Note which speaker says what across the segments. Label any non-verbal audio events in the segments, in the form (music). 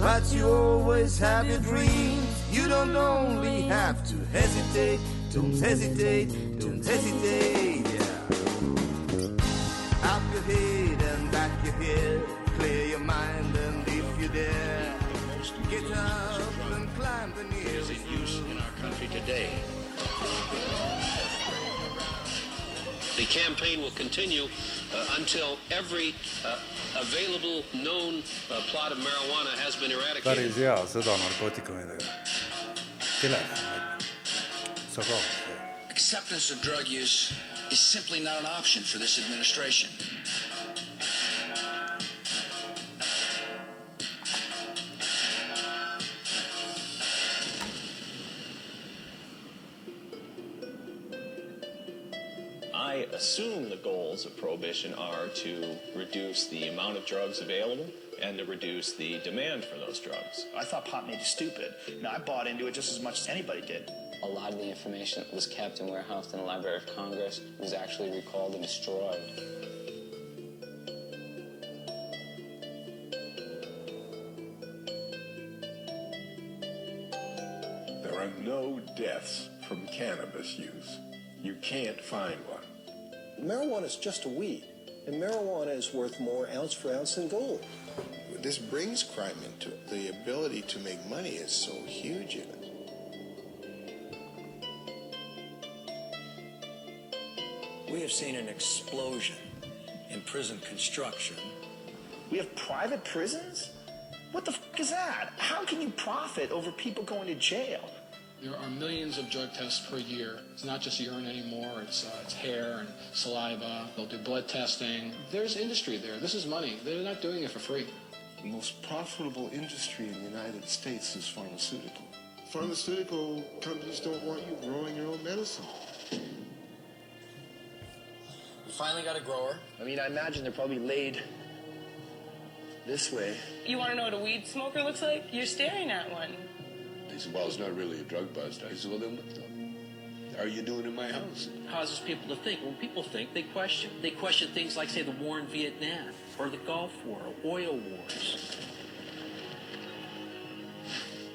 Speaker 1: But you always have your dreams. You don't only have to hesitate, don't hesitate, don't hesitate. Yeah. Up your head and back your head, clear your mind and if you dare, get up and climb the
Speaker 2: is
Speaker 1: nearest
Speaker 2: in use in our country today. The campaign will continue uh, until every uh, available known uh, plot of marijuana has been eradicated.
Speaker 3: päris hea sõda narkootikumidega. telefon, sa ka.
Speaker 4: Acceptance of drug use is simply not an option for this administration.
Speaker 5: Assume the goals of prohibition are to reduce the amount of drugs available and to reduce the demand for those drugs.
Speaker 6: I thought pot made you stupid. Now I bought into it just as much as anybody did.
Speaker 7: A lot of the information that was kept and warehoused in the Library of Congress was actually recalled and destroyed.
Speaker 8: There are no deaths from cannabis use. You can't find one.
Speaker 9: Marijuana is just a weed, and marijuana is worth more ounce for ounce than gold.
Speaker 10: This brings crime into it. The ability to make money is so huge in it.
Speaker 11: We have seen an explosion in prison construction.
Speaker 6: We have private prisons? What the f is that? How can you profit over people going to jail?
Speaker 12: There are millions of drug tests per year. It's not just urine anymore. It's uh, it's hair and saliva. They'll do blood testing. There's industry there. This is money. They're not doing it for free.
Speaker 10: The most profitable industry in the United States is pharmaceutical. Pharmaceutical companies don't want you growing your own medicine.
Speaker 11: We finally got a grower.
Speaker 6: I mean, I imagine they're probably laid this way.
Speaker 13: You want to know what a weed smoker looks like? You're staring at one.
Speaker 8: He said, well, it's not really a drug bust. I said, well, then what the are you doing in my house?
Speaker 14: causes people to think. When people think, they question. They question things like, say, the war in Vietnam, or the Gulf War, or oil wars.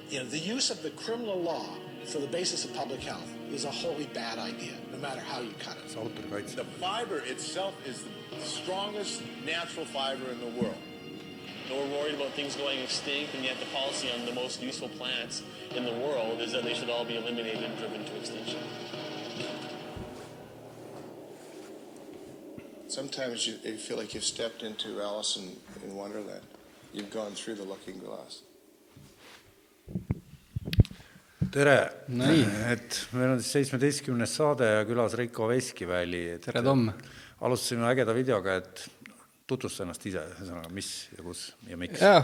Speaker 11: You know, the use of the criminal law for the basis of public health is a wholly bad idea, no matter how you cut it.
Speaker 15: The fiber itself is the strongest natural fiber in the world.
Speaker 16: And we're worried about things going extinct, and yet the policy on the most useful plants in the world is that they should all be eliminated and driven to extinction.
Speaker 10: Sometimes you, you feel like you've stepped into Alice in, in Wonderland. You've gone through the looking glass.
Speaker 3: tere et meil on siis seitsmeteistkümnes saade ja külas Reiko Veskiväli.
Speaker 17: Tere, Tom.
Speaker 3: alustasime ägeda videoga, et tutvusta ennast ise, ühesõnaga, mis ja kus ja miks.
Speaker 17: jaa,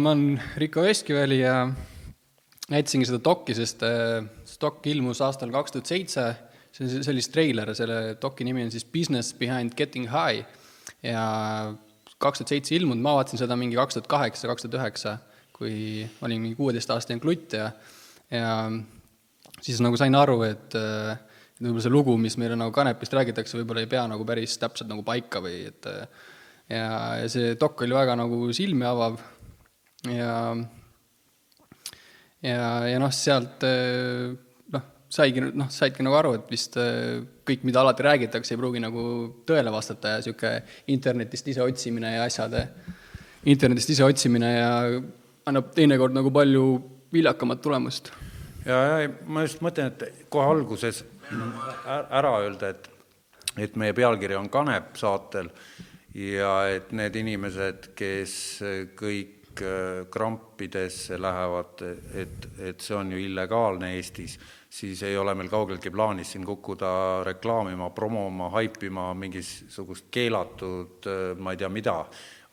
Speaker 17: ma olen Riko Veskiväli ja näitasingi seda dokki, sest äh, see dokk ilmus aastal kaks tuhat seitse, see see oli treiler, selle doki nimi on siis Business behind getting high. Ja kaks tuhat seitse ilmunud, ma vaatasin seda mingi kaks tuhat kaheksa, kaks tuhat üheksa, kui olin mingi kuueteistaastane klutt ja ja siis nagu sain aru, et äh, et võib-olla see lugu, mis meile nagu kanepist räägitakse, võib-olla ei pea nagu päris täpselt nagu paika või et äh, ja, ja see dokk oli väga nagu silmi avav. Ja ja, ja noh, sealt äh, noh, saigi noh, saidki nagu aru, et vist äh, kõik, mida alati räägitakse, ei pruugi nagu tõele vastata ja niisugune internetist ise otsimine ja asjad, internetist ise otsimine ja annab teinekord nagu palju viljakamat tulemust.
Speaker 3: Ja, ja ma just mõtlen, et kohe alguses ära öelda, et, et meie pealkiri on Kanep saatel ja et need inimesed, kes kõik äh, krampidesse lähevad, et, et see on ju illegaalne Eestis, siis ei ole meil kaugeltki plaanis siin kukkuda reklaamima, promoma, haipima mingisugust keelatud ma ei tea mida,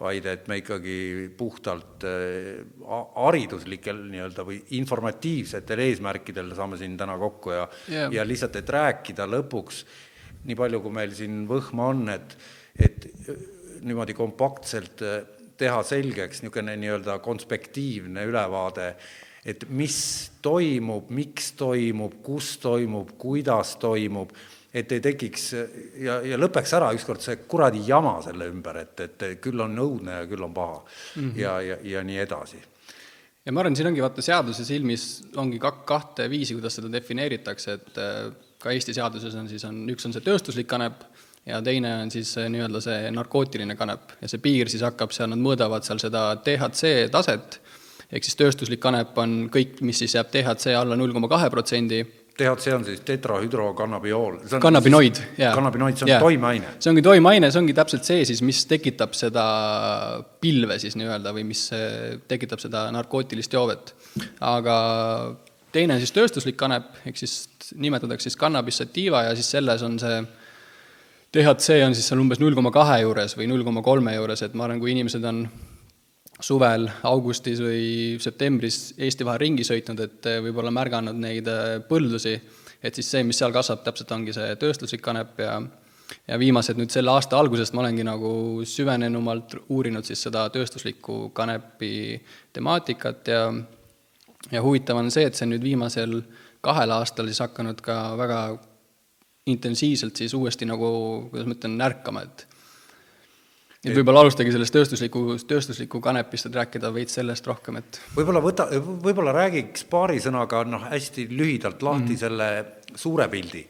Speaker 3: vaid et me ikkagi puhtalt ha- hariduslikel nii-öelda või informatiivsetel eesmärkidel saame siin täna kokku ja
Speaker 17: Jah.
Speaker 3: ja lihtsalt, et rääkida lõpuks, nii palju, kui meil siin võhma on, et, et niimoodi kompaktselt äh, teha selgeks niisugune nii-öelda konspektiivne ülevaade, et mis toimub, miks toimub, kus toimub, kuidas toimub, et ei tekiks ja, ja lõpeks ära ükskord see kuradi jama selle ümber, et, et küll on õudne ja küll on paha mm. -hmm. ja, ja, ja nii edasi.
Speaker 17: ja ma arvan, siin ongi vaata seaduse silmis ongi kak-, kahte viisi, kuidas seda defineeritakse, et äh, ka Eesti seaduses on siis, on, üks on see tööstuslik kanep ja teine on siis see nii-öelda see narkootiline kanep ja see piir siis hakkab seal, nad mõõdavad seal seda DHC taset, ehk siis tööstuslik kanep on kõik, mis siis jääb DHC alla null koma kahe protsendi,
Speaker 3: THC on siis tetrahüdrokannabiool.
Speaker 17: kannabinoid, jaa.
Speaker 3: kannabinoid, see on
Speaker 17: Jaa.
Speaker 3: toimeaine.
Speaker 17: see ongi toimeaine, see ongi täpselt see siis, mis tekitab seda pilve siis nii-öelda või mis eh, tekitab seda narkootilist joovet. aga teine on siis tööstuslik kanep, ehk siis nimetatakse siis cannabis sativa ja siis selles on see DHC on siis seal umbes null koma kahe juures või null koma kolme juures, et ma arvan, kui inimesed on suvel, augustis või septembris Eesti vahel ringi sõitnud, et eh, võib-olla märganud neid eh, põldusi, et siis see, mis seal kasvab, täpselt ongi see tööstuslik kanep ja ja viimased nüüd selle aasta algusest ma olengi nagu süvenenumalt uurinud siis seda tööstuslikku kanepi temaatikat ja ja huvitav on see, et see on nüüd viimasel kahel aastal siis hakanud ka väga intensiivselt siis uuesti nagu, kuidas ma ütlen, ärkama, et et võib-olla alustagi sellest tööstusliku, tööstusliku kanepist, et rääkida veits sellest rohkem, et
Speaker 3: võib-olla võta, võib-olla räägiks paari sõnaga noh, hästi lühidalt lahti mm. selle suure pildi.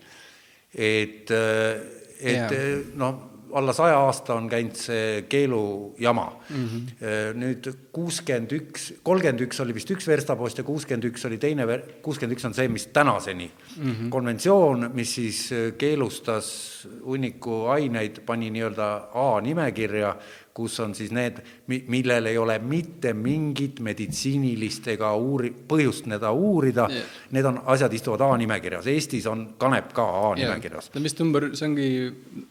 Speaker 3: et, et
Speaker 17: Jaa.
Speaker 3: noh, alla saja aasta on käinud see keelujama mm. -hmm. nüüd kuuskümmend üks, kolmkümmend üks oli vist üks verstapost ja kuuskümmend üks oli teine, kuuskümmend üks on see, mis tänaseni mm. -hmm. konventsioon, mis siis keelustas hunniku aineid, pani nii-öelda A-nimekirja, kus on siis need, millel ei ole mitte mingit meditsiinilist ega uuri-, põhjust seda uurida
Speaker 17: Yeah.
Speaker 3: yeah., need on, asjad istuvad A-nimekirjas, Eestis on kanep ka A-nimekirjas.
Speaker 17: ta on vist number, see ongi,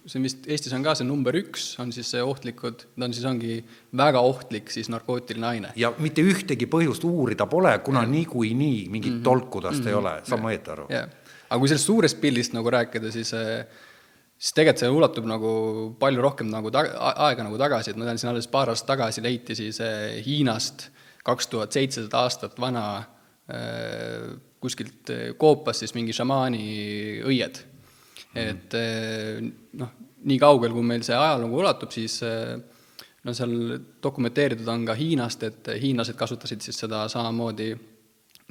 Speaker 17: see on vist, Eestis on ka see number üks, on siis see ohtlikud, ta on siis ongi väga ohtlik siis narkootiline aine.
Speaker 3: ja mitte ühtegi põhjust uurida pole, kuna niikuinii mingit mm -hmm. tolku tast mm -hmm. ei ole, saad ma õieti aru?
Speaker 17: jah, aga kui sellest suurest pildist nagu rääkida, siis siis tegelikult see ulatub nagu palju rohkem nagu ta-, aega nagu tagasi, et ma tean, siin alles paar aastat tagasi leiti siis eh, Hiinast kaks tuhat seitsesada aastat vana äh, kuskilt eh, koopas siis mingi šamaani õied. et eh, noh, nii kaugel, kui meil see ajalugu ulatub, siis eh, no seal dokumenteeritud on ka Hiinast, et hiinlased kasutasid siis seda samamoodi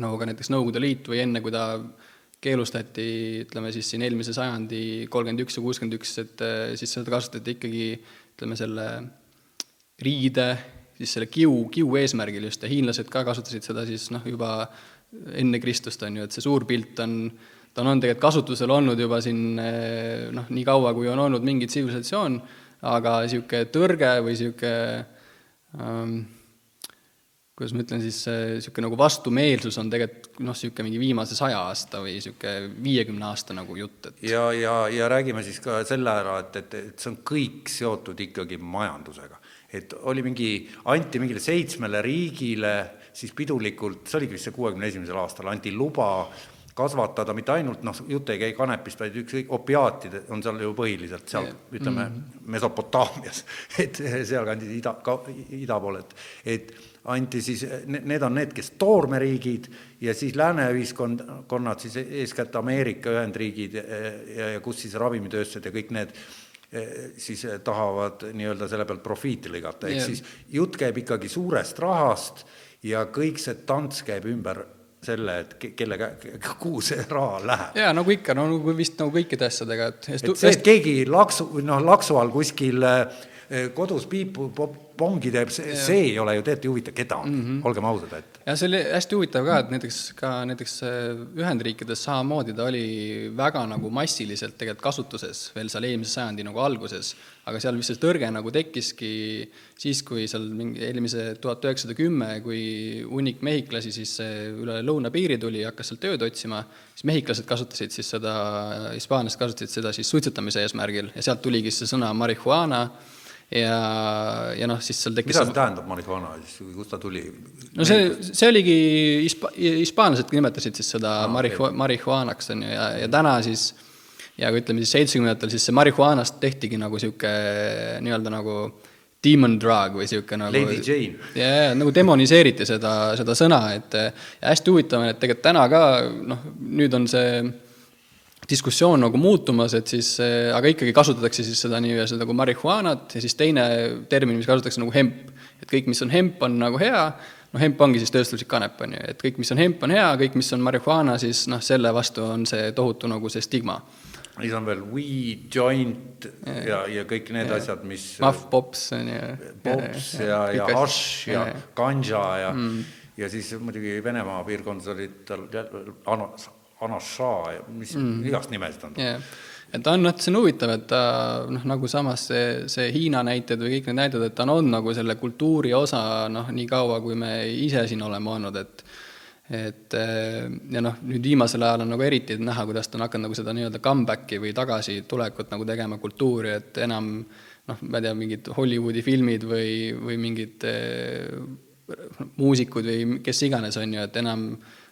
Speaker 17: nagu ka näiteks Nõukogude Liit või enne, kui ta keelustati, ütleme siis siin eelmise sajandi kolmkümmend üks ja kuuskümmend üks, et eh, siis seda kasutati ikkagi ütleme selle riide, siis selle kiu, kiu eesmärgil just ja hiinlased ka kasutasid seda siis noh, juba enne Kristust on ju, et see suur pilt on, ta on, on tegelikult kasutusel olnud juba siin eh, noh, nii kaua, kui on olnud mingi tsivilisatsioon, aga niisugune tõrge või niisugune ähm, kuidas ma ütlen siis, niisugune nagu vastumeelsus on tegelikult noh, niisugune mingi viimase saja aasta või niisugune viiekümne aasta nagu jutt, et
Speaker 3: ja, ja, ja räägime siis ka selle ära, et, et, et see on kõik seotud ikkagi majandusega. et oli mingi, anti mingile seitsmele riigile siis pidulikult, see oligi vist see kuuekümne esimesel aastal, anti luba kasvatada mitte ainult noh, jutt ei käi kanepist, vaid ükskõik, opiaatid on seal ju põhiliselt seal
Speaker 17: Yeah.
Speaker 3: ütleme mm. -hmm. Mesopotaamias, (laughs) et sealkandis ida, ka ida pool, et, et anti siis, need on need, kes toormeriigid ja siis lääne ühiskonnad, siis eeskätt Ameerika Ühendriigid ja, ja, ja kus siis ravimitööstused ja kõik need eh, siis tahavad nii-öelda selle pealt profiiti lõigata, ehk
Speaker 17: Jah.
Speaker 3: siis jutt käib ikkagi suurest rahast ja kõik see tants käib ümber selle, et ke- kelle, kuhu see raha läheb.
Speaker 17: jaa, nagu ikka, no nagu vist nagu kõikide asjadega, et
Speaker 3: et see, et keegi laksu, noh, laksu all kuskil eh, kodus piipu po- pongi teeb, see,
Speaker 17: Jah.
Speaker 3: ei ole ju tegelikult ei huvita kedagi mm, -hmm. olgem ausad, et
Speaker 17: ja see oli hästi huvitav ka, et näiteks ka näiteks äh, Ühendriikides samamoodi ta oli väga nagu massiliselt tegelikult kasutuses veel seal eelmise sajandi nagu alguses, aga seal vist see tõrge nagu tekkiski siis, kui seal mingi eelmise tuhat üheksasada kümme, kui hunnik mehhiklasi siis üle lõunapiiri tuli ja hakkas seal tööd otsima, siis mehhiklased kasutasid siis seda, hispaanlased kasutasid seda siis suitsetamise eesmärgil ja sealt tuligi see sõna marihuana ja, ja noh, siis seal tekkis
Speaker 3: mida see tähendab, marihuana siis, kust ta tuli?
Speaker 17: no see, see oligi, hispa-, hispaanlased nimetasid siis seda ah, marihu-, okay. marihuanaks, on ju, ja, ja täna siis ja kui ütleme siis seitsmekümnendatel, siis see marihuanast tehtigi nagu niisugune nii-öelda nagu demon drug või niisugune nagu
Speaker 3: Lady Jane.
Speaker 17: jaa, nagu demoniseeriti seda, seda sõna, et ja hästi huvitav on, et tegelikult täna ka noh, nüüd on see diskussioon nagu muutumas, et siis, aga ikkagi kasutatakse siis seda nii-öelda nagu marihuanat ja siis teine termin, mis kasutatakse nagu hemp. et kõik, mis on hemp, on nagu hea, noh, hemp ongi siis tööstuslik kanep, on ju, et kõik, mis on hemp, on hea, kõik, mis on marihuana, siis noh, selle vastu on see tohutu nagu see stigma
Speaker 3: siis on veel weed, joint ja, ja, ja kõik need ja. asjad, mis
Speaker 17: Muff pops on ju.
Speaker 3: Pops ja, ja, ja hašš ja, ja ganja ja mm., ja siis muidugi Venemaa piirkondades olid tal anašaa ja mis mm. igast nimesid on
Speaker 17: yeah.. et on, noh, see on huvitav, et ta noh, nagu samas see, see Hiina näited või kõik need näited, et ta on nagu selle kultuuri osa noh, nii kaua, kui me ise siin oleme olnud, et et ja noh, nüüd viimasel ajal on nagu eriti näha, kuidas ta on hakanud nagu seda nii-öelda comeback'i või tagasitulekut nagu tegema kultuuri, et enam noh, ma ei tea, mingid Hollywoodi filmid või, või mingid muusikud või kes iganes, on ju, et enam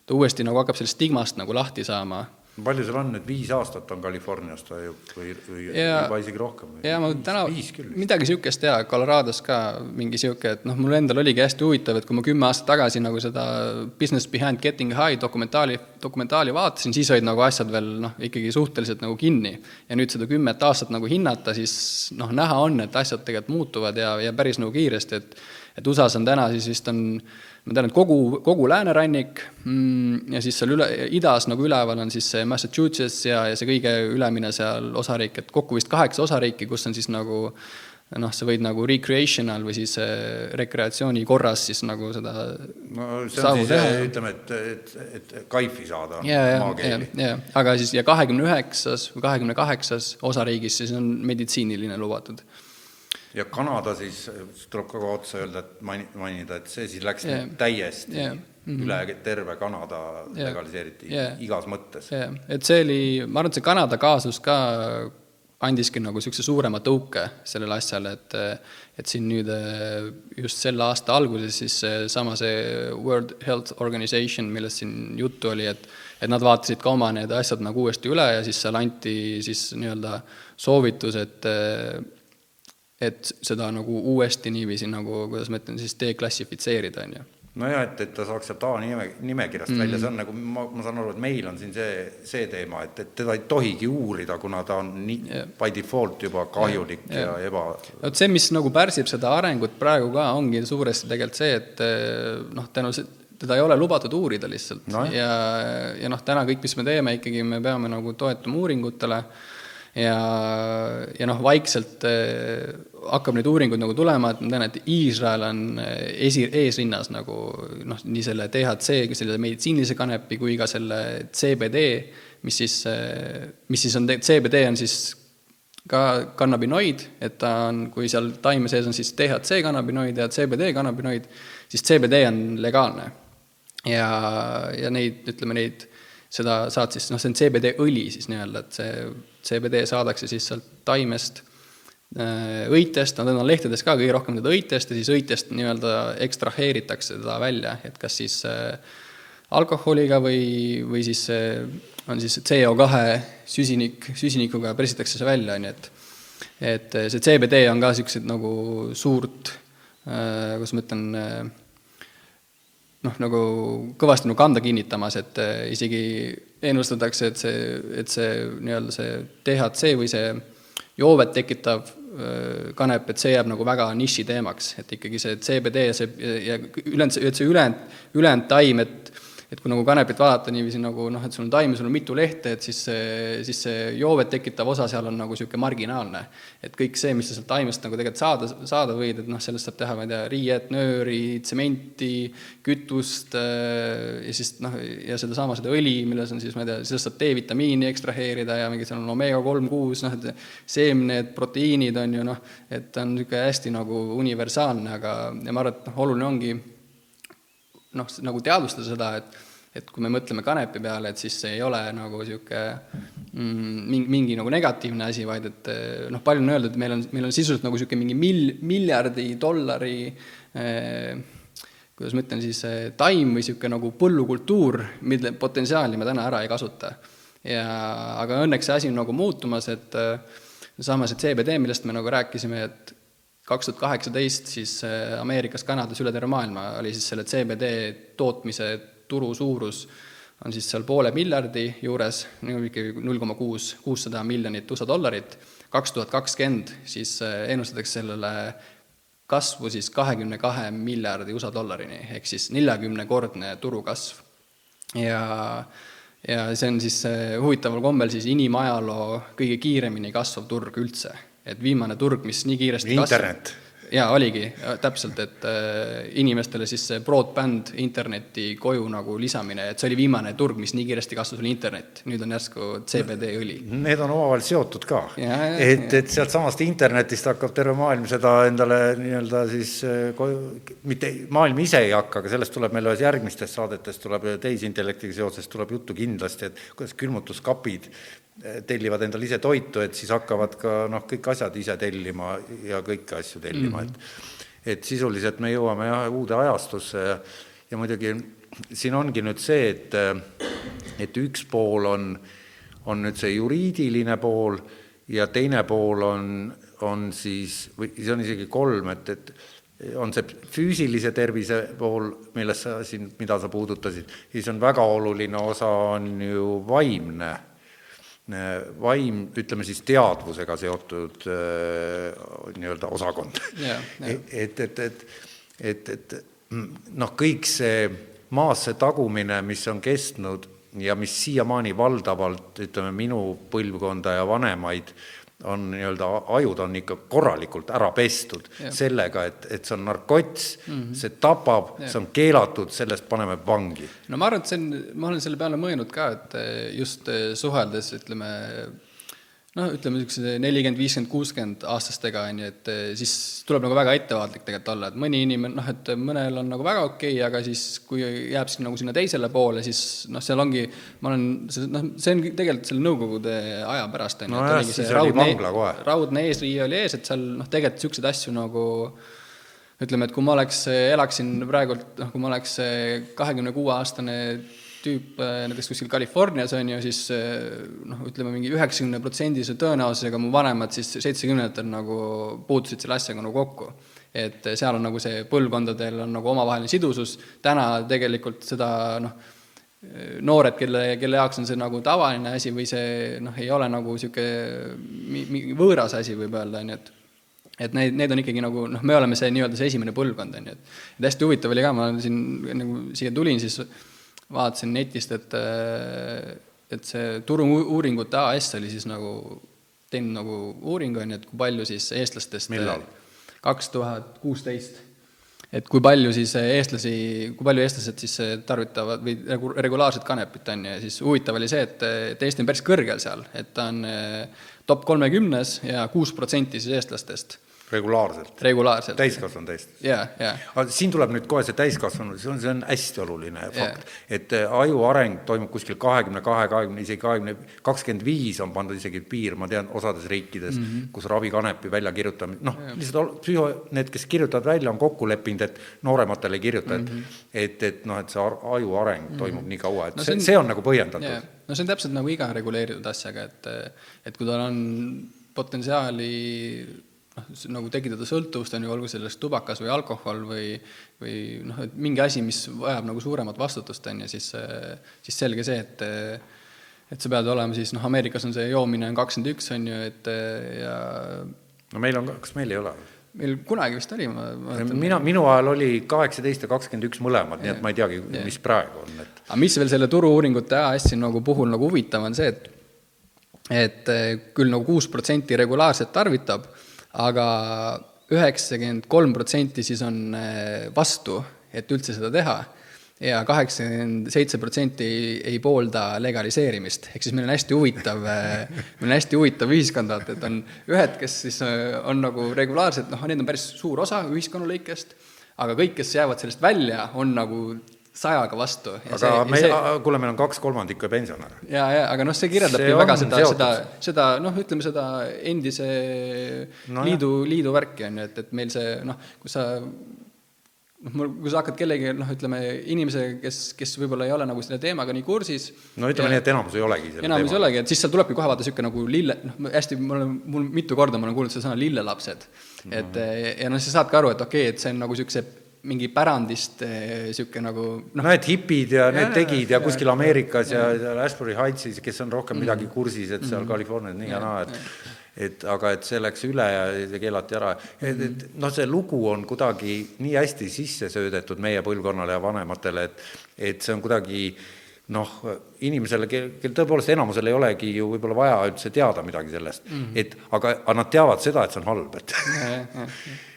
Speaker 17: ta uuesti nagu hakkab sellest stigmast nagu lahti saama.
Speaker 3: palju seal on nüüd, viis aastat on Californias ta ju või, või ja, juba isegi rohkem?
Speaker 17: jaa, ma täna, midagi niisugust jaa, Colorados ka mingi niisugune, et noh, mul endal oligi hästi huvitav, et kui ma kümme aastat tagasi nagu seda Business Behind Getting High dokumentaali, dokumentaali vaatasin, siis olid nagu asjad veel noh, ikkagi suhteliselt nagu kinni. ja nüüd seda kümmet aastat nagu hinnata, siis noh, näha on, et asjad tegelikult muutuvad ja, ja päris nagu kiiresti, et et USA-s on täna siis vist on ma tean, et kogu, kogu läänerannik mm, ja siis seal üle, idas nagu üleval on siis see Massachusetts ja, ja see kõige ülemine seal osariik, et kokku vist kaheksa osariiki, kus on siis nagu noh, sa võid nagu recreational või siis äh, rekreatsiooni korras siis nagu seda
Speaker 3: no see on siis teha. ütleme, et, et, et kaifi saada
Speaker 17: yeah, maakeeli. jah, jah, aga siis ja kahekümne üheksas või kahekümne kaheksas osariigis siis on meditsiiniline lubatud
Speaker 3: ja Kanada siis, tuleb ka kohe otsa öelda, et mainida, et see siis läks yeah. täiesti yeah. Mm -hmm. üle terve Kanada yeah. legaliseeriti yeah. igas mõttes
Speaker 17: yeah.. et see oli, ma arvan, et see Kanada kaasus ka andiski nagu niisuguse suurema tõuke sellele asjale, et et siin nüüd just selle aasta alguses siis seesama see World Health Organization, millest siin juttu oli, et et nad vaatasid ka oma need asjad nagu uuesti üle ja siis seal anti siis nii-öelda soovitus, et et seda nagu uuesti niiviisi nagu, kuidas ma ütlen siis, deklassifitseerida, on ju
Speaker 3: nojah, et, et ta saaks sealt A nime, nimekirjast mm välja, see on nagu, ma, ma saan aru, et meil on siin see, see teema, et, et teda ei tohigi uurida, kuna ta on nii yeah. by default juba kahjulik yeah. ja, ja eba
Speaker 17: vot see, mis nagu pärsib seda arengut praegu ka, ongi suuresti tegelikult see, et eh, noh, tänu see, teda ei ole lubatud uurida lihtsalt no. ja, ja noh, täna kõik, mis me teeme, ikkagi me peame nagu toetuma uuringutele ja, ja noh, vaikselt äh, hakkab neid uuringuid nagu tulema, et ma tean, et Iisrael on äh, esi, eesrinnas nagu noh, nii selle DHC, selle meditsiinilise kanepi kui ka selle CBD, mis siis, äh, mis siis on, CBD on siis ka kannabinoid, et ta on, kui seal taime sees on siis DHC kannabinoid ja CBD kannabinoid, siis CBD on legaalne. ja, ja neid, ütleme neid, seda saad siis, noh, see on CBD õli siis nii-öelda, et see CBD saadakse siis sealt taimest äh, õitest, no teda on lehtedes ka kõige rohkem teda õitest ja siis õitest nii-öelda ekstraheeritakse teda välja, et kas siis äh, alkoholiga või, või siis äh, on siis CO2 süsinik, süsinikuga pressitakse see välja, on ju, et et see CBD on ka niisugused nagu suurt kuidas ma ütlen noh, nagu kõvasti nagu kanda kinnitamas, et äh, isegi ennustatakse, et see, et see nii-öelda see DHC või see joovet tekitav äh, kanep, et see jääb nagu väga niši teemaks, et ikkagi see CBD ja see ja ülejäänud, et see ülejäänud, ülejäänud taim, et et kui nagu kanepit vaadata niiviisi nagu noh, et sul on taim ja sul on mitu lehte, et siis see, siis see joovet tekitav osa seal on nagu niisugune marginaalne. et kõik see, mis sa sealt taimest nagu tegelikult saada, saada võid, et noh, sellest saab teha, ma ei tea, riiet, nööri, tsementi, kütust äh, ja siis noh, ja sedasama, seda õli, milles on siis, ma ei tea, sellest saab D-vitamiini ekstraheerida ja mingi seal on omeega kolm, kuus, noh, et seemned, proteiinid on ju noh, et ta on niisugune hästi nagu universaalne, aga ja ma arvan, et noh, oluline ongi noh, nagu teadvustada seda, et et kui me mõtleme kanepi peale, et siis see ei ole nagu niisugune mm, mingi, mingi nagu negatiivne asi, vaid et noh, palju on öeldud, et meil on, meil on sisuliselt nagu niisugune mingi mil-, miljardi dollari eh, kuidas ma ütlen siis, taim või niisugune nagu põllukultuur, mille potentsiaali me täna ära ei kasuta. ja aga õnneks see asi on nagu muutumas, et samas, et CBD, millest me nagu rääkisime, et kaks tuhat kaheksateist siis Ameerikas, Kanadas, üle terve maailma oli siis selle CBD tootmise turu suurus on siis seal poole miljardi juures, ikkagi null koma kuus, kuussada miljonit USA dollarit, kaks tuhat kakskümmend siis ennustatakse sellele kasvu siis kahekümne kahe miljardi USA dollarini, ehk siis neljakümnekordne turukasv. ja, ja see on siis huvitaval kombel siis inimajaloo kõige kiiremini kasvav turg üldse. Et viimane turg, mis nii kiiresti
Speaker 3: internet
Speaker 17: jaa, oligi täpselt, et äh, inimestele siis see broadband interneti koju nagu lisamine, et see oli viimane turg, mis nii kiiresti kasvas, oli internet. nüüd on järsku CBD õli.
Speaker 3: Need on omavahel seotud ka. et, et sealtsamast internetist hakkab terve maailm seda endale nii-öelda siis äh, koju, mitte maailm ise ei hakka, aga sellest tuleb meil ühes järgmistest saadetest tuleb tehisintellektiga seoses tuleb juttu kindlasti, et kuidas külmutuskapid tellivad endale ise toitu, et siis hakkavad ka noh, kõik asjad ise tellima ja kõiki asju tellima mm, -hmm. et et sisuliselt me jõuame jah, uude ajastusse ja, ja muidugi siin ongi nüüd see, et et üks pool on, on nüüd see juriidiline pool ja teine pool on, on siis, või see on isegi kolm, et, et on see füüsilise tervise pool, millest sa siin, mida sa puudutasid, siis on väga oluline osa, on ju vaimne vaim, ütleme siis teadvusega seotud äh, nii-öelda osakond
Speaker 17: yeah,. Yeah.
Speaker 3: et, et, et, et, et noh, kõik see maasse tagumine, mis on kestnud ja mis siiamaani valdavalt, ütleme, minu põlvkonda ja vanemaid on nii-öelda, ajud on ikka korralikult ära pestud ja. sellega, et, et see on narkots mm, -hmm. see tapab, see on keelatud, sellest paneme vangi.
Speaker 17: no ma arvan, et see on, ma olen selle peale mõelnud ka, et just suheldes, ütleme, noh, ütleme niisuguse nelikümmend, viiskümmend, kuuskümmend aastastega, on ju, et eh, siis tuleb nagu väga ettevaatlik tegelikult olla, et mõni inimene, noh, et mõnel on nagu väga okei okay,, aga siis kui jääb siin nagu sinna teisele poole, siis noh, seal ongi, ma olen, noh, see on tegelikult selle Nõukogude aja pärast, on ju, et oligi see raudne, raudne eesriie oli ees, et seal noh, tegelikult niisuguseid asju nagu ütleme, et kui ma oleks, elaksin praegult, noh, kui ma oleks kahekümne kuue aastane tüüp äh, näiteks kuskil Californias on ju, siis äh, noh, ütleme mingi üheksakümne protsendise tõenäosusega mu vanemad siis seitsmekümnendatel nagu puutusid selle asjaga nagu kokku. et seal on nagu see põlvkondadel on nagu omavaheline sidusus, täna tegelikult seda noh, noored, kelle, kelle jaoks on see nagu tavaline asi või see noh, ei ole nagu niisugune võõras asi, võib öelda, on ju, et et need, need on ikkagi nagu noh, me oleme see nii-öelda see esimene põlvkond, on ju, et et hästi huvitav oli ka, ma siin nagu siia tulin, siis vaatasin netist, et, et see Turu-uuringute AS oli siis nagu teinud nagu uuringu, on ju, et kui palju siis eestlastest
Speaker 3: millal?
Speaker 17: kaks tuhat kuusteist. et kui palju siis eestlasi, kui palju eestlased siis tarvitavad või regu-, regulaarset kanepit, on ju, ja siis huvitav oli see, et, et Eesti on päris kõrgel seal, et ta on top kolmekümnes ja kuus protsenti siis eestlastest
Speaker 3: regulaarselt?
Speaker 17: regulaarselt.
Speaker 3: täiskasvanud eest?
Speaker 17: jaa, jaa.
Speaker 3: aga siin tuleb nüüd kohe see täiskasvanu, see on, see on hästi oluline fakt, et äh, aju areng toimub kuskil kahekümne kahe, kahekümne, isegi kahekümne, kakskümmend viis on pandud isegi piir, ma tean, osades riikides mm, -hmm. kus ravikanepi väljakirjutamine, noh, lihtsalt psühho, need, kes kirjutavad välja, on kokku leppinud, et noorematele ei kirjuta, et mm -hmm. et, et noh, et see aju areng mm -hmm. toimub nii kaua, et no, see, on, see on nagu põhjendatud yeah..
Speaker 17: no see on täpselt nagu iga reguleeritud asjaga, et et kui tal on potentsiaali noh, nagu tekitada sõltuvust, on ju, olgu selles tubakas või alkohol või või noh, et mingi asi, mis vajab nagu suuremat vastutust, on ju, siis siis selge see, et et sa pead olema siis noh, Ameerikas on see joomine on kakskümmend üks, on ju, et ja
Speaker 3: no meil on, kas meil ei ole?
Speaker 17: meil kunagi vist oli, ma
Speaker 3: mäletan. mina, minu ajal oli kaheksateist ja kakskümmend üks mõlemad, nii et ma ei teagi, mis praegu on, et
Speaker 17: aga mis veel selle Turu-uuringute AS-i nagu puhul nagu huvitav on see, et et küll nagu kuus protsenti regulaarselt tarvitab aga üheksakümmend kolm protsenti siis on äh, vastu, et üldse seda teha. Ja kaheksakümmend seitse protsenti ei poolda legaliseerimist, ehk siis meil on hästi huvitav, äh, meil on hästi huvitav ühiskond, vaata, et on ühed, kes siis äh, on nagu regulaarsed, noh, need on päris suur osa ühiskonna lõikest, aga kõik, kes jäävad sellest välja, on nagu sajaga vastu.
Speaker 3: aga me see..., kuule, meil on kaks kolmandikku pensionäre.
Speaker 17: ja, ja aga noh, see kirjeldabki see väga seda, seda, seda noh, ütleme seda endise no, liidu, liidu värki on ju, et, et meil see noh, kui sa noh, mul, kui sa hakkad kellegi noh, ütleme inimese, kes, kes võib-olla ei ole nagu selle teemaga nii kursis.
Speaker 3: no ütleme ja, nii, et enamus ei olegi.
Speaker 17: enamus ei olegi, et siis seal tulebki kohe vaata niisugune nagu lille, noh, hästi, mul on, mul mitu korda ma olen kuulnud seda sõna lillelapsed mm. -hmm. et ja noh, sa saadki aru, et okei okay,, et see on nagu niisuguse mingi pärandist niisugune eh, nagu
Speaker 3: noh no et hipid ja, ja need tegid ja, ja kuskil Ameerikas ja, ja, ja Ashbury Heightsis, kes on rohkem mm. midagi kursis, et seal mm. Californias nii ja naa, et et aga et see läks üle ja see keelati ära, et, et mhm. noh, see lugu on kuidagi nii hästi sisse söödetud meie põlvkonnale ja vanematele, et et see on kuidagi noh, inimesele, kel, kel tõepoolest enamusel ei olegi ju võib-olla vaja üldse teada midagi sellest mm, -hmm. et aga, aga nad teavad seda, et see on halb, et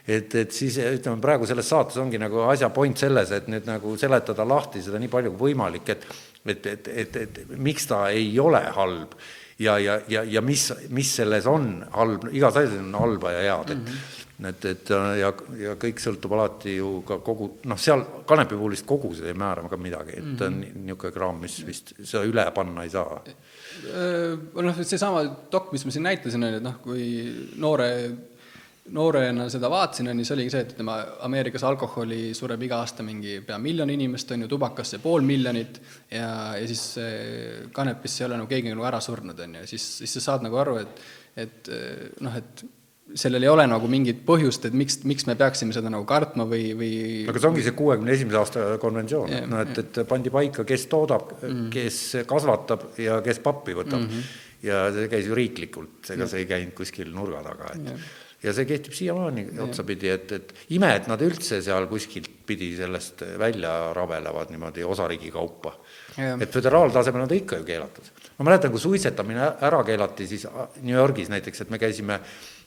Speaker 3: et, et siis ütleme, praegu selles saates ongi nagu asja point selles, et nüüd nagu seletada lahti seda nii palju kui võimalik, et et, et, et, et miks ta ei ole halb ja, ja, ja, ja mis, mis selles on halb, igas asjas on halba ja head, et mm -hmm et, et ja, ja kõik sõltub alati ju ka kogu, noh, seal kanepi puhul vist kogused ei määra ka midagi, et mm -hmm. on niisugune kraam, mis vist seda üle panna ei saa.
Speaker 17: noh, seesama dok, mis ma siin näitasin, on ju, et noh, kui noore noorena seda vaatasin, on ju, see oligi see, et ütleme, Ameerikas alkoholi sureb iga aasta mingi pea miljon inimest, on ju, tubakasse pool miljonit ja, ja siis kanepisse ei ole nagu keegi nagu ära surnud, on ju, siis, siis sa saad nagu aru, et et noh, et sellel ei ole nagu mingit põhjust, et miks, miks me peaksime seda nagu kartma või, või
Speaker 3: aga see ongi see kuuekümne esimese aasta konventsioon yeah,, no et, et pandi paika, kes toodab mm., kes kasvatab ja kes pappi võtab mm. -hmm. ja see käis ju riiklikult, ega yeah. see ei käinud kuskil nurga taga, et yeah ja see kehtib siiamaani otsapidi, et, et ime, et nad üldse seal kuskilt pidi sellest välja rabelevad niimoodi osariigi kaupa. et föderaaltasemel on ta ikka ju keelatud. ma mäletan, kui suitsetamine ära keelati, siis New Yorgis näiteks, et me käisime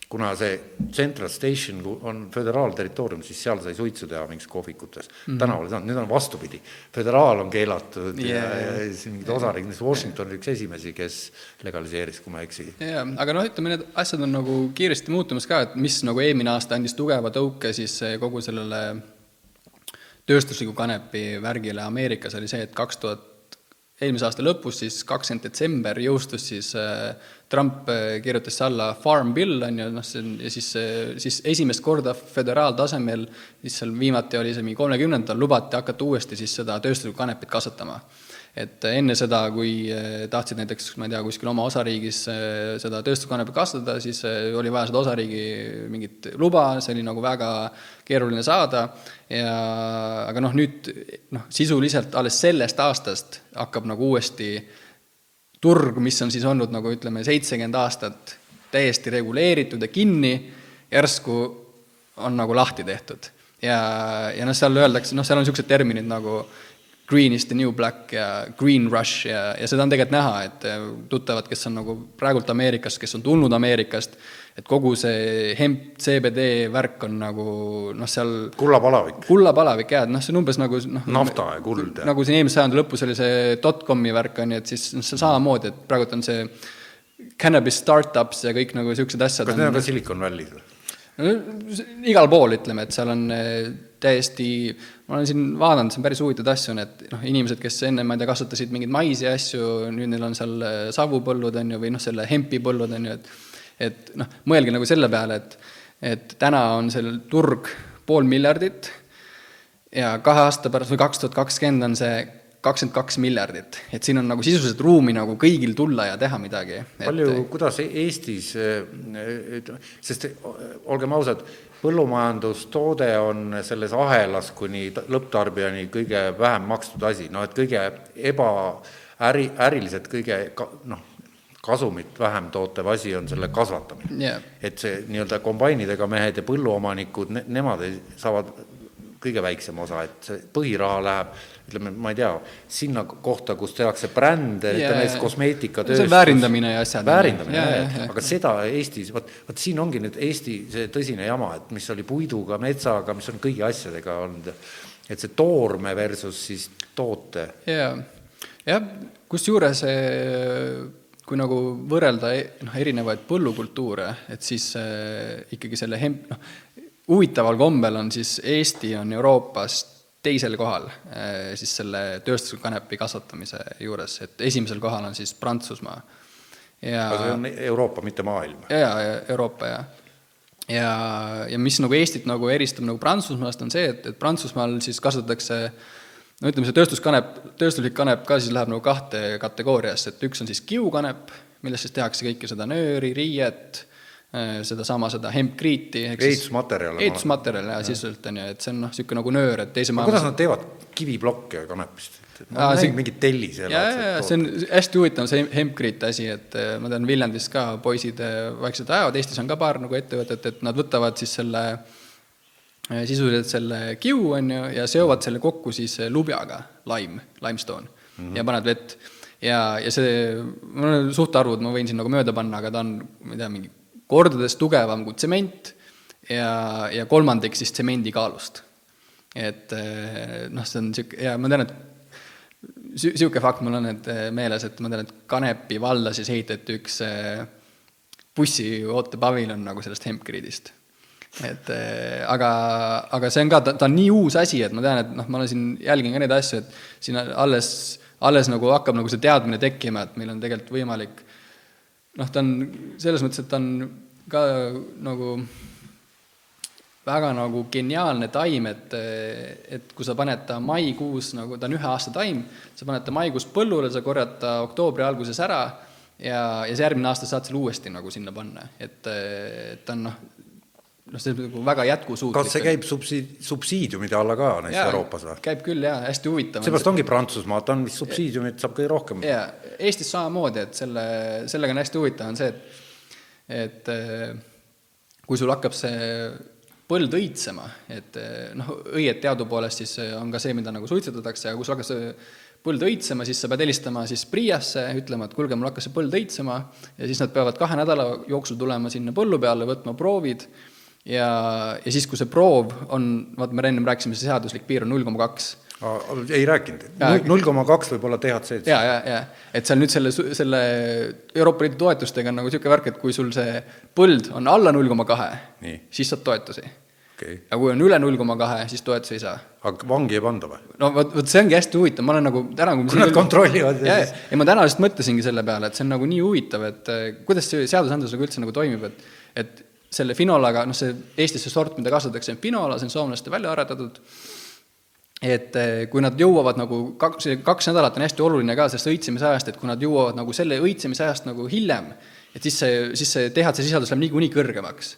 Speaker 3: kuna see Central Station on föderaalterritoorium, siis seal sai suitsu teha mingis kohvikutes mm -hmm., tänaval ei saanud, nüüd on vastupidi. föderaal on keelatud yeah, ja, ja, ja siis mingid osariigid, näiteks Washington oli üks esimesi, kes legaliseeris, kui ma ei eksi.
Speaker 17: jaa, aga noh, ütleme, need asjad on nagu kiiresti muutumas ka, et mis nagu eelmine aasta andis tugeva tõuke siis kogu sellele tööstusliku kanepi värgile Ameerikas, oli see, et kaks tuhat eelmise aasta lõpus, siis kakskümmend detsember jõustus siis äh, Trump äh, kirjutas alla Farm Bill, on ju, noh, see on, ja siis, äh, siis esimest korda föderaaltasemel, siis seal viimati oli see mingi kolmekümnendal, lubati hakata uuesti siis seda tööstuslikku kanepit kasvatama. Et enne seda, kui äh, tahtsid näiteks, ma ei tea, kuskil oma osariigis seda tööstuskanepit kasvatada, siis oli vaja seda osariigi mingit luba, see oli nagu väga keeruline saada ja aga noh, nüüd noh, sisuliselt alles sellest aastast hakkab nagu uuesti äh, turg, mis on siis olnud nagu ütleme, seitsekümmend aastat täiesti reguleeritud ja kinni, järsku on nagu lahti tehtud. ja, ja noh, seal öeldakse, noh, seal on niisugused terminid nagu green is the new black ja green rush ja, ja seda on tegelikult näha, et tuttavad, kes on nagu praegult Ameerikast, kes on tulnud Ameerikast, et kogu see hemp, CBD värk on nagu noh, seal
Speaker 3: kullapalavik.
Speaker 17: kullapalavik jaa, et noh, see on umbes nagu noh
Speaker 3: nafta ja kuld.
Speaker 17: nagu siin eelmise sajandi lõpus oli see dot-com'i värk, on ju, et siis noh, see samamoodi, et praegult on see cannabis startups ja kõik nagu niisugused asjad
Speaker 3: kas need on ka Silicon Valley's või?
Speaker 17: igal pool, ütleme, et seal on eh, täiesti, ma olen siin vaadanud, see on päris huvitavaid asju, on, et noh, inimesed, kes enne, ma ei tea, kasvatasid mingeid maisi ja asju, nüüd neil on seal eh, savupõllud, on ju, või noh, selle hempipõllud, on ju, et et noh, mõelge nagu selle peale, et, et täna on sellel turg pool miljardit ja kahe aasta pärast või kaks tuhat kakskümmend on see kakskümmend kaks miljardit, et siin on nagu sisuliselt ruumi nagu kõigil tulla ja teha midagi.
Speaker 3: palju et..., kuidas Eestis, sest olgem ausad, põllumajandustoode on selles ahelas kuni lõpptarbijani kõige vähem makstud asi, noh et kõige eba, äri, äriliselt kõige noh, kasumit vähem tootev asi on selle kasvatamine.
Speaker 17: Yeah..
Speaker 3: et see nii-öelda kombainidega mehed ja põlluomanikud ne,, nemad saavad kõige väiksema osa, et see põhiraha läheb ütleme, ma ei tea, sinna kohta, kus tehakse brände yeah,, ütleme näiteks kosmeetikatööstus.
Speaker 17: see väärindamine ja asjad.
Speaker 3: väärindamine yeah,, jah, aga seda Eestis, vot, vot siin ongi nüüd Eesti see tõsine jama, et mis oli puiduga, metsaga, mis on kõigi asjadega olnud, et see toorme versus siis toote.
Speaker 17: jaa, jah, kusjuures kui nagu võrrelda e-, noh, erinevaid põllukultuure, et siis äh, ikkagi selle hemp, noh, huvitaval kombel on siis Eesti on Euroopast teisel kohal äh, siis selle tööstusliku kanepi kasvatamise juures, et esimesel kohal on siis Prantsusmaa. ja
Speaker 3: aga see on Euroopa, mitte maailm.
Speaker 17: jaa, Euroopa, jah. ja, ja mis nagu Eestit nagu eristab nagu Prantsusmaast, on see, et, et Prantsusmaal siis kasvatatakse no ütleme, see tööstuskanep, tööstuslik kanep ka siis läheb nagu kahte kategooriasse, et üks on siis kiukanep, millest siis tehakse kõike seda nööri, riiet, sedasama, seda hempkriiti.
Speaker 3: ehitusmaterjal.
Speaker 17: ehitusmaterjal jah ja., sisuliselt on ju, et see on noh, niisugune nagu nöör, et teise
Speaker 3: maailma kuidas nad teevad kiviplokke kanepist? ma olen näinud mingit tellise
Speaker 17: jaa, jaa, see on hästi huvitav, see hempkriit asi, et äh, ma tean, Viljandis ka poisid äh, vaikselt ajavad, Eestis on ka paar nagu ettevõtet, et nad võtavad siis selle sisuliselt selle kiu, on ju, ja seovad selle kokku siis lubjaga, lime, limestone mm, -hmm. ja panevad vett. ja, ja see, mul on suhtarvud, ma võin siin nagu mööda panna, aga ta on, ma ei tea, mingi kordades tugevam kui tsement ja, ja kolmandik siis tsemendi kaalust. et eh, noh, see on niisugune, ja ma tean, et niisugune fakt mul on et eh, meeles, et ma tean, et Kanepi valda siis ehitati üks eh, bussiootepaviljon nagu sellest hempgridist. et aga, aga see on ka, ta, ta on nii uus asi, et ma tean, et noh, ma olen siin, jälgin ka neid asju, et siin alles, alles nagu hakkab nagu see teadmine tekkima, et meil on tegelikult võimalik noh, ta on selles mõttes, et ta on ka nagu väga nagu geniaalne taim, et, et kui sa paned ta maikuus, nagu ta on ühe aasta taim, sa paned ta maikuus põllule, sa korjad ta oktoobri alguses ära ja, ja siis järgmine aasta saad selle uuesti nagu sinna panna, et, ta on noh, noh, see nagu väga jätkusuutlik.
Speaker 3: kas see käib subsiid-, subsiidiumide alla ka näiteks jaa, Euroopas või?
Speaker 17: käib küll jaa, hästi huvitav.
Speaker 3: seepärast ongi Prantsusmaa, ta on vist subsiidiumit saab kõige rohkem.
Speaker 17: jaa, Eestis samamoodi, et selle, sellega on hästi huvitav, on see, et et kui sul hakkab see põld õitsema, et noh, õied teadupoolest siis on ka see, mida nagu suitsetatakse, aga kui sul hakkas see põld õitsema, siis sa pead helistama siis PRIA-sse, ütlema, et kuulge, mul hakkas see põld õitsema ja siis nad peavad kahe nädala jooksul tulema sinna põllu peale, võtma proovid ja, ja siis, kui see proov on, vaata, me ennem rääkisime, see seaduslik piir on null koma kaks.
Speaker 3: ei rääkinud, null koma kaks võib olla DHC-d.
Speaker 17: ja, ja, ja et seal nüüd selle, selle Euroopa Liidu toetustega on nagu niisugune värk, et kui sul see põld on alla null koma kahe, siis saad toetusi
Speaker 3: okay..
Speaker 17: aga kui on üle null koma kahe, siis toetusi ei saa.
Speaker 3: aga vangi ei panda või?
Speaker 17: no vot, vot see ongi hästi huvitav, ma olen nagu täna kui
Speaker 3: nad kontrollivad
Speaker 17: ja siis ja ma täna just mõtlesingi selle peale, et see on nagu nii huvitav, et eh, kuidas see seadusandlus nagu üldse nagu toimib, et et selle finolaga, noh, see Eestis see sort, mida kasvatatakse, on finola, see on soomlaste välja aretatud, et eh, kui nad jõuavad nagu kaks, kaks nädalat on hästi oluline ka sellest õitsemise ajast, et kui nad jõuavad nagu selle õitsemise ajast nagu hiljem, et siis see, siis see THC sisaldus läheb niikuinii kõrgemaks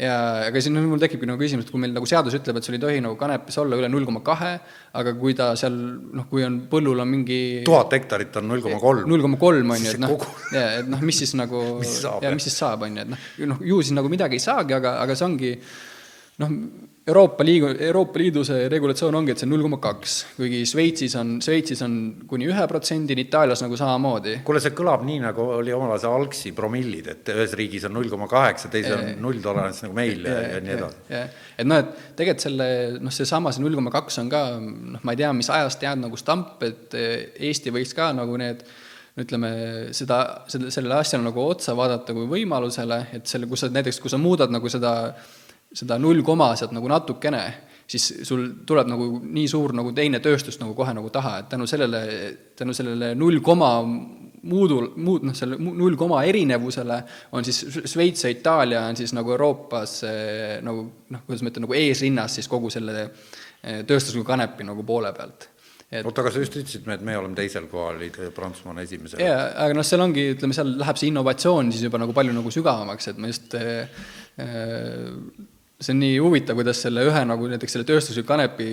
Speaker 17: ja aga siin mul tekibki nagu küsimus, et kui meil nagu seadus ütleb, et sul ei tohi nagu kanepis olla üle null koma kahe, aga kui ta seal noh, kui on põllul on mingi
Speaker 3: tuhat hektarit on null koma kolm.
Speaker 17: null koma kolm on ju, et noh, ja et noh, mis siis nagu (laughs) ja mis siis saab, on ju, et noh, noh ju siis nagu midagi ei saagi, aga, aga see ongi noh, Euroopa Liidu, Euroopa Liidu see regulatsioon ongi, et see on null koma kaks, kuigi Šveitsis on, Šveitsis on kuni ühe protsendini, Itaalias nagu samamoodi.
Speaker 3: kuule, see kõlab nii, nagu oli omal ajal see algsi promillid, et ühes riigis on null koma kaheksa, teises on nulltolerants nagu meil ja, ja, ja nii edasi.
Speaker 17: et noh, et tegelikult selle, noh, seesama, see null koma kaks on ka, noh, ma ei tea, mis ajast jäänud nagu stamp, et Eesti võiks ka nagu need ütleme, seda, selle, sellele asjale nagu otsa vaadata kui võimalusele, et selle, kus sa näiteks, kui sa muudad nagu seda seda null koma sealt nagu natukene, siis sul tuleb nagu nii suur nagu teine tööstus nagu kohe nagu taha, et tänu sellele, tänu sellele null koma muudul, muud noh, selle null koma erinevusele on siis Šveits ja Itaalia on siis nagu Euroopas eh, nagu noh, kuidas ma ütlen, nagu eesrinnas siis kogu selle eh, tööstusliku kanepi nagu poole pealt
Speaker 3: et oota, aga sa just ütlesid, et meie oleme teisel kohal, Prantsusmaa on esimesel.
Speaker 17: jaa, aga noh, seal ongi, ütleme, seal läheb see innovatsioon siis juba nagu palju nagu sügavamaks, et ma just äh, see on nii huvitav, kuidas selle ühe nagu näiteks selle tööstusliku kanepi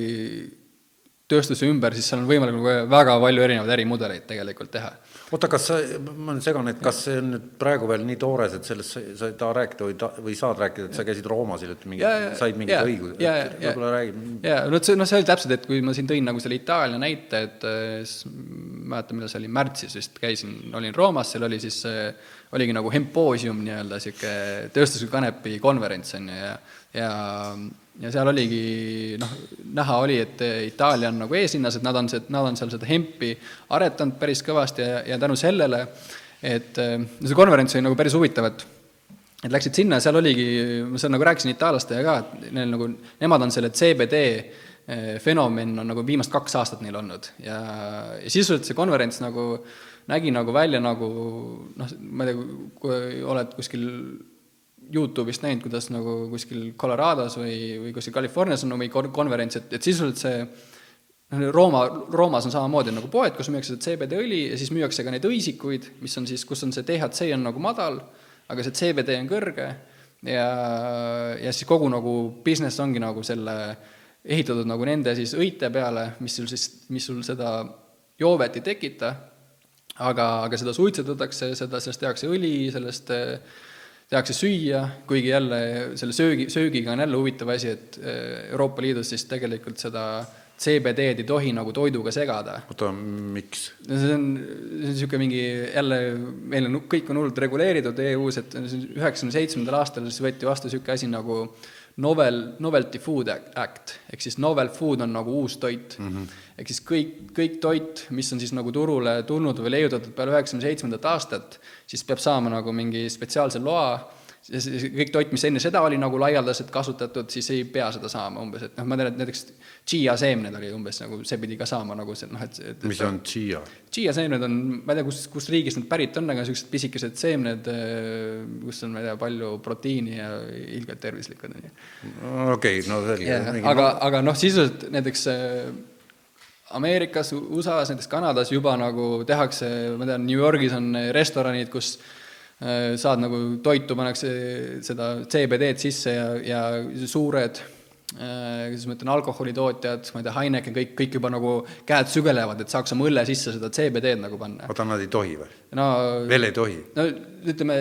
Speaker 17: tööstuse ümber, siis seal on võimalik nagu väga palju erinevaid ärimudeleid tegelikult teha.
Speaker 3: oota, kas sa, ma olen segane, et kas see on nüüd praegu veel nii toores, et sellest sa, sa ei taha rääkida või ta-, või saad rääkida, et sa käisid Roomas hiljuti mingi, said mingid õigused, et võib-olla räägib?
Speaker 17: jaa, no see, noh, see oli täpselt, et kui ma siin tõin nagu selle Itaalia näite, et siis mäletan, millal see oli, märtsis vist käisin, olin Roomas, seal oli siis, oligi nagu hempoosium nii-öelda, niisugune tööstusliku kanepi konverents, on ju, ja ja, ja seal oligi noh, näha oli, et Itaalia on nagu eeslinnas, et nad on nad on seal seda hempi aretanud päris kõvasti ja, ja tänu sellele, et see konverents oli nagu päris huvitav, et et läksid sinna ja seal oligi, ma seal nagu rääkisin itaallastega ka, et neil nagu, nemad on selle CBD eh, fenomen on nagu viimased kaks aastat neil olnud. Ja, ja sisuliselt see konverents nagu nägi nagu välja nagu noh, ma ei tea, kui oled kuskil Youtube'ist näinud, kuidas nagu kuskil Colorados või, või kuskil Californias on mingi konverents, et, et sisuliselt see noh, Rooma, Roomas on samamoodi nagu poed, kus müüakse seda CBD-õli ja siis müüakse ka neid õisikuid, mis on siis, kus on see DHC on nagu madal, aga see CBD on kõrge ja, ja siis kogu nagu business ongi nagu selle ehitatud nagu nende siis õite peale, mis sul siis, mis sul seda joovet ei tekita, aga, aga seda suitsetatakse, seda, sellest tehakse õli, sellest tehakse süüa, kuigi jälle selle söögi, söögiga on jälle huvitav asi, et eh, Euroopa Liidus siis tegelikult seda CBD-d ei tohi nagu toiduga segada.
Speaker 3: oota, miks?
Speaker 17: no see on, see on niisugune mingi jälle, meil on, kõik on hullult reguleeritud EU-s, et üheksakümne seitsmendal aastal siis võeti vastu niisugune asi nagu novel, novelty food act, ehk siis novel food on nagu uus toit mm. -hmm. ehk siis kõik, kõik toit, mis on siis nagu turule tulnud või leiutatud peale üheksakümne seitsmendat aastat, siis peab saama nagu mingi spetsiaalse loa kõik toit, mis enne seda oli nagu laialdaselt kasutatud, siis ei pea seda saama umbes, et noh, ma tean, et näiteks chia seemned oli umbes nagu, see pidi ka saama nagu see noh, et, et
Speaker 3: mis on chia?
Speaker 17: chia seemned on, ma ei tea, kus, kust riigist need pärit on, aga niisugused pisikesed seemned, kus on, ma ei tea, palju proteiini ja ilgelt tervislikud, on ju.
Speaker 3: okei, no selge.
Speaker 17: aga, aga noh, sisuliselt näiteks Ameerikas, USA-s, näiteks Kanadas juba nagu tehakse, ma tean, New Yorgis on restoranid, kus saad nagu toitu, pannakse seda CBD-d sisse ja, ja suured äh, kuidas ma ütlen, alkoholitootjad, ma ei tea, Heineken, kõik, kõik juba nagu käed sügelevad, et saaks oma õlle sisse seda CBD-d nagu panna.
Speaker 3: oota, nad ei tohi või
Speaker 17: no,?
Speaker 3: veel ei tohi?
Speaker 17: no ütleme,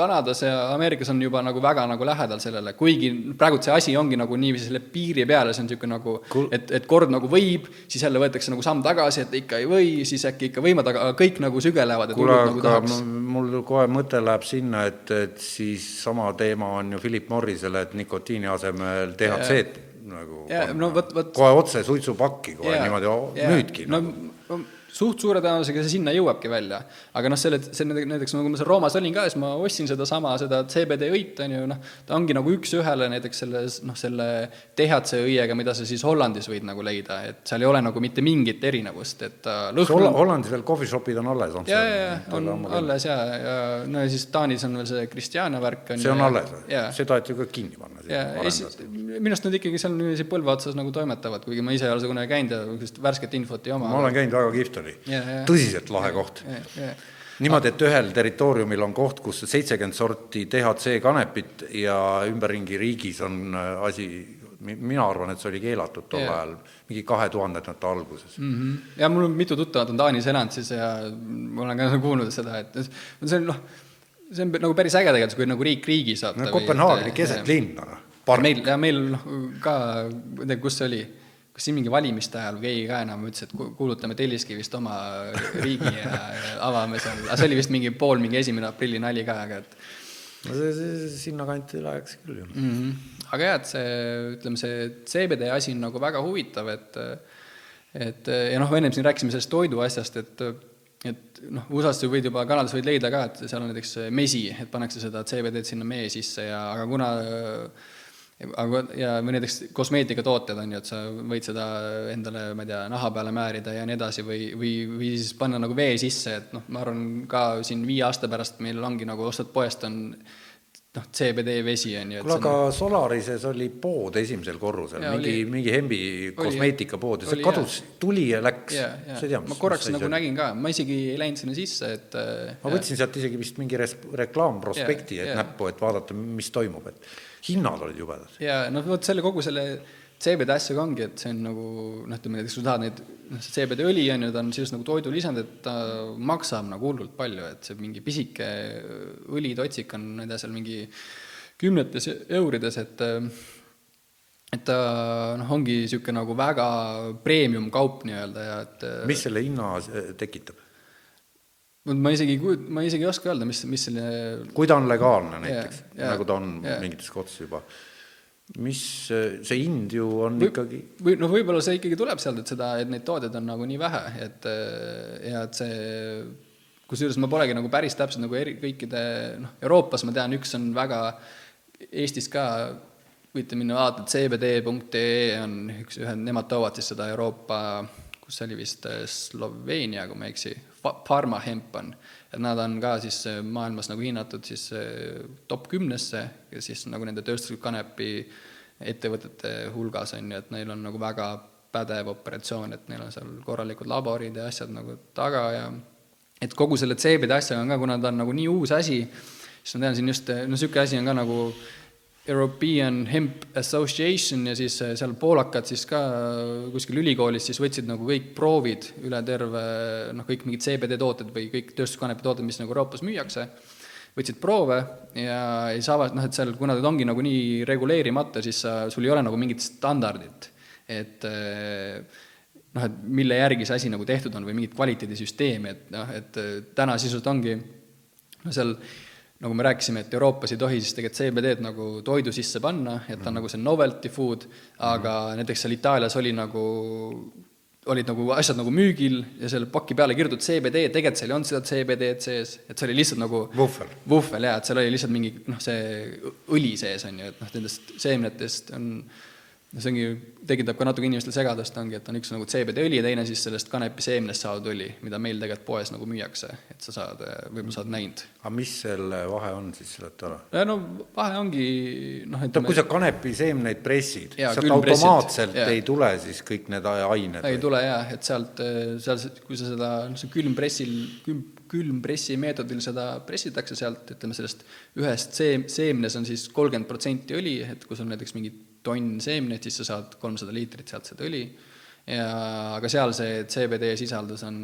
Speaker 17: Kanadas ja Ameerikas on juba nagu väga nagu lähedal sellele, kuigi praegult see asi ongi nagu niiviisi selle piiri peal ja see on niisugune nagu cool., et, et kord nagu võib, siis jälle võetakse nagu samm tagasi, et ikka ei või, siis äkki ikka võivad, aga kõik nagu sügelevad.
Speaker 3: kuule, nagu aga nagu mul kohe mõte läheb sinna, et, et siis sama teema on ju Philip Morrisele, et nikotiini asemel DHC-d nagu
Speaker 17: ja, no, võt, võt,
Speaker 3: kohe otse suitsupakki kohe ja, niimoodi ja, müüdki
Speaker 17: no, nagu suht suure tõenäosusega see sinna jõuabki välja. aga noh, selle, see näiteks nagu ma seal Roomas olin ka, siis ma ostsin sedasama, seda CBD õit, on ju, noh, ta ongi nagu üks-ühele näiteks selles, noh, selle THC õiega, mida sa siis Hollandis võid nagu leida, et seal ei ole nagu mitte mingit erinevust, et
Speaker 3: lõhn Holl Hollandis veel coffee shop'id on alles,
Speaker 17: on see? jaa, jaa, on alles jaa, ja no ja siis Taanis on veel see Kristjana värk
Speaker 3: on see on ja, alles või? see taheti ka kinni panna?
Speaker 17: jaa, minu arust nad ikkagi seal niiviisi põlve otsas nagu toimetavad, kuigi ma ise ei ole seda kunagi käinud ja niisugust värsket infot ei oma.
Speaker 3: ma olen käinud, väga kihvt oli tõsiselt lahe koht niimoodi, et ühel territooriumil on koht, kus seitsekümmend sorti DHC kanepit ja ümberringi riigis on äh, asi, mina arvan, et see oli keelatud tol yeah. ajal, mingi kahe tuhandendate alguses
Speaker 17: mm. -hmm. ja mul on mitu tuttavat on Taanis elanud siis ja ma olen ka kuulnud seda, et see on noh, see on nagu päris äge tegelikult, kui nagu riik riigi saab
Speaker 3: no,. Kopenhaageni keset linna, noh.
Speaker 17: meil, ja meil noh, ka, ma ei tea, kus see oli kas siin mingi valimiste ajal keegi ka enam ütles, et kuulutame Telliskivist oma riigi ja (laughs) avame seal, aga see oli vist mingi pool mingi esimene aprilli nali ka, aga et
Speaker 3: no see, see sinnakanti läheks küll ju
Speaker 17: mm. -hmm. aga jah, et see, ütleme, see CBD asi on nagu väga huvitav, et et ja noh, ennem siin rääkisime sellest toidu asjast, et et noh, USA-s võid juba, Kanadas võid leida ka, et seal on näiteks mesi, et pannakse seda CBD-d sinna mee sisse ja aga kuna aga ja või näiteks kosmeetikatooted on ju, et sa võid seda endale, ma ei tea, naha peale määrida ja nii edasi või, või, või siis panna nagu vee sisse, et noh, ma arvan ka siin viie aasta pärast meil ongi nagu ostad poest, on noh, CBD vesi on ju.
Speaker 3: kuule, aga on... Solarises oli pood esimesel korrusel, mingi, mingi Hembi kosmeetikapood ja see kadus, tuli ja läks. sa ei tea,
Speaker 17: mis ma korraks nagu oli? nägin ka, ma isegi ei läinud sinna sisse, et
Speaker 3: ma võtsin sealt isegi vist mingi res-, reklaamprospekti, et näppu, et vaadata, mis toimub, et hinnad olid jubedad.
Speaker 17: ja noh, vot selle kogu selle CBD asjaga ongi, et see on nagu noh, ütleme näiteks kui tahad neid, noh, see CBD õli on ju, ta on sisuliselt nagu toidulisand, et ta maksab nagu hullult palju, et see mingi pisike õlitotsik on, ma ei tea, seal mingi kümnetes eurides, et et ta noh, ongi niisugune nagu väga premium kaup nii-öelda ja et
Speaker 3: mis selle hinna tekitab?
Speaker 17: Ma isegi, ma isegi ei oska öelda, mis, mis selle
Speaker 3: kui ta on legaalne näiteks nagu ta on yeah. mingites kohtades juba, mis see hind ju on või, ikkagi
Speaker 17: või noh, võib-olla see ikkagi tuleb sealt, et seda, et neid tooteid on nagu nii vähe, et ja et see kusjuures ma polegi nagu päris täpselt nagu eri, kõikide noh, Euroopas ma tean, üks on väga, Eestis ka võite minna vaadata, cbd.ee on üks, ühe, nemad toovad siis seda Euroopa, kus see oli vist äh, Sloveenia, kui ma ei eksi, Pharma hemp on. et nad on ka siis äh, maailmas nagu hinnatud siis äh, top kümnesse ja siis nagu nende tööstusliku kanepi ettevõtete hulgas on ju, et neil on nagu väga pädev operatsioon, et neil on seal korralikud laborid ja asjad nagu taga ja et kogu selle CBD asjaga on ka, kuna ta on nagu nii uus asi, siis ma tean siin just, no niisugune asi on ka nagu European Hemp Association ja siis eh, seal poolakad siis ka kuskil ülikoolis siis võtsid nagu kõik proovid üle terve noh, kõik mingid CBD tooted või kõik tööstuskanepi tooted, mis nagu Euroopas müüakse, võtsid proove ja ei saa, noh, et seal, kuna ta ongi nagu nii reguleerimata, siis sa, sul ei ole nagu mingit standardit, et eh, noh, et mille järgi see asi nagu tehtud on või mingit kvaliteedisüsteemi, et noh, et eh, täna sisuliselt ongi no seal nagu me rääkisime, et Euroopas ei tohi siis tegelikult CBD-d nagu toidu sisse panna, et ta on nagu see novelty food, aga näiteks seal Itaalias oli nagu, olid nagu asjad nagu müügil ja selle paki peale kirjutatud CBD, tegelikult seal ei olnud seda CBD-d sees, et see oli lihtsalt nagu
Speaker 3: vuhvel,
Speaker 17: vuhvel jaa, et seal oli lihtsalt mingi noh, see õli sees, on ju, et noh, nendest seemnetest on no see ongi, tekitab ka natuke inimestel segadust, ongi, et on üks nagu CBD-õli ja teine siis sellest kanepiseemnest saadud õli, mida meil tegelikult poes nagu müüakse, et sa saad, võib-olla sa oled näinud.
Speaker 3: aga mis selle vahe on siis, seleta ära?
Speaker 17: no vahe ongi noh,
Speaker 3: et kui sa kanepiseemneid pressid, sealt automaatselt ja. ei tule siis kõik need ained?
Speaker 17: ei või? tule jaa, et sealt, seal, kui sa seda, see külmpressil, külm, külmpressi meetodil seda pressitakse sealt, ütleme sellest ühest seem-, seemnes on siis kolmkümmend protsenti õli, et kui sul näiteks mingid tonn seemneid, siis sa saad kolmsada liitrit sealt seda õli ja aga seal see CBD sisaldus on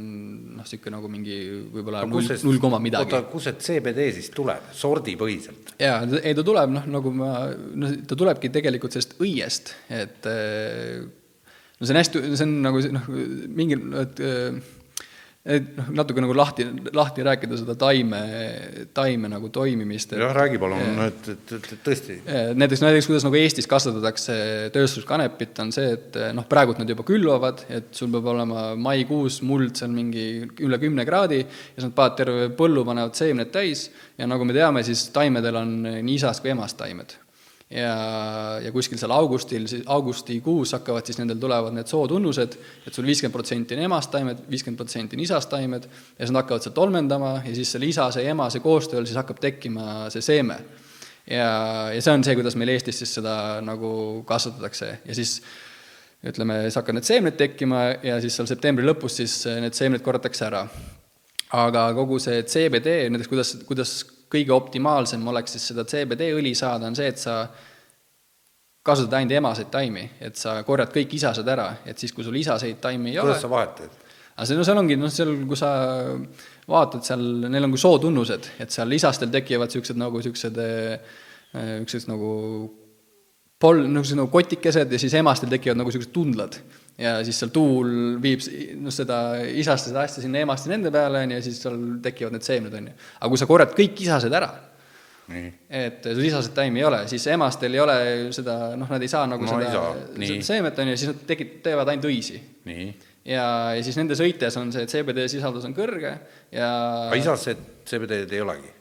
Speaker 17: noh, niisugune nagu mingi võib-olla null, koma midagi.
Speaker 3: oota, kust see CBD siis tuleb, sordipõhiselt?
Speaker 17: jaa, ei ta tuleb noh, nagu ma, no ta tulebki tegelikult sellest õiest, et no see on hästi, see on nagu noh, mingil, et et noh, natuke nagu lahti, lahti rääkida seda taime, taime nagu toimimist.
Speaker 3: jah, räägi palun, et, et, et, et tõesti.
Speaker 17: näiteks, näiteks kuidas nagu Eestis kasvatatakse tööstuskanepit, on see, et noh, praegult nad juba külvavad, et sul peab olema maikuus muld seal mingi üle kümne kraadi ja siis nad panevad terve põllu, panevad seemned täis ja nagu me teame, siis taimedel on nii isast kui emast taimed ja, ja kuskil seal augustil, augustikuus hakkavad siis nendel tulevad need sootunnused, et sul viiskümmend protsenti on emast taimed, viiskümmend protsenti on isast taimed ja siis nad hakkavad seal tolmendama ja siis selle isase ja emase koostööl siis hakkab tekkima see seeme. ja, ja see on see, kuidas meil Eestis siis seda nagu kasvatatakse ja siis ütleme, siis hakkavad need seemned tekkima ja siis seal septembri lõpus siis need seemned korratakse ära. aga kogu see CBD, näiteks kuidas, kuidas kõige optimaalsem oleks siis seda CBD-õli saada, on see, et sa kasutad ainult emaseid taimi, et sa korjad kõik isased ära, et siis, kui sul isaseid taimi ei
Speaker 3: kuidas ole kuidas sa vahet teed?
Speaker 17: aga see, no seal ongi, noh, seal, kui sa vaatad seal, neil on kui sootunnused, et seal isastel tekivad niisugused nagu niisugused, niisugused nagu pol-, niisugused nagu kotikesed ja siis emastel tekivad nagu niisugused tundlad ja siis seal tuul viib noh, seda isast seda asja sinna emast ja nende peale, on ju, ja siis seal tekivad need seemned, on ju. aga kui sa korjad kõik isased ära, et sul isased taimi ei ole, siis emastel ei ole seda, noh, nad ei saa nagu no, seda, seda seemet, on ju, siis nad tekit-, teevad ainult õisi. ja, ja siis nende sõites on see CBD sisaldus on kõrge ja
Speaker 3: aga isased CBD-d ei olegi?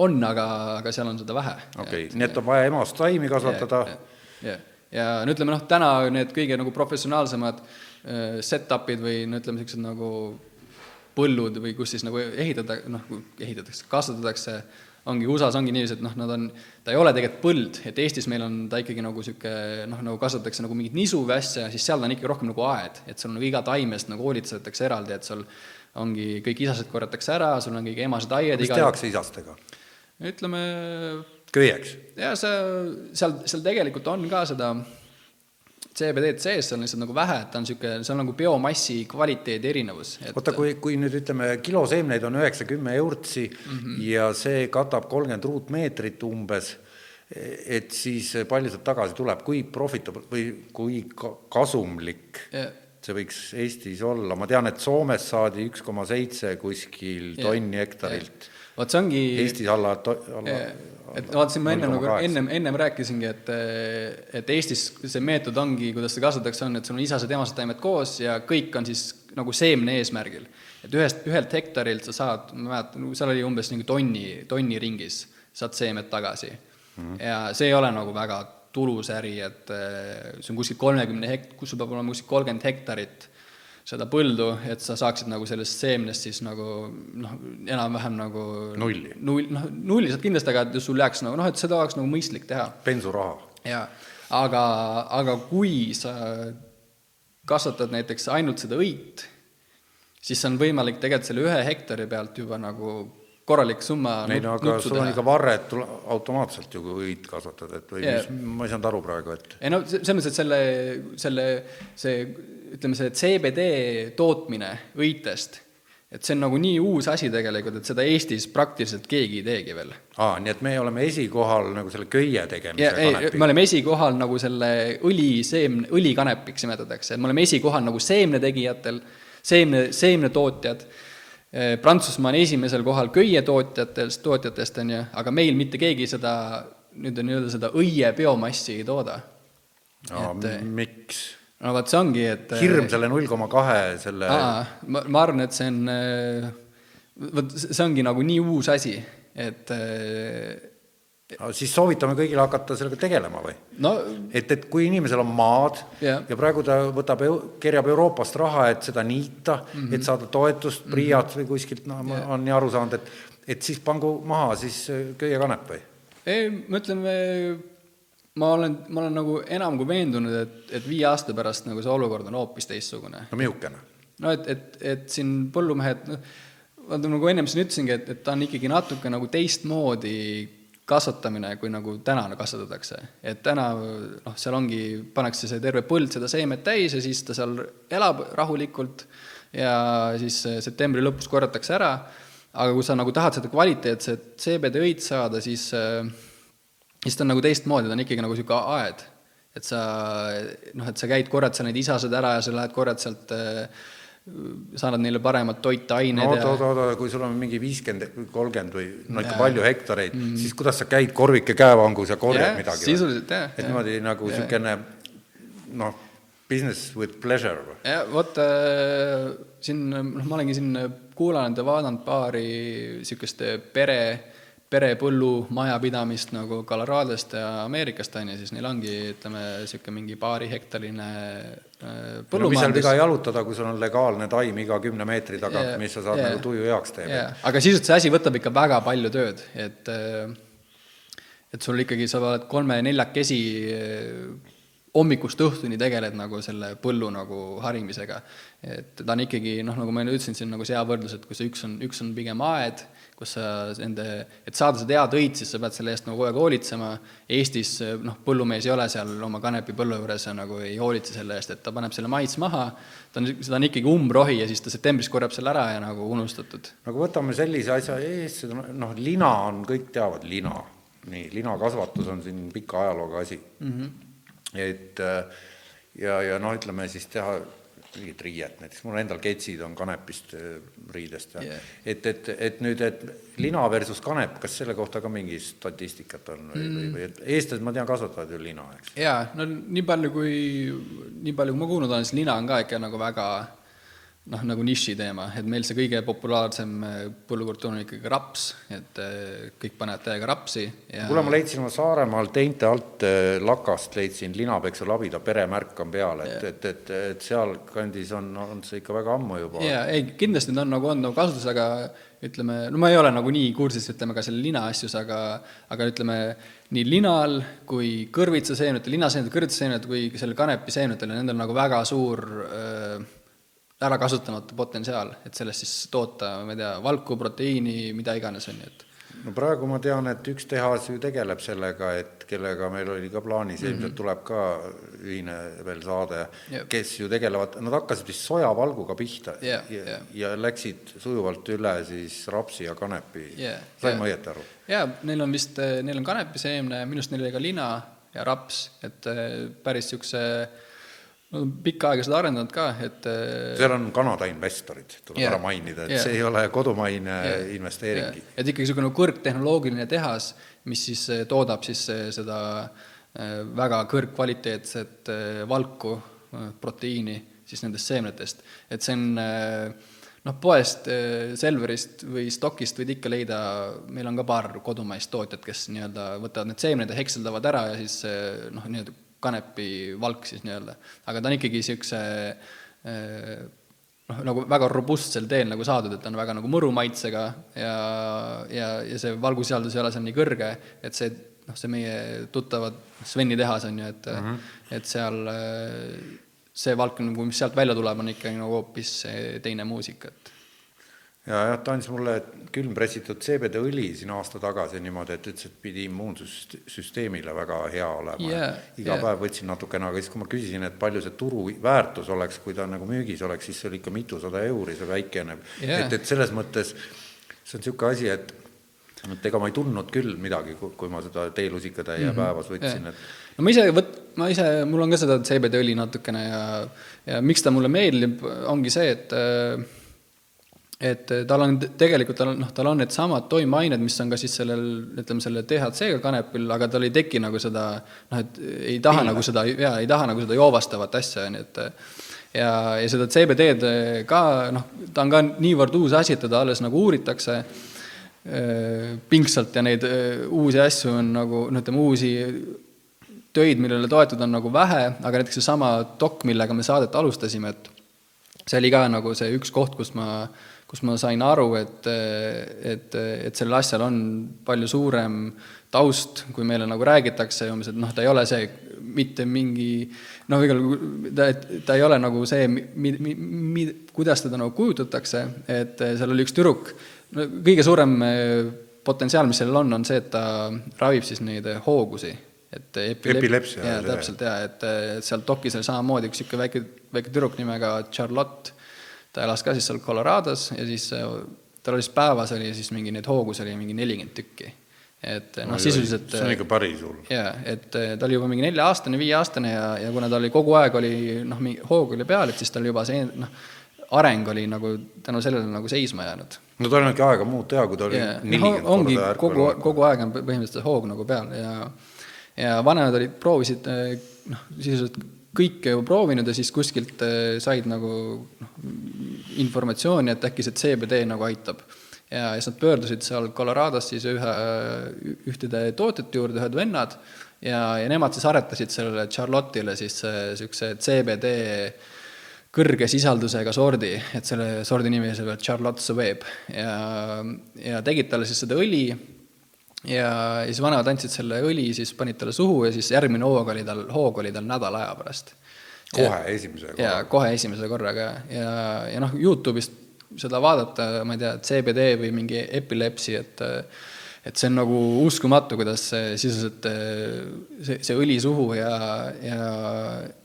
Speaker 17: on, aga, aga seal on seda vähe.
Speaker 3: okei okay., nii et on vaja emast taimi kasvatada.
Speaker 17: Yeah, yeah ja no ütleme noh, täna need kõige nagu professionaalsemad äh, set-up'id või no ütleme, niisugused nagu põllud või kus siis nagu ehitada, noh, ehitatakse, kasvatatakse, ongi USA-s ongi niiviisi, et noh, nad on, ta ei ole tegelikult põld, et Eestis meil on ta ikkagi nagu niisugune noh, nagu kasvatatakse nagu mingit nisu või asja, siis seal ta on ikka rohkem nagu aed, et sul nagu iga taimest nagu hoolitsetakse eraldi, et sul ongi, kõik isased korjatakse ära, sul on kõik emased aied
Speaker 3: mis iga... tehakse isastega?
Speaker 17: ütleme
Speaker 3: köieks.
Speaker 17: ja see, seal, seal tegelikult on ka seda CBD-d sees, seal on lihtsalt nagu vähe, et ta on niisugune, see on nagu biomassi kvaliteedi erinevus et....
Speaker 3: oota, kui, kui nüüd ütleme, kilo seemneid on üheksa-kümme eurtsi mm -hmm. ja see katab kolmkümmend ruutmeetrit umbes, et siis palju sealt tagasi tuleb, kui profitable või kui kasumlik yeah. see võiks Eestis olla, ma tean, et Soomes saadi üks koma seitse kuskil yeah. tonni hektarilt yeah
Speaker 17: vot see ongi
Speaker 3: Eestis alla, alla
Speaker 17: et vaatasin, ma ennem nagu, ennem, ennem rääkisingi, et et Eestis see meetod ongi, kuidas seda kasvatatakse, on, et sul on isased, emased taimed koos ja kõik on siis nagu seemne eesmärgil. et ühest, ühelt hektarilt sa saad, ma mäletan, seal oli umbes nagu tonni, tonni ringis, saad seemet tagasi mm. -hmm. ja see ei ole nagu väga tulus äri, et äh, see on kuskil kolmekümne hekt-, kus sul peab olema kuskil kolmkümmend hektarit seda põldu, et sa saaksid nagu sellest seemnest siis nagu noh, enam-vähem nagu
Speaker 3: Nulli.
Speaker 17: null, noh, nulli saad kindlasti, aga et sul jääks nagu noh, et seda oleks nagu mõistlik teha.
Speaker 3: bensuraha.
Speaker 17: jaa, aga, aga kui sa kasvatad näiteks ainult seda õit, siis on võimalik tegelikult selle ühe hektari pealt juba nagu korralik summa
Speaker 3: ei no aga sul on ikka varred automaatselt ju, kui õit kasvatad, et või
Speaker 17: Jaa.
Speaker 3: mis, ma ei saanud aru praegu, et
Speaker 17: ei no se- selles mõttes, et selle, selle, see, ütleme, see CBD tootmine õitest, et see on nagu nii uus asi tegelikult, et seda Eestis praktiliselt keegi ei teegi veel.
Speaker 3: aa, nii et me oleme esikohal nagu selle köie tegemise
Speaker 17: ja ei,
Speaker 3: kanepiga.
Speaker 17: me oleme esikohal nagu selle õliseemne, õlikanepiks nimetatakse, et me oleme esikohal nagu seemnetegijatel, seemne, seemnetootjad, Prantsusmaa on esimesel kohal köietootjatest, tootjatest, on ju, aga meil mitte keegi seda, nüüd on nii-öelda seda õie biomassi ei tooda.
Speaker 3: aa,
Speaker 17: et-
Speaker 3: miks?
Speaker 17: no vot, see ongi, et
Speaker 3: hirm selle null koma kahe selle
Speaker 17: aa, ma, ma arvan, et see on, vot see ongi nagu nii uus asi, et äh,
Speaker 3: siis soovitame kõigile hakata sellega tegelema või?
Speaker 17: no
Speaker 3: et, et kui inimesel on maad
Speaker 17: Jah.
Speaker 3: ja praegu ta võtab, kerjab Euroopast raha, et seda niita mm. -hmm. et saada toetust PRIA-lt või kuskilt, noh, ma
Speaker 17: Jah.
Speaker 3: olen nii aru saanud, et et siis pangu maha siis äh, köiekanep või?
Speaker 17: ei, ma ütlen, ma olen, ma olen nagu enam kui veendunud, et, et viie aasta pärast nagu see olukord on hoopis teistsugune.
Speaker 3: no mihukene?
Speaker 17: no et, et, et siin põllumehed, noh, vaata nagu ennem siin ütlesingi, et, et ta on ikkagi natuke nagu teistmoodi kasvatamine, kui nagu täna kasvatatakse. et täna noh, seal ongi, pannakse see terve põld seda seemet täis ja siis ta seal elab rahulikult ja siis septembri lõpus korjatakse ära, aga kui sa nagu tahad seda kvaliteetset CBD õit saada, siis äh, siis ta on nagu teistmoodi, ta on ikkagi nagu niisugune aed. et sa noh, et sa käid, korjad seal neid isasid ära ja sa lähed korjad sealt äh, sa annad neile paremad toitained
Speaker 3: no
Speaker 17: ja
Speaker 3: oota, oota, oota, kui sul on mingi viiskümmend, kolmkümmend või no ikka
Speaker 17: Jaa.
Speaker 3: palju hektareid mm. -hmm. siis kuidas sa käid korvike käevangus ja korjad
Speaker 17: Jah,
Speaker 3: midagi?
Speaker 17: sisuliselt jah,
Speaker 3: et
Speaker 17: jah.
Speaker 3: niimoodi nagu
Speaker 17: Jah.
Speaker 3: niisugune noh, business with pleasure või?
Speaker 17: ja vot äh, siin, noh, ma olengi siin kuulanud ja vaadanud paari niisugust pere, perepõllumajapidamist nagu Coloradost ja Ameerikast, on ju, siis neil ongi, ütleme, niisugune mingi paarihektarine äh,
Speaker 3: no mis seal
Speaker 17: põllumajandus
Speaker 3: viga jalutada, kui sul on legaalne taim iga kümne meetri
Speaker 17: Jaa,
Speaker 3: yeah, mis sa saad yeah. nagu tuju heaks teeb
Speaker 17: jaa, aga sisuliselt see asi võtab ikka väga palju tööd, et äh, et sul ikkagi, sa oled kolme-neljakesi äh, hommikust õhtuni tegeled nagu selle põllu nagu harimisega. Et ta on ikkagi noh, nagu ma enne ütlesin, see on nagu see hea võrdlus, et kui see üks on, üks on pigem aed, kus sa nende, et saada seda head õit, siis sa pead selle eest nagu kogu aeg hoolitsema, Eestis noh, põllumees ei ole seal oma kanepipõllu juures ja nagu ei hoolitse selle eest, et ta paneb selle mais maha, ta on, seda on ikkagi umbrohi ja siis ta septembris korjab selle ära ja nagu unustatud.
Speaker 3: nagu võtame sellise asja ees, noh, lina on, kõik teavad, lina. nii, linakasvatus on siin pika ajalooga asi
Speaker 17: mm. -hmm.
Speaker 3: et äh, ja, ja noh, ütleme siis teha mingit riiet, näiteks mul endal ketsid on kanepist äh, riidest ja
Speaker 17: Jah.
Speaker 3: et, et, et nüüd, et lina versus kanep, kas selle kohta ka mingi statistikat on või mm., või, või et eestlased, ma tean, kasvatavad ju lina, eks.
Speaker 17: jaa, no nii palju, kui, nii palju, kui ma kuulnud olen, siis lina on ka ikka nagu väga noh, nagu niši teema, et meil see kõige populaarsem äh, põllukultuur on ikkagi raps, et äh, kõik panevad täiega rapsi ja
Speaker 3: kuule, ma leidsin oma Saaremaal teinte alt äh, lakast, leidsin linapeksu labida peremärk on peal, et, et, et, et sealkandis on, on see ikka väga ammu juba.
Speaker 17: jaa, ei kindlasti ta on nagu olnud nagu kasutus, aga ütleme, no ma ei ole nagu nii kursis, ütleme ka selle lina asjus, aga aga ütleme, nii linal kui kõrvitsaseemnetel, linaseemnetel, kõrvitsaseemnetel kui selle kanepiseemnetel, nendel on nagu väga suur äh, ära kasutamata potentsiaal, et sellest siis toota, ma ei tea, valku, proteiini, mida iganes, on ju, et
Speaker 3: no praegu ma tean, et üks tehas ju tegeleb sellega, et kellega meil oli ka plaanis mm, -hmm. ilmselt tuleb ka ühine veel saade
Speaker 17: Jep.
Speaker 3: kes ju tegelevad, nad hakkasid vist sojavalguga pihta
Speaker 17: Jah,
Speaker 3: ja,
Speaker 17: jah.
Speaker 3: ja läksid sujuvalt üle siis rapsi ja kanepi
Speaker 17: Jah,
Speaker 3: sain
Speaker 17: jah.
Speaker 3: ma õieti aru?
Speaker 17: jaa, neil on vist, neil on kanepiseemne, minu arust neil oli ka lina ja raps, et äh, päris niisuguse, nad on pikka aega seda arendanud ka, et äh,
Speaker 3: seal on Kanada investorid, tuleb
Speaker 17: Jah,
Speaker 3: ära mainida, et
Speaker 17: jah.
Speaker 3: see ei ole kodumaine
Speaker 17: Jah,
Speaker 3: investeering.
Speaker 17: jah. et ikkagi niisugune kõrgtehnoloogiline tehas, mis siis eh, toodab siis eh, seda väga kõrgkvaliteetset valku, proteiini siis nendest seemnetest. et see on, noh, poest, Selverist või Stockist võid ikka leida, meil on ka paar kodumaist tootjat, kes nii-öelda võtavad need seemned ja hekseldavad ära ja siis noh, nii-öelda kanepi valk siis nii-öelda. aga ta on ikkagi niisuguse noh, nagu väga robustsel teel nagu saadud, et ta on väga nagu mõru maitsega ja, ja, ja see valgusisaldus ei ole seal nii kõrge, et see noh, see meie tuttavad Sveni tehas on ju, et mm, -hmm. et seal see valk nagu, mis sealt välja tuleb, on ikkagi nagu hoopis teine muusika, et
Speaker 3: ja jah, ta andis mulle külmpressitud CBD õli siin aasta tagasi niimoodi, et ütles, et pidi immuunsüsteemile väga hea olema
Speaker 17: yeah,.
Speaker 3: iga yeah. päev võtsin natukene, aga siis, kui ma küsisin, et palju see turuväärtus oleks, kui ta nagu müügis oleks, siis see oli ikka mitusada euri, see väikene yeah.. et, et selles mõttes see on niisugune asi, et et ega ma ei tundnud küll midagi, kui ma seda teelusikatäie mm -hmm. päevas võtsin, et
Speaker 17: no ma ise võt-, ma ise, mul on ka seda CBD õli natukene ja ja miks ta mulle meeldib, ongi see, et et tal on tegelikult, tal on, noh, tal on needsamad toimeained, mis on ka siis sellel, ütleme, selle THC-ga kanepil, aga tal ei teki nagu seda noh, et ei taha Pilla. nagu seda, jaa, ei taha nagu seda joovastavat asja, nii et ja, ja seda CBD-d ka noh, ta on ka niivõrd uus asi, et teda alles nagu uuritakse pingsalt ja neid uusi asju on nagu, no ütleme, uusi töid, millele toetuda on nagu vähe, aga näiteks seesama dok, millega me saadet alustasime, et see oli ka nagu see üks koht, kus ma, kus ma sain aru, et, et, et sellel asjal on palju suurem taust, kui meile nagu räägitakse umbes, et noh, ta ei ole see mitte mingi noh, igal ta, ta ei ole nagu see, mi-, mi-, mi-, kuidas teda nagu kujutatakse, et seal oli üks tüdruk, no kõige suurem potentsiaal, mis sellel on, on see, et ta ravib siis neid hoogusi et epilep-,
Speaker 3: epilepsia.
Speaker 17: jaa, täpselt jaa, et seal dokis oli samamoodi üks niisugune väike, väike tüdruk nimega Charlotte, ta elas ka siis seal Colorados ja siis tal oli siis päevas oli siis mingi neid hoogus oli mingi nelikümmend tükki. et noh, sisuliselt
Speaker 3: see on ikka päris hull.
Speaker 17: jaa, et ta oli juba mingi nelja-aastane, viieaastane ja, ja kuna ta oli kogu aeg oli noh, mingi hoog oli peal, et siis tal juba see noh, areng oli nagu tänu sellele nagu seisma jäänud.
Speaker 3: no tal on ikka aega muud teha, kui ta oli
Speaker 17: nelikümmend no, ongi kogu, kogu aeg on põhimõtteliselt hoog nagu peal ja ja vanemad olid, proovisid noh, sisuliselt kõike ju proovinud ja siis kuskilt eh, said nagu noh, informatsiooni, et äkki see CBD nagu aitab. ja siis nad pöördusid seal Colorados siis ühe, ühtede tootjate juurde, ühed vennad, ja, ja nemad siis aretasid sellele Charlotte'ile siis niisuguse CBD kõrge sisaldusega sordi, et selle sordi nimi oli Charlotte Sweb ja, ja tegid talle siis seda õli ja siis vanemad andsid selle õli, siis panid talle suhu ja siis järgmine hoog oli tal, hoog oli tal nädala aja pärast.
Speaker 3: kohe esimese korraga?
Speaker 17: jaa, kohe esimese korraga ja, ja noh, Youtube'ist seda vaadata, ma ei tea, CBD või mingi epilepsi, et et see on nagu uskumatu, kuidas sisuliselt see, see õli suhu ja, ja,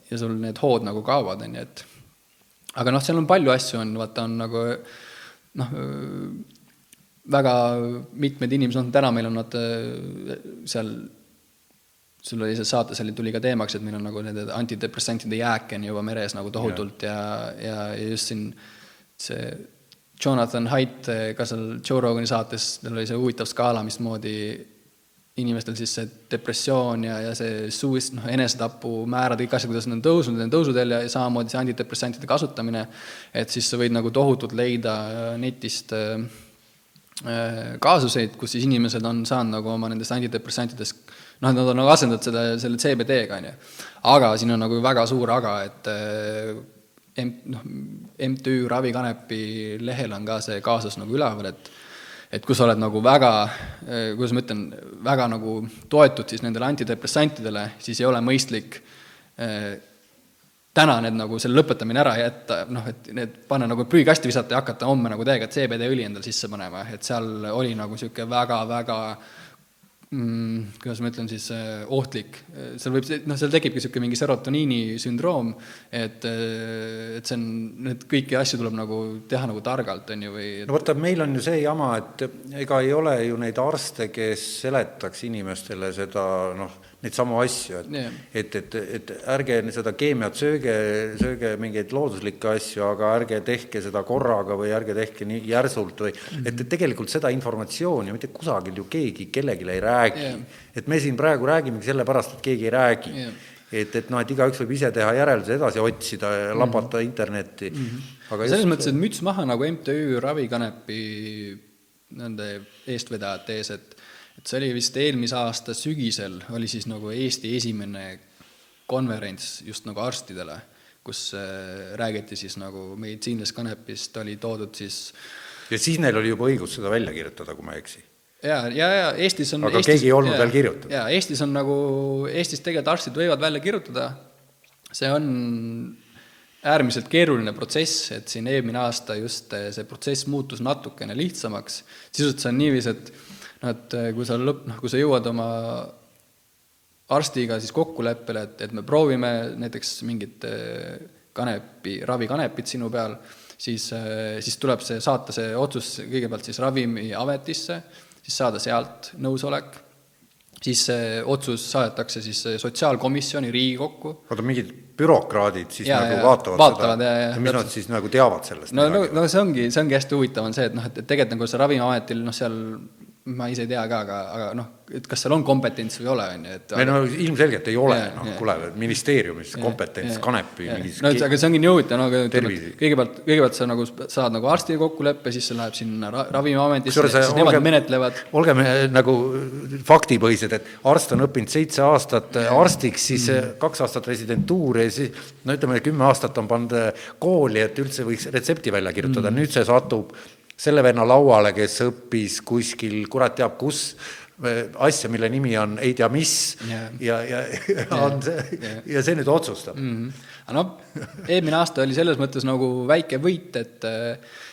Speaker 17: ja sul need hood nagu kaovad, on ju, et aga noh, seal on palju asju, on, vaata, on nagu noh, väga mitmed inimesed, noh täna meil on nad äh, seal, sul oli see saates oli, tuli ka teemaks, et meil on nagu nende antidepressantide jääke on juba meres nagu tohutult ja, ja, ja just siin see Jonathan Haidt ka seal Joe Rogani saates, tal oli see huvitav skaala, mismoodi inimestel siis see depressioon ja, ja see suist-, noh, enesetapumäärad, kõik asjad, kuidas need on tõusnud, need on tõusuteel ja samamoodi see antidepressantide kasutamine, et siis sa võid nagu tohutult leida netist äh, Äh, kaasuseid, kus siis inimesed on saanud nagu oma nendest antidepressantidest, noh, nad on nagu asendanud seda selle CBD-ga, on ju. aga siin on nagu väga suur aga, et äh, M-, noh, MTÜ Ravikanepi lehel on ka see kaasus nagu üleval, et et kui sa oled nagu väga, äh, kuidas ma ütlen, väga nagu toetud siis nendele antidepressantidele, siis ei ole mõistlik täna need nagu selle lõpetamine ära jätta, noh, et need panna nagu prügikasti visata ja hakata homme nagu täiega CBD õli endale sisse panema, et seal oli nagu niisugune väga-väga mm, kuidas ma ütlen siis, äh, ohtlik. seal võib, noh, seal tekibki niisugune mingi serotoniini sündroom, et, äh, et see on, need kõiki asju tuleb nagu teha nagu targalt, on ju, või et...
Speaker 3: no vaata, meil on ju see jama, et ega ei ole ju neid arste, kes seletaks inimestele seda noh, neid samu asju, et yeah. et, et, et ärge seda keemiat sööge, sööge mingeid looduslikke asju, aga ärge tehke seda korraga või ärge tehke nii järsult või mm -hmm. et, et tegelikult seda informatsiooni mitte kusagil ju keegi kellelegi ei räägi yeah.. et me siin praegu räägimegi sellepärast, et keegi ei räägi yeah. et, et noh, et igaüks võib ise teha järelduse edasi otsida ja labata internetti
Speaker 17: mm. -hmm.
Speaker 3: aga
Speaker 17: selles just... mõttes, et müts maha nagu MTÜ Ravikanepi nende eestvedajate ees, et et see oli vist eelmise aasta sügisel, oli siis nagu Eesti esimene konverents just nagu arstidele, kus äh, räägiti siis nagu meditsiinilisest kanepist, oli toodud siis
Speaker 3: ja siis neil oli juba õigus seda välja kirjutada, kui ma ei eksi.
Speaker 17: Ja, ja, ja Eestis on
Speaker 3: aga
Speaker 17: Eestis,
Speaker 3: keegi ei olnud
Speaker 17: ja,
Speaker 3: veel kirjutanud?
Speaker 17: jaa, Eestis on nagu, Eestis tegelikult arstid võivad välja kirjutada, see on äärmiselt keeruline protsess, et siin eelmine aasta just eh, see protsess muutus natukene lihtsamaks, sisuliselt see on niiviisi, et et eh, kui sa lõpp, noh, kui sa jõuad oma arstiga siis kokkuleppele, et, et me proovime näiteks mingit eh, kanepi, ravikanepit sinu peal, siis, siis tuleb see, saata see otsus kõigepealt siis Ravimiametisse, siis saada sealt nõusolek, siis see otsus saadetakse siis Sotsiaalkomisjoni Riigikokku.
Speaker 3: oota, mingid bürokraadid siis
Speaker 17: Ja,
Speaker 3: nagu
Speaker 17: ja,
Speaker 3: vaatavad,
Speaker 17: vaatavad,
Speaker 3: seda
Speaker 17: ja, ja,
Speaker 3: ja mis nad siis nagu teavad sellest
Speaker 17: no, no, no see ongi, see ongi hästi huvitav, on see, et noh, et et tegelikult nagu see Ravimiametil noh, seal ma ise ei tea ka, aga, aga noh, et kas seal on kompetents või ei ole, on ju, et
Speaker 3: ei no ilmselgelt ei ole, noh kuule, ministeeriumis kompetents,
Speaker 17: Jaa,
Speaker 3: kanepi
Speaker 17: jaa.
Speaker 3: mingis
Speaker 17: no aga see ongi nii huvitav, no aga ütleme, kõigepealt, kõigepealt sa nagu saad nagu arstiga kokkuleppe, siis see läheb sinna ra Ravimiametisse, siis nemad
Speaker 3: olgem-
Speaker 17: menetlevad.
Speaker 3: olgem eh, nagu faktipõhised, et arst on õppinud seitse aastat eh, arstiks, siis mm. kaks aastat residentuuri ja siis no ütleme, kümme aastat on pannud eh, kooli, et üldse võiks retsepti välja kirjutada mm., nüüd see satub selle venna lauale, kes õppis kuskil kurat teab kus, eh, asja, mille nimi on ei tea mis
Speaker 17: Jaa.
Speaker 3: ja, ja, ja on see ja see nüüd otsustab
Speaker 17: mm. -hmm. aga noh, eelmine aasta oli selles mõttes nagu väike võit, et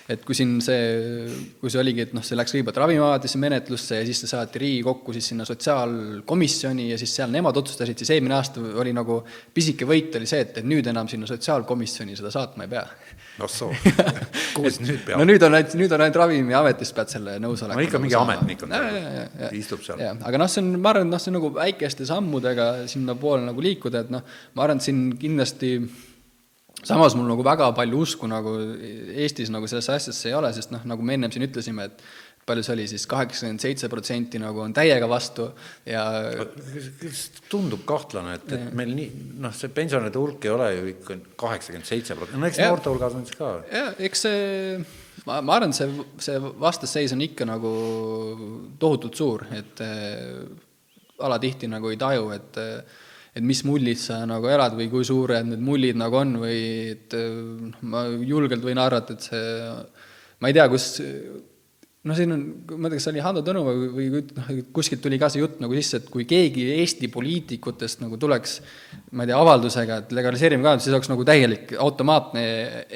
Speaker 17: et kui siin see, kui see oligi, et noh, see läks kõigepealt Ravimiametisse menetlusse ja siis see saati Riigikokku siis sinna sotsiaalkomisjoni ja siis seal nemad otsustasid, siis eelmine aasta oli nagu pisike võit oli see, et, et nüüd enam sinna sotsiaalkomisjoni seda saatma ei pea.
Speaker 3: Noh soo, (laughs) kus nüüd peab
Speaker 17: no nüüd on ainult, nüüd on ainult Ravimiametis pead selle nõusoleku
Speaker 3: no ikka mingi
Speaker 17: saama.
Speaker 3: ametnik on
Speaker 17: Ja,
Speaker 3: seal, istub seal.
Speaker 17: Aga noh, see on, ma arvan, et noh, see on nagu väikeste sammudega sinnapoole nagu liikuda, et noh, ma arvan, et siin kindlasti samas mul nagu väga palju usku nagu Eestis nagu sellesse asjasse ei ole, sest noh, nagu me ennem siin ütlesime, et palju see oli siis, kaheksakümmend seitse protsenti nagu on täiega vastu ja
Speaker 3: tundub kahtlane, et, et meil nii, noh, see pensionäride hulk ei ole ju ikka kaheksakümmend seitse protsenti, no eks noorte hulgas on siis ka.
Speaker 17: ja eks see, ma, ma arvan, see, see vastasseis on ikka nagu tohutult suur, et äh, alatihti nagu ei taju, et äh, et mis mullis sa nagu elad või kui suured need mullid nagu on või et äh, noh, ma julgelt võin arvata, et see, ma ei tea, kus noh, siin on, ma ei tea, kas see oli Hando Tõnuva või, või noh, kuskilt tuli ka see jutt nagu sisse, et kui keegi Eesti poliitikutest nagu tuleks, ma ei tea, avaldusega, et legaliseerime ka, siis oleks nagu täielik automaatne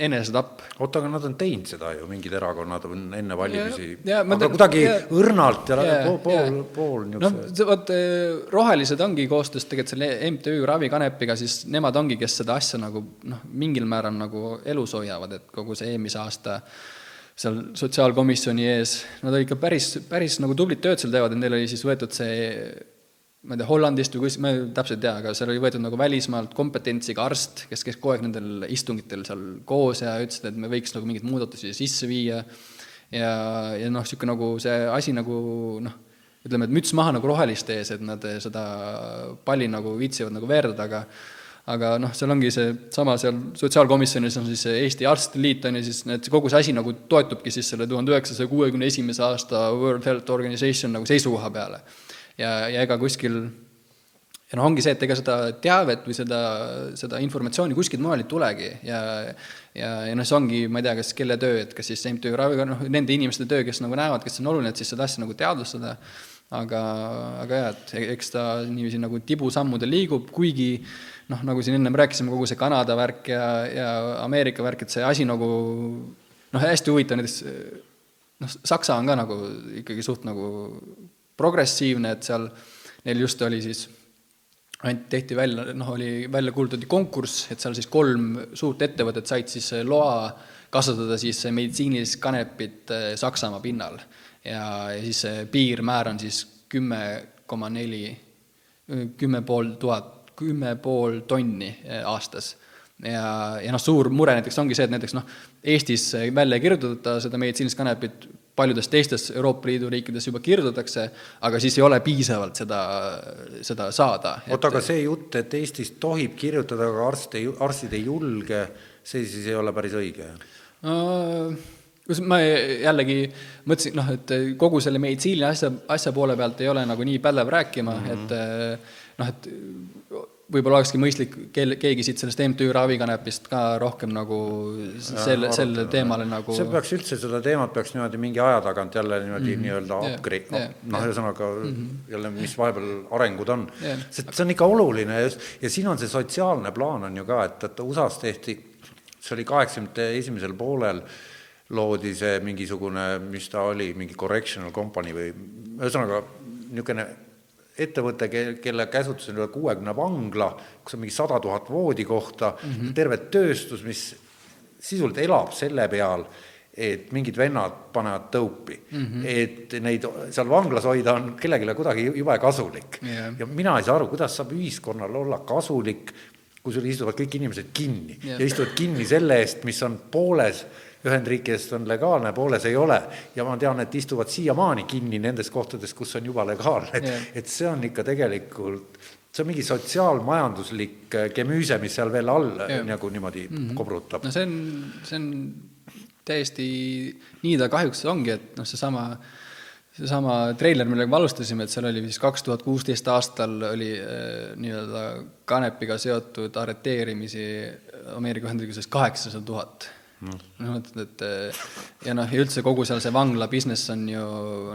Speaker 17: enesetapp.
Speaker 3: oota, aga nad on teinud seda ju, mingid erakonnad on enne valimisi, aga
Speaker 17: te-
Speaker 3: kuidagi
Speaker 17: ja-
Speaker 3: õrnalt ja,
Speaker 17: ja-
Speaker 3: pool, pool, pool niisuguse
Speaker 17: see vot eh, rohelised ongi koostöös tegelikult selle MTÜ Ravikanepiga, siis nemad ongi, kes seda asja nagu noh, mingil määral nagu elus hoiavad, et kogu see eelmise aasta seal sotsiaalkomisjoni ees, nad ikka päris, päris nagu tublit tööd seal teevad, et neil oli siis võetud see ma ei tea, Hollandist või kus, ma ei- täpselt ei tea, aga seal oli võetud nagu välismaalt kompetentsiga arst, kes käis kogu aeg nendel istungitel seal koos ja ütlesid, et me võiks nagu mingeid muudatusi sisse viia. ja, ja noh, niisugune nagu see asi nagu noh, ütleme, et müts maha nagu roheliste ees, et nad seda palli nagu viitsivad nagu veerdada, aga aga noh, seal ongi see sama seal sotsiaalkomisjonis on siis Eesti Arstide Liit on ju siis need, kogu see asi nagu toetubki siis selle tuhande üheksasaja kuuekümne esimese aasta World Health Organization nagu seisukoha peale. ja, ja ega kuskil ja noh, ongi see, et ega seda teavet või seda, seda informatsiooni kuskilt mujal ei tulegi ja ja, ja noh, see ongi, ma ei tea, kas kelle töö, et kas siis MTÜ Raviga, noh, nende inimeste töö, kes nagu näevad, kes on oluline, et siis seda asja nagu teadvustada, aga, aga jah, et eks ta niiviisi nagu tibusammudel liigub, kuigi noh, nagu siin ennem rääkisime, kogu see Kanada värk ja, ja Ameerika värk, et see asi nagu noh, hästi huvitav, näiteks noh, Saksa on ka nagu ikkagi suht nagu progressiivne, et seal neil just oli siis ainult tehti välja, noh, oli välja kuulutati konkurss, et seal siis kolm suurt ettevõtet said siis loa kasvatada siis meditsiinilist kanepit eh, Saksamaa pinnal. ja, ja siis see piirmäär on siis kümme koma neli, kümme pool tuhat, kümme pool tonni eh, aastas. ja, ja noh, suur mure näiteks ongi see, et näiteks noh, Eestis välja ei kirjutata seda meditsiinilist kanepit paljudes teistes Euroopa Liidu riikides juba kirjutatakse, aga siis ei ole piisavalt seda, seda saada.
Speaker 3: oota, aga see jutt, et Eestis tohib kirjutada, aga arst ei, arstid ei julge, see siis ei ole päris õige?
Speaker 17: kus ma jällegi mõtlesin, noh, et kogu selle meditsiini asja, asja poole pealt ei ole nagu nii pädev rääkima mm, -hmm. et noh, et võib-olla olekski mõistlik kelle, keegi siit sellest MTÜ Ravikanepist ka rohkem nagu selle, sellele teemale nagu
Speaker 3: see peaks üldse, seda teemat peaks niimoodi mingi aja tagant jälle niimoodi mm -hmm. nii-öelda
Speaker 17: Yeah.
Speaker 3: upgrade
Speaker 17: Yeah.
Speaker 3: noh, ühesõnaga mm -hmm. jälle, mis vahepeal arengud on
Speaker 17: Yeah.
Speaker 3: sest see on ikka oluline just ja siin on see sotsiaalne plaan on ju ka, et, et USA-s tehti, see oli kaheksakümnendate esimesel poolel, loodi see mingisugune, mis ta oli, mingi correctional company või ühesõnaga niisugune ettevõte, ke-, kelle käsutuses on üle kuuekümne vangla, kus on mingi sada tuhat voodikohta mm. -hmm. terve tööstus, mis sisuliselt elab selle peal, et mingid vennad panevad tõupi mm. -hmm. et neid seal vanglas hoida on kellelegi kuidagi jube kasulik
Speaker 17: Jah.
Speaker 3: ja mina ei saa aru, kuidas saab ühiskonnal olla kasulik, kui sul istuvad kõik inimesed kinni
Speaker 17: Jah.
Speaker 3: ja istuvad kinni selle eest, mis on pooles Ühendriikidest on legaalne, pooles ei ole. ja ma tean, et istuvad siiamaani kinni nendes kohtades, kus on juba legaalne, et
Speaker 17: Jah.
Speaker 3: et see on ikka tegelikult, see on mingi sotsiaalmajanduslik äh, gemüüse, mis seal veel all
Speaker 17: Jah.
Speaker 3: nagu niimoodi mm -hmm. kobrutab.
Speaker 17: no see on, see on täiesti, nii ta kahjuks ongi, et noh, seesama, seesama treiler, millega me alustasime, et seal oli vist kaks tuhat kuusteist aastal oli äh, nii-öelda kanepiga seotud arreteerimisi Ameerika Ühendriikides kaheksasada tuhat. Noh, et, et äh, ja noh, ja üldse kogu seal see vangla business on ju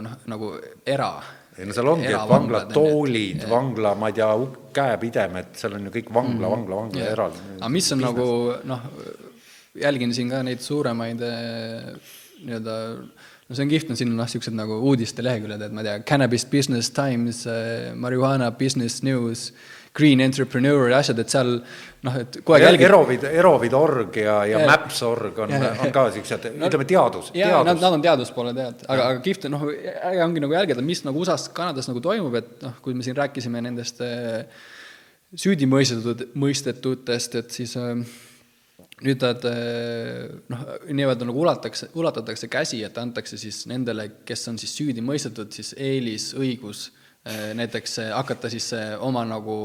Speaker 17: noh, nagu era.
Speaker 3: ei no seal ongi, et vangla toolid, vangla, ma ei tea, käepidemed, seal on ju kõik vangla, vangla, vangla
Speaker 17: Jah.
Speaker 3: eraldi.
Speaker 17: aga mis on nagu noh, jälgin siin ka neid suuremaid eh, nii-öelda no see on kihvt, on siin noh, niisugused nagu uudisteleheküljed, et ma ei tea, Cannabis Business Times, Marijuana Business News, Green Entrepreneur ja asjad, et seal noh, et kogu aeg jälgid
Speaker 3: Erovid, Erovid.org ja, ja
Speaker 17: Jah.
Speaker 3: Maps.org on, on ka siuksed, ütleme teadus,
Speaker 17: jaa, nad, nad on teaduspoole tead, aga, aga kihvt on noh, äge ongi nagu jälgida, mis nagu USA-s, Kanadas nagu toimub, et noh, kui me siin rääkisime nendest eh, süüdi mõistetud, mõistetutest, et siis eh, nüüd nad eh, noh, nii-öelda nagu ulatakse, ulatatakse käsi, et antakse siis nendele, kes on siis süüdi mõistetud, siis eelisõigus näiteks eh, hakata siis eh, oma nagu,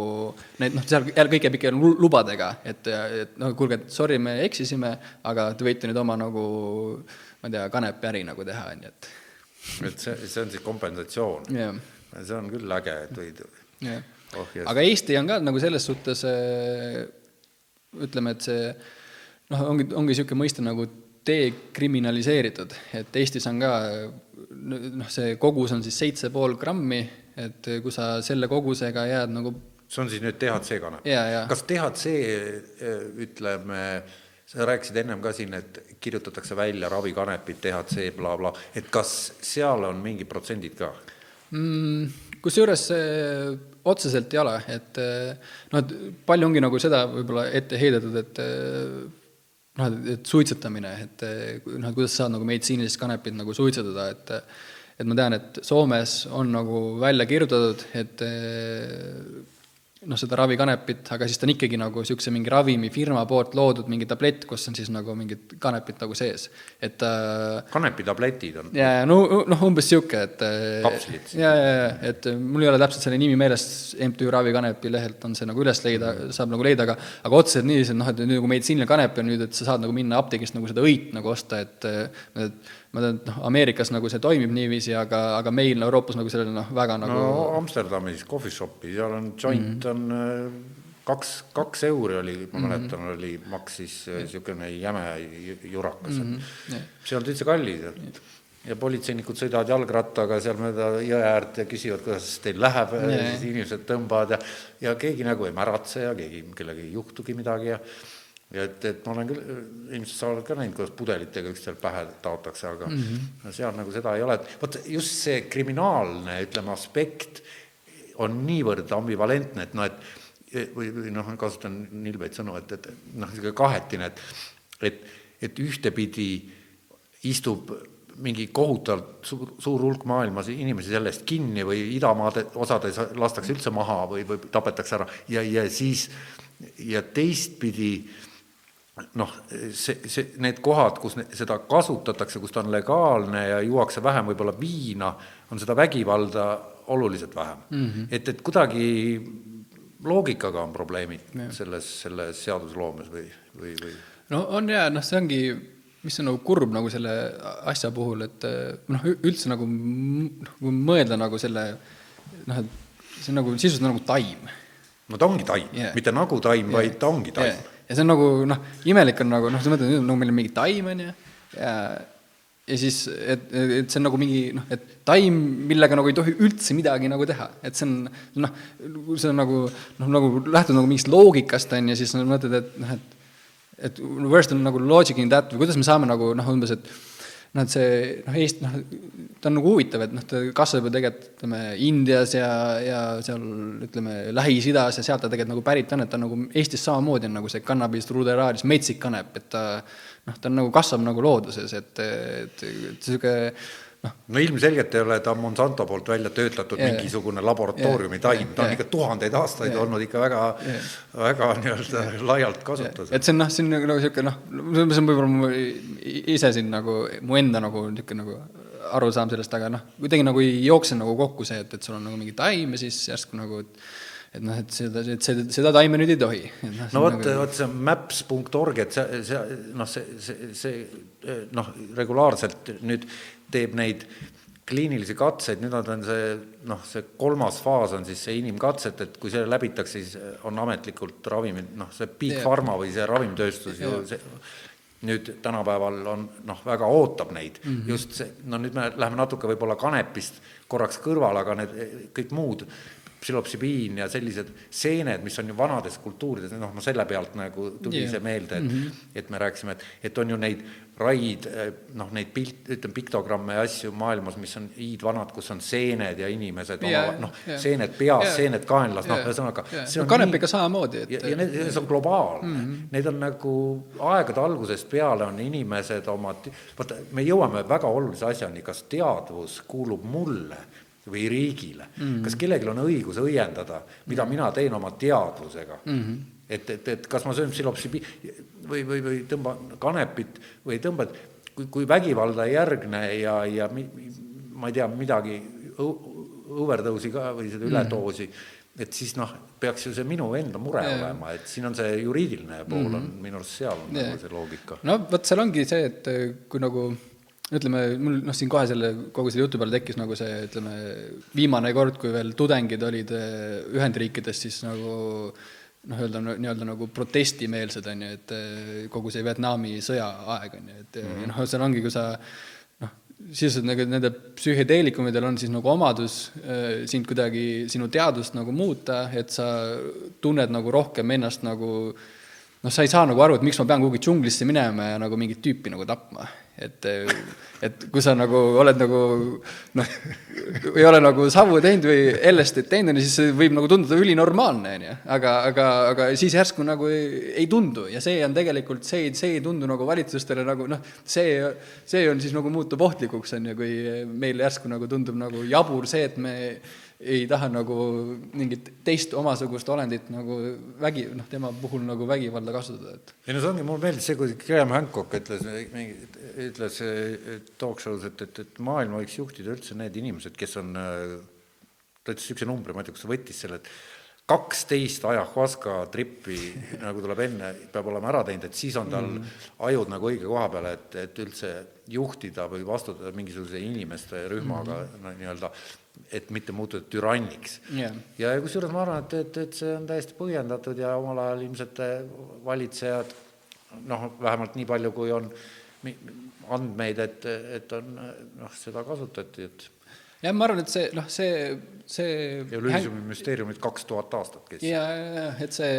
Speaker 17: need noh, seal jälle kõik jääb ikka lu- lubadega, et, et noh, kuulge, sorry, me eksisime, aga te võite nüüd oma nagu ma ei tea, kanepiäri nagu teha, on ju, et
Speaker 3: et see, see on siis kompensatsioon.
Speaker 17: Jah.
Speaker 3: see on küll äge, et võid
Speaker 17: jah
Speaker 3: oh, yes.
Speaker 17: aga Eesti on ka nagu selles suhtes ütleme, et see noh, ongi, ongi niisugune mõiste nagu dekriminaliseeritud, et Eestis on ka noh, see kogus on siis seitse pool grammi, et kui sa selle kogusega jääd nagu
Speaker 3: see on siis nüüd DHC kanep
Speaker 17: Jaa, jaa.
Speaker 3: kas DHC, ütleme, sa rääkisid ennem ka siin, et kirjutatakse välja ravikanepid, DHC bla,, blablabla, et kas seal on mingid protsendid ka?
Speaker 17: mm, kusjuures see otseselt ei ole, et eh, noh, et palju ongi nagu seda võib-olla ette heidetud, et eh, noh, et, et suitsetamine, et eh, noh, et kuidas saad nagu meditsiinilist kanepit nagu suitsetada, et et ma tean, et Soomes on nagu välja kirjutatud, et eh, noh, seda ravikanepit, aga siis ta on ikkagi nagu niisuguse mingi ravimifirma poolt loodud mingi tablett, kus on siis nagu mingid kanepid nagu sees, et äh,
Speaker 3: kanepitabletid on?
Speaker 17: ja, ja no noh, umbes niisugune, et
Speaker 3: Kapslid.
Speaker 17: ja, ja, ja, et mul ei ole täpselt selle nimi meeles, MTÜ Ravikanepi lehelt on see nagu üles leida, saab nagu leida, aga aga otseselt niiviisi, et noh, et nüüd nagu meditsiiniline kanep on nüüd, et sa saad nagu minna apteegist nagu seda õit nagu osta, et et ma tean, et noh, Ameerikas nagu see toimib niiviisi, aga, aga meil Euroopas nagu sellele noh, väga nagu
Speaker 3: no Amsterdamis coffee shop'i, seal on joint mm -hmm. on äh, kaks, kaks euri oli, ma
Speaker 17: Mhm.
Speaker 3: mäletan, oli, maksis niisugune jäme ju- jurakas mm.
Speaker 17: Mhm,
Speaker 3: -hmm.
Speaker 17: jah.
Speaker 3: see on üldse kallis et ja politseinikud sõidavad jalgrattaga seal mööda jõe äärt ja küsivad, kuidas teil läheb ja
Speaker 17: Jaa.
Speaker 3: siis inimesed tõmbavad ja ja keegi nagu ei märatse ja keegi, kellelgi ei juhtugi midagi ja ja et, et ma olen küll, ilmselt sa oled ka näinud, kuidas pudelitega üksteisel pähe taotakse, aga mm. -hmm. seal nagu seda ei ole, et vot just see kriminaalne, ütleme, aspekt on niivõrd ambivalentne, et noh, et või, või noh, kasutan nilbeid sõnu, et, et noh, niisugune kahetine, et et, et ühtepidi istub mingi kohutavalt suur, suur hulk maailmas inimesi selle eest kinni või idamaade osades lastakse üldse maha või, või tapetakse ära ja, ja siis ja teistpidi noh, see, see, need kohad, kus seda kasutatakse, kus ta on legaalne ja juuakse vähem võib-olla viina, on seda vägivalda oluliselt vähem mm. -hmm. et, et kuidagi loogikaga on probleemid ja. selles, selles seadusloomes või, või, või?
Speaker 17: no on jaa, noh, see ongi, mis on nagu kurb nagu selle asja puhul, et noh, üldse nagu kui mõelda nagu selle noh, et see on nagu sisuliselt nagu taim.
Speaker 3: no ta ongi taim yeah., mitte nagu taim yeah., vaid ta ongi taim yeah
Speaker 17: ja see on nagu noh, imelik on nagu noh, sa mõtled, nagu meil on mingi taim, on ju, ja ja siis, et, et see on nagu mingi noh, et taim, millega nagu ei tohi üldse midagi nagu teha, et see on noh, see on nagu noh, nagu lähtud nagu mingist loogikast, on ju, siis mõtled, et noh, et et where's the nagu logic in that või kuidas me saame nagu noh, umbes, et noh, et see noh, Eesti noh, ta on nagu huvitav, et noh, ta kasvab ju tegelikult ütleme Indias ja, ja seal ütleme Lähis-Idas ja sealt ta tegelikult nagu pärit on, et ta on nagu Eestis samamoodi on nagu see cannabis ruderalis metsik kanep, et ta noh, ta on nagu kasvab nagu looduses, et, et, et niisugune
Speaker 3: noh. no ilmselgelt ei ole ta Monsanto poolt välja töötatud yeah. mingisugune laboratooriumi yeah. taim, ta on yeah. ikka tuhandeid aastaid yeah. olnud ikka väga yeah., väga nii-öelda yeah. laialt kasutusel.
Speaker 17: et see on noh, see on nagu niisugune noh, see on võib-olla ise siin nagu mu enda nagu niisugune nagu arusaam sellest, aga noh, kuidagi nagu ei jookse nagu kokku see, et, et sul on nagu mingi taim ja siis järsku nagu et et noh, et seda, et seda, seda taime nüüd ei tohi.
Speaker 3: no, no vot nagu..., vot see maps.org, et see, see noh, see, see, see noh, regulaarselt nüüd teeb neid kliinilisi katseid, nüüd on see noh, see kolmas faas on siis see inimkatset, et kui see läbitakse, siis on ametlikult ravimid, noh, see Big yeah. Pharma või see ravimitööstus ju see nüüd tänapäeval on noh, väga ootab neid mm, -hmm. just see, no nüüd me läheme natuke võib-olla kanepist korraks kõrvale, aga need kõik muud psülopsibiin ja sellised seened, mis on ju vanades kultuurides, noh, no selle pealt nagu tuli yeah. see meelde, et mm, -hmm. et me rääkisime, et, et on ju neid raid, noh, neid pilt, ütleme, piktogramme ja asju maailmas, mis on hiidvanad, kus on seened ja inimesed yeah, noh yeah., seened peas yeah., seened kaenlas noh, ühesõnaga
Speaker 17: yeah.. no kanepiga nii... samamoodi, et
Speaker 3: ja, ja need, see on globaalne mm, -hmm. need on nagu aegade algusest peale on inimesed oma, vaata, me jõuame väga olulise asjani, kas teadvus kuulub mulle või riigile mm. -hmm. kas kellelgi on õigus õiendada, mida -hmm. mina teen oma teadvusega mm. -hmm. et, et, et kas ma söön psilopsibi või, või, või tõmban kanepit või tõmbad, kui, kui vägivalda ei järgne ja, ja mi, ma ei tea, midagi õuverdõusi ka või seda üledoosi mm, -hmm. et siis noh, peaks ju see minu enda mure yeah. olema, et siin on see juriidiline pool mm -hmm. on minu arust seal on yeah. nagu see loogika.
Speaker 17: no vot, seal ongi see, et kui nagu ütleme, mul noh, siin kohe selle, kogu selle jutu peale tekkis nagu see, ütleme, viimane kord, kui veel tudengid olid eh, Ühendriikides, siis nagu noh, öelda nii-öelda nagu protestimeelsed, on ju, et eh, kogu see Vietnami sõja aeg, on ju, et mm -hmm. noh, seal ongi, kui sa noh, sisuliselt nagu nende psühhedeelikumidel on siis nagu omadus äh, sind kuidagi, sinu teadvust nagu muuta, et sa tunned nagu rohkem ennast nagu noh, sa ei saa nagu aru, et miks ma pean kuhugi džunglisse minema ja nagu mingit tüüpi nagu tapma et, et kui sa nagu oled nagu noh, ei ole nagu savu teinud või LSD-d teinud, siis see võib nagu tunduda ülinormaalne, on ju. aga, aga, aga siis järsku nagu ei, ei tundu ja see on tegelikult, see, see ei tundu nagu valitsustele nagu noh, see, see on siis nagu muutub ohtlikuks, on ju, kui meil järsku nagu tundub nagu jabur see, et me ei taha nagu mingit teist omasugust olendit nagu vägi, noh, tema puhul nagu vägivalda kasutada, et.
Speaker 3: ei no see ongi, mulle meeldis see, kui Graham Hancock ütles, ütles talk show's, et, et, et maailma võiks juhtida üldse need inimesed, kes on, ta ütles niisuguse numbri, ma ei tea, kust ta võttis selle, et kaksteist ajahuaska trippi (laughs) nagu tuleb enne, peab olema ära teinud, et siis on tal mm. ajud nagu õige koha peal, et, et üldse juhtida või vastutada mingisuguse inimeste rühmaga mm. no, nii-öelda et mitte muutuda türanniks yeah.. ja kusjuures ma arvan, et, et, et see on täiesti põhjendatud ja omal ajal ilmselt valitsejad noh, vähemalt nii palju, kui on andmeid, et, et on noh, seda kasutati, et
Speaker 17: jah, ma arvan, et see noh, see, see
Speaker 3: Elysiumi müsteeriumid kaks tuhat aastat
Speaker 17: kestis. ja, ja, ja et see,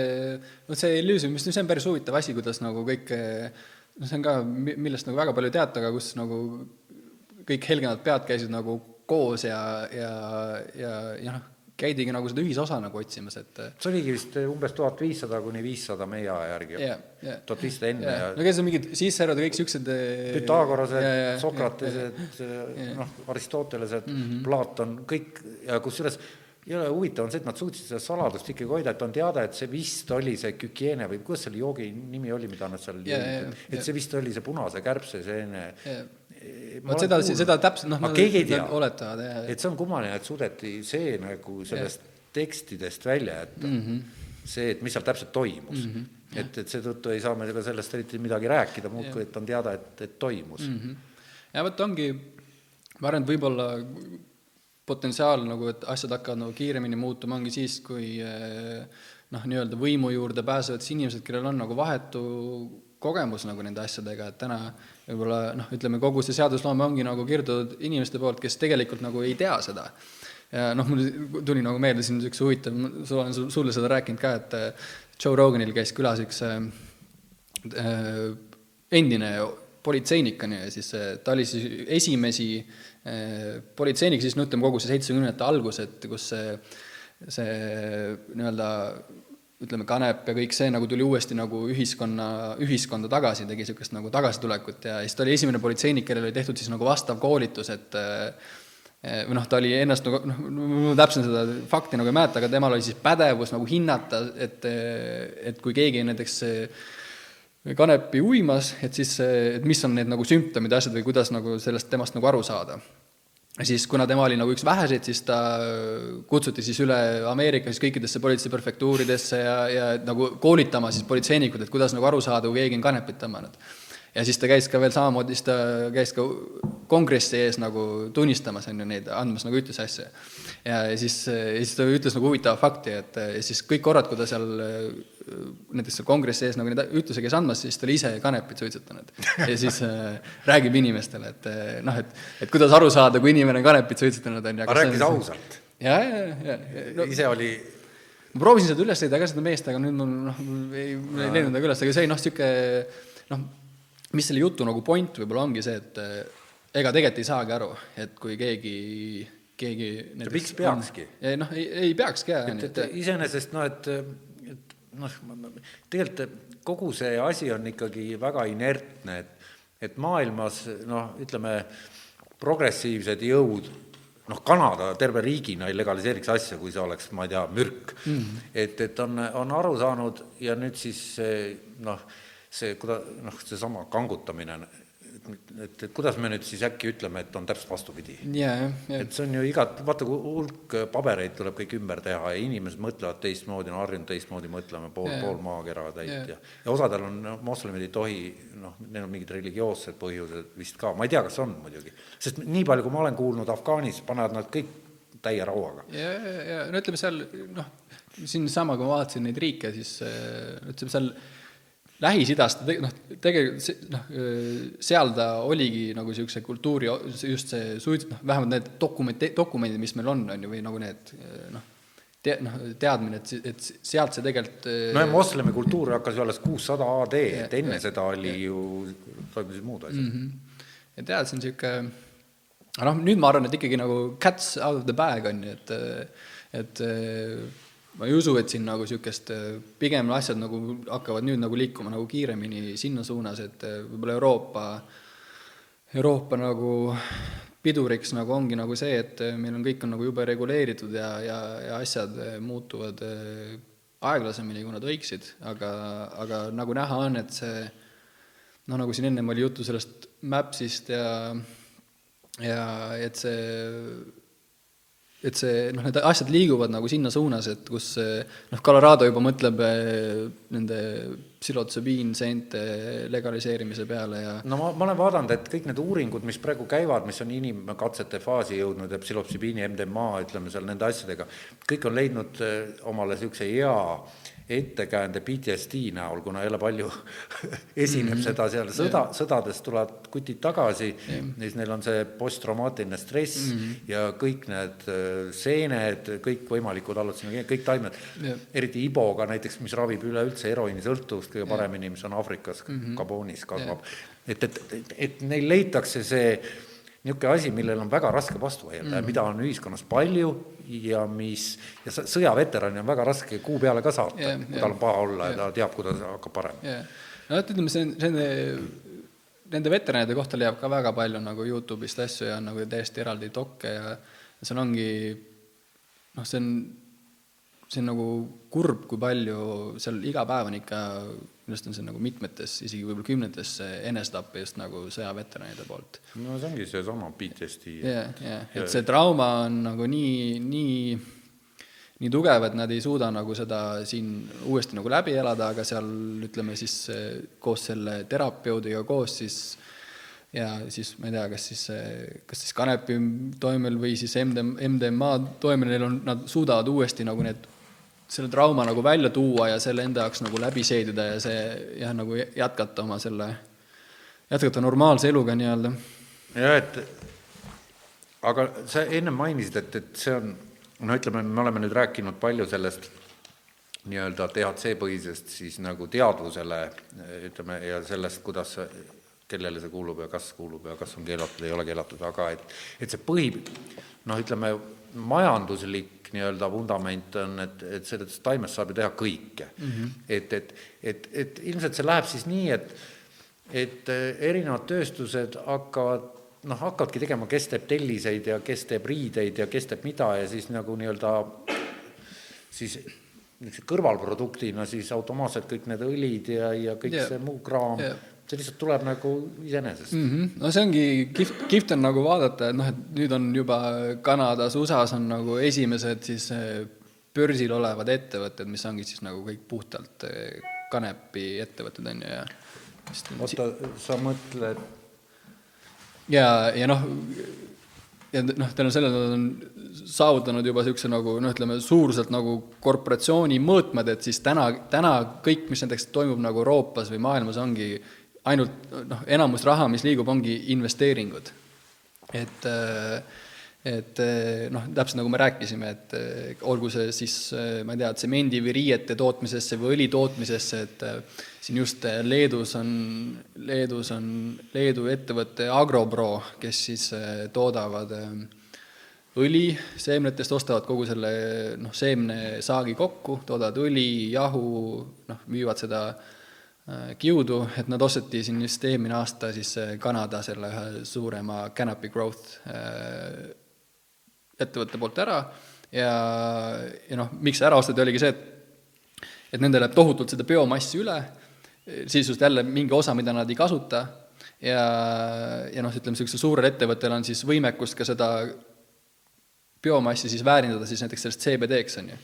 Speaker 17: noh, see Elysium, see on päris huvitav asi, kuidas nagu kõik noh, see on ka, millest nagu väga palju teata, aga kus nagu kõik helgemad pead käisid nagu koos ja, ja, ja, ja noh, käidigi nagu seda ühisosa nagu otsimas, et
Speaker 3: see oligi vist umbes tuhat viissada kuni viissada meie aja järgi
Speaker 17: yeah,. Yeah.
Speaker 3: tuhat viissada enne
Speaker 17: yeah. ja no on mingid Cicerod ja kõik niisugused
Speaker 3: eh, Pythagorased yeah,, Sokratesed yeah,, yeah. noh, Aristotelesed mm, -hmm. Platon, kõik ja kusjuures jõle huvitav on see, et nad suutsid seda saladust ikkagi hoida, et on teada, et see vist oli see kükiene või kuidas selle joogi nimi oli, mida nad seal jõid,
Speaker 17: ja.
Speaker 3: et see vist oli see punase kärbse seene.
Speaker 17: vot seda, seda täpselt, noh,
Speaker 3: tea.
Speaker 17: oletavad, jah.
Speaker 3: et see on kummaline, et suudeti see nagu sellest tekstidest välja jätta mm. -hmm. see, et mis seal täpselt toimus mm. -hmm. et, et seetõttu ei saa me ka sellest eriti midagi rääkida, muud kui et on teada, et, et toimus mm.
Speaker 17: -hmm. ja vot ongi, ma arvan, et võib-olla potentsiaal nagu, et asjad hakkavad nagu kiiremini muutuma, ongi siis, kui eh, noh, nii-öelda võimu juurde pääsevad siis inimesed, kellel on nagu vahetu kogemus nagu nende asjadega, et täna võib-olla noh, ütleme, kogu see seadusloome ongi nagu kirjutatud inimeste poolt, kes tegelikult nagu ei tea seda. ja noh, mul tuli nagu meelde siin üks huvitav, sul olen sulle seda rääkinud ka, et eh, Joe Roganil käis külas üks äh, endine politseinik on ju, ja siis ta oli siis esimesi äh, politseinik siis no ütleme, kogu see seitsmekümnendate algus, et kus see, see nii-öelda ütleme, kanep ja kõik see nagu tuli uuesti nagu ühiskonna, ühiskonda tagasi, tegi niisugust nagu tagasitulekut ja siis ta oli esimene politseinik, kellel oli tehtud siis nagu vastav koolitus, et või noh, ta oli ennast nagu noh, ma täpselt seda fakti nagu ei mäleta, aga temal oli siis pädevus nagu hinnata, et, et kui keegi näiteks kanepi uimas, et siis, et mis on need nagu sümptomid ja asjad või kuidas nagu sellest temast nagu aru saada. siis kuna tema oli nagu üks väheseid, siis ta kutsuti siis üle Ameerika siis kõikidesse politsei prefektuuridesse ja, ja nagu koolitama siis politseinikud, et kuidas nagu aru saada, kui keegi on kanepit tõmmanud ja siis ta käis ka veel samamoodi, siis ta käis ka kongressi ees nagu tunnistamas, on ju, neid, andmas nagu ütlusi asju. ja, siis, siis ta ütles nagu huvitava fakti, et siis kõik korrad, kui ta seal näiteks seal kongressi ees nagu neid ütlusi käis andmas, siis ta oli ise kanepit suitsetanud. ja siis äh, räägib inimestele, et noh, et, et kuidas aru saada, kui inimene on kanepit suitsetanud, on ju.
Speaker 3: aga rääkis ausalt?
Speaker 17: ja, ja, ja, ja
Speaker 3: no, ise oli
Speaker 17: ma proovisin seda üles leida ka seda meest, aga nüüd mul noh, ei, ei leidnud nagu üles, aga see noh, niisugune noh, mis selle jutu nagu point võib-olla ongi see, et ega tegelikult ei saagi aru, et kui keegi, keegi
Speaker 3: näiteks miks peakski?
Speaker 17: noh, ei, ei peakski, jah.
Speaker 3: iseenesest noh, et, et noh, tegelikult kogu see asi on ikkagi väga inertne, et, et maailmas noh, ütleme, progressiivsed jõud noh, Kanada terve riigina ei legaliseeriks asja, kui see oleks, ma ei tea, mürk mm. -hmm. et, et on, on aru saanud ja nüüd siis noh, see, kuida-, noh, seesama kangutamine, et, et kuidas me nüüd siis äkki ütleme, et on täpselt vastupidi
Speaker 17: yeah,? Yeah.
Speaker 3: et see on ju igat, vaata kui hulk pabereid tuleb kõik ümber teha ja inimesed mõtlevad teistmoodi, on harjunud teistmoodi mõtlema, pool yeah., pool maakera täit yeah. ja ja osadel on, noh, moslemid ei tohi, noh, neil on mingid religioossed põhjused vist ka, ma ei tea, kas on muidugi, sest nii palju, kui ma olen kuulnud, Afgaanis panevad nad kõik täie rauaga.
Speaker 17: ja, ja, ja no ütleme seal noh, siinsama, kui ma vaatasin neid riike, siis ütleme seal Lähis-Idast, noh, tegelikult noh, seal ta oligi nagu niisuguse kultuuri, just see suits-, noh, vähemalt need dokumente, dokumendid, mis meil on, on ju, või nagu need noh, te-, noh, teadmine, et, et sealt see tegelikult
Speaker 3: no ja moslemi kultuur hakkas ju alles kuussada AD, et enne ja, seda oli ja. ju, toimusid muud asjad mm.
Speaker 17: -hmm. et et see on niisugune, noh, nüüd ma arvan, et ikkagi nagu cats out of the bag on ju, et et ma ei usu, et siin nagu niisugust, pigem asjad nagu hakkavad nüüd nagu liikuma nagu kiiremini sinna suunas, et võib-olla Euroopa, Euroopa nagu piduriks nagu ongi nagu see, et meil on, kõik on nagu jube reguleeritud ja, ja, ja asjad muutuvad aeglasemini, kui nad võiksid, aga, aga nagu näha on, et see noh, nagu siin ennem oli juttu sellest Mapsist ja ja et see et see, noh, need asjad liiguvad nagu sinna suunas, et kus noh, Colorado juba mõtleb eh, nende psühhotsübiinseente legaliseerimise peale ja
Speaker 3: no ma, ma olen vaadanud, et kõik need uuringud, mis praegu käivad, mis on inimkatsete faasi jõudnud ja psühhotsübiini, MDMA, ütleme seal nende asjadega, kõik on leidnud eh, omale niisuguse hea ettekäände PTSD näol, kuna jälle palju (laughs) esineb mm -hmm. seda seal sõda sõdadest tulevad kutid tagasi yeah., siis neil on see posttraumaatiline stress mm -hmm. ja kõik need seened, kõikvõimalikud hallutsinogeed, kõik taimed yeah., eriti iboga näiteks, mis ravib üleüldse heroiinisõltuvust kõige paremini, mis on Aafrikas mm, -hmm. Gabonis kasvab yeah., et, et, et, et neil leitakse see niisugune asi, millel on väga raske vastu vaielda mm -hmm. ja mida on ühiskonnas palju ja mis, ja sõjaveterani on väga raske kuu peale ka saata yeah,, kui yeah. tal on paha olla yeah. ja ta teab, kuidas hakkab parem
Speaker 17: yeah.. no et ütleme, see on, see on, nende veteranide kohta leiab ka väga palju nagu Youtube'ist asju ja nagu täiesti eraldi dokke ja seal ongi noh, see on, see on nagu kurb, kui palju seal iga päev on ikka, minu arust on see nagu mitmetes, isegi võib-olla kümnetes enesetappe just nagu sõjaveteranide poolt.
Speaker 3: no see ongi seesama PTSD.
Speaker 17: jah, jah, et see trauma on nagu nii, nii, nii tugev, et nad ei suuda nagu seda siin uuesti nagu läbi elada, aga seal ütleme siis koos selle terapeudiga koos siis ja siis ma ei tea, kas siis, kas siis kanepi toimel või siis MDM, MDMA toimel, neil on, nad suudavad uuesti nagu need, selle trauma nagu välja tuua ja selle enda jaoks nagu läbi seedida ja see jah, nagu jätkata oma selle, jätkata normaalse eluga nii-öelda.
Speaker 3: jah, et aga sa ennem mainisid, et, et see on, no ütleme, me oleme nüüd rääkinud palju sellest nii-öelda DHC-põhisest siis nagu teadvusele, ütleme, ja sellest, kuidas kellele see kuulub ja kas kuulub ja kas on keelatud, ei ole keelatud, aga et, et see põhi, noh, ütleme, majanduslik nii-öelda vundament on, et, et sellest taimest saab ju teha kõike mm. -hmm. et, et, et, et ilmselt see läheb siis nii, et, et erinevad tööstused hakkavad noh, hakkavadki tegema, kes teeb telliseid ja kes teeb riideid ja kes teeb mida ja siis nagu nii-öelda siis niisuguse kõrvalproduktina siis automaatselt kõik need õlid ja, ja kõik yeah. see muu kraam yeah see lihtsalt tuleb nagu iseenesest
Speaker 17: mm. -hmm. no see ongi kihvt, kihvt on nagu vaadata, et noh, et nüüd on juba Kanadas, USA-s on nagu esimesed siis eh, börsil olevad ettevõtted, mis ongi siis nagu kõik puhtalt eh, kanepi ettevõtted, on ju, ja
Speaker 3: oota, sa mõtled
Speaker 17: ja, ja noh, ja noh, tänu sellele nad on saavutanud juba niisuguse nagu noh, ütleme suuruselt nagu korporatsiooni mõõtmed, et siis täna, täna kõik, mis näiteks toimub nagu Euroopas või maailmas, ongi ainult noh, enamus raha, mis liigub, ongi investeeringud. et, et noh, täpselt nagu me rääkisime, et olgu see siis, ma ei tea, tsemendi või riiete tootmisesse või õli tootmisesse, et siin just Leedus on, Leedus on Leedu ettevõte Agropro, kes siis toodavad õli seemnetest, ostavad kogu selle noh, seemnesaagi kokku, toodavad õli, jahu, noh, müüvad seda äh, Äh, kiudu, et nad osteti siin just eelmine aasta siis äh, Kanada selle ühe suurema Canopy Growth äh, ettevõtte poolt ära. Ja, ja noh, miks ära osteti, oligi see, et et nendel läheb tohutult seda biomassi üle, siis just jälle mingi osa, mida nad ei kasuta, ja, ja noh, ütleme, niisugusel suurel ettevõttel on siis võimekust ka seda biomassi siis väärindada siis näiteks sellest CBD-ks, on ju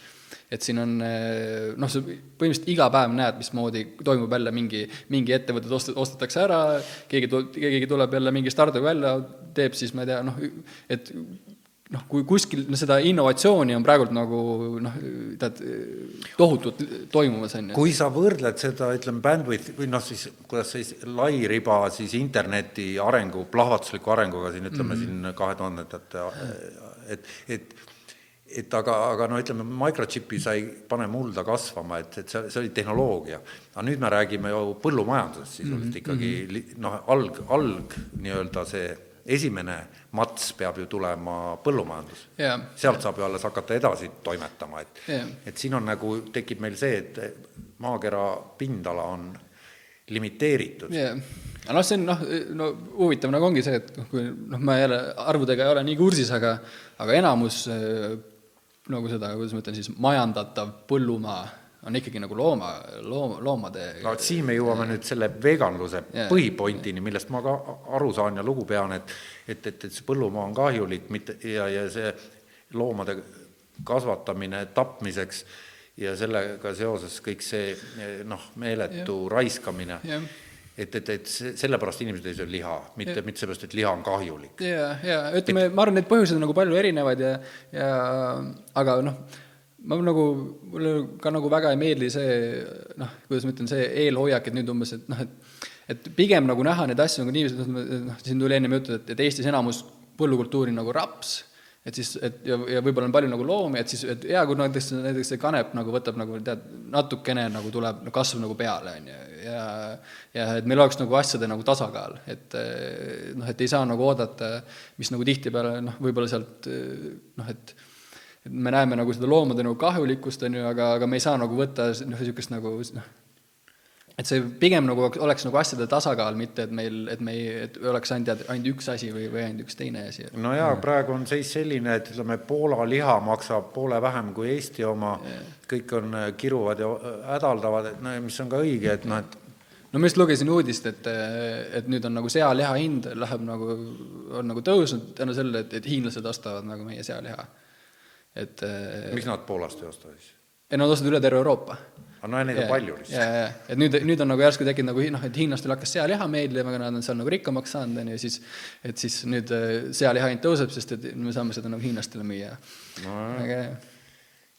Speaker 17: et siin on eh, noh, sa põhimõtteliselt iga päev näed, mismoodi toimub jälle mingi, mingi ettevõtted ost-, ostetakse ära, keegi tu-, keegi tuleb jälle mingi startup välja, teeb siis, ma ei tea, noh, et noh, kui kuskil no seda innovatsiooni on praegult nagu noh, tead, tohutult toimumas, on ju.
Speaker 3: kui sa võrdled seda, ütleme, bandwidth või noh, siis kuidas siis lairiba siis interneti arengu, plahvatusliku arenguga siin ütleme mm -hmm. siin kahe tuhandendate, et, et et aga, aga no ütleme, microchip'i sa ei pane mulda kasvama, et, et see, see oli tehnoloogia. aga nüüd me räägime ju põllumajandusest sisuliselt mm -hmm. ikkagi noh, alg, alg nii-öelda see esimene mats peab ju tulema põllumajandus
Speaker 17: yeah..
Speaker 3: sealt saab ju alles hakata edasi toimetama, et
Speaker 17: yeah.
Speaker 3: et siin on nagu, tekib meil see, et maakera pindala on limiteeritud
Speaker 17: yeah aga noh, see on noh, no huvitav nagu ongi see, et noh, kui noh, ma jälle arvudega ei ole nii kursis, aga aga enamus nagu seda, kuidas ma ütlen siis, majandatav põllumaa on ikkagi nagu looma, loom, loomade
Speaker 3: no vot siin me jõuame nüüd selle veganluse yeah. põhipointini, millest ma ka aru saan ja lugu pean, et et, et, et see põllumaa on kahjulik, mitte ja, ja see loomade kasvatamine tapmiseks ja sellega seoses kõik see noh, meeletu yeah. raiskamine yeah et, et, et sellepärast inimesed ei söö liha, mitte, mitte seepärast, et liha on kahjulik.
Speaker 17: ja, ja ütleme et..., ma arvan, neid põhjuseid on nagu palju erinevaid ja, ja aga noh, ma nagu, mulle ka nagu väga ei meeldi see noh, kuidas ma ütlen, see eelhoiak, et nüüd umbes, et noh, et et pigem nagu näha neid asju nagu niiviisi, et noh, siin tuli ennem juttu, et, et Eestis enamus põllukultuuri nagu raps et siis, et ja, ja võib-olla on palju nagu loomi, et siis, et hea, kui näiteks, näiteks see kanep nagu võtab nagu tead, natukene nagu tuleb, kasvab nagu peale, on ju, ja ja et meil oleks nagu asjade nagu tasakaal, et noh, et ei saa nagu oodata, mis nagu tihtipeale noh, võib-olla sealt noh, et et me näeme nagu seda loomade nagu kahjulikkust, on ju, aga, aga me ei saa nagu võtta noh, niisugust nagu noh, et see pigem nagu oleks- nagu asjade tasakaal, mitte et meil, et me ei, et oleks ainult, ainult üks asi või, või ainult üks teine asi.
Speaker 3: no jaa, praegu on seis selline, et ütleme, Poola liha maksab poole vähem kui Eesti oma, kõik on, äh, kiruvad ja äh, hädaldavad, et no ja mis on ka õige, et noh, et
Speaker 17: no ma just lugesin uudist, et, et nüüd on nagu sealiha hind läheb nagu, on nagu tõusnud tänu sellele, et, et hiinlased ostavad nagu meie sealiha. et
Speaker 3: miks nad Poolast ei osta siis?
Speaker 17: ei, nad ostavad üle terve Euroopa.
Speaker 3: Aga no neid on palju lihtsalt.
Speaker 17: et nüüd, nüüd on nagu järsku tekkinud nagu noh, et hiinlastel hakkas sealiha meeldima, aga nad on seal nagu rikkamaks saanud, on ju, siis et siis nüüd äh, sealiha hind tõuseb, sest et me saame seda nagu hiinlastele müüa. aga jah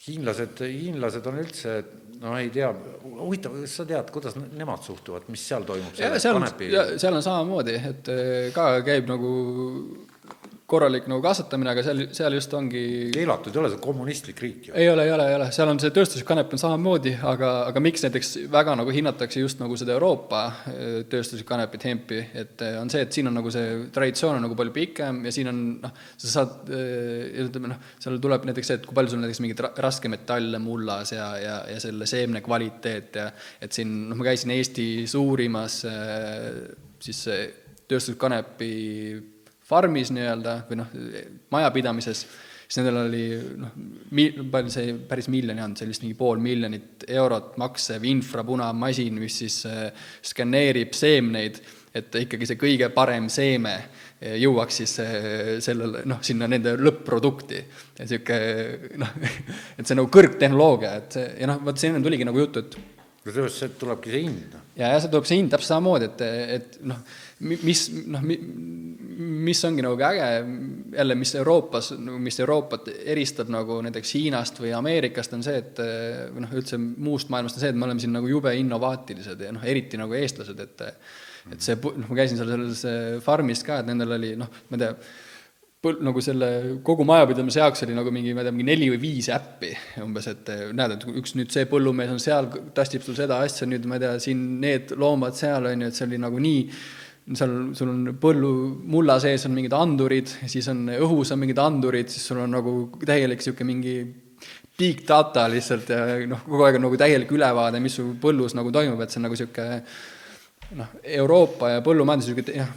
Speaker 3: hiinlased, hiinlased on üldse, no ei tea, huvitav, kas sa tead, kuidas ne- nemad suhtuvad, mis seal toimub?
Speaker 17: on, seal on samamoodi, et äh, ka käib nagu korralik nagu kasvatamine, aga seal, seal just ongi
Speaker 3: keelatud ei ole, see on kommunistlik riik ju.
Speaker 17: ei ole, ei ole, ei ole, seal on see tööstuslik kanep on samamoodi, aga, aga miks näiteks väga nagu hinnatakse just nagu seda Euroopa eh, tööstuslikku kanepit, hempi, et on see, et siin on nagu see traditsioon on nagu palju pikem ja siin on noh, sa saad, ütleme noh, seal tuleb näiteks see, et kui palju sul näiteks mingeid ra- raskemetalle mullas ja, ja, ja selle seemne kvaliteet ja et siin, noh, ma käisin Eesti suurimas siis tööstuskanepi farmis nii-öelda või noh, majapidamises, siis nendel oli noh, mi-, palju see päris miljon ei olnud, see oli vist mingi pool miljonit eurot maksev infrapunamasin, mis siis äh, skänneerib seemneid, et ikkagi see kõige parem seeme äh, jõuaks siis äh, sellele noh, sinna nende lõpp-produkti. et niisugune noh, (laughs) et see nagu kõrgtehnoloogia, et see ja noh, vot see enne tuligi nagu juttu, et
Speaker 3: kusjuures sealt tulebki see hind.
Speaker 17: ja, ja see tuleb see hind täpselt samamoodi, et, et noh, mis noh, mis ongi nagu äge jälle, mis Euroopas, mis Euroopat eristab nagu näiteks Hiinast või Ameerikast, on see, et või noh, üldse muust maailmast on see, et me oleme siin nagu jube innovaatilised ja noh, eriti nagu eestlased, et et see, noh, ma käisin seal selles farmis ka, et nendel oli noh, ma ei tea, põl-, nagu selle kogu majapidamise jaoks oli nagu mingi, ma ei tea, mingi neli või viis äppi umbes, et näed, et üks nüüd see põllumees on seal, tastib sul seda asja, nüüd ma ei tea, siin need loomad seal, on ju, et see oli nagu nii, seal sul on põllu, mulla sees on mingid andurid, siis on õhus on mingid andurid, siis sul on nagu täielik niisugune mingi big data lihtsalt ja noh, kogu aeg on nagu täielik ülevaade, mis su põllus nagu toimub, et see on nagu niisugune noh, Euroopa ja põllumajandus niisugune jah,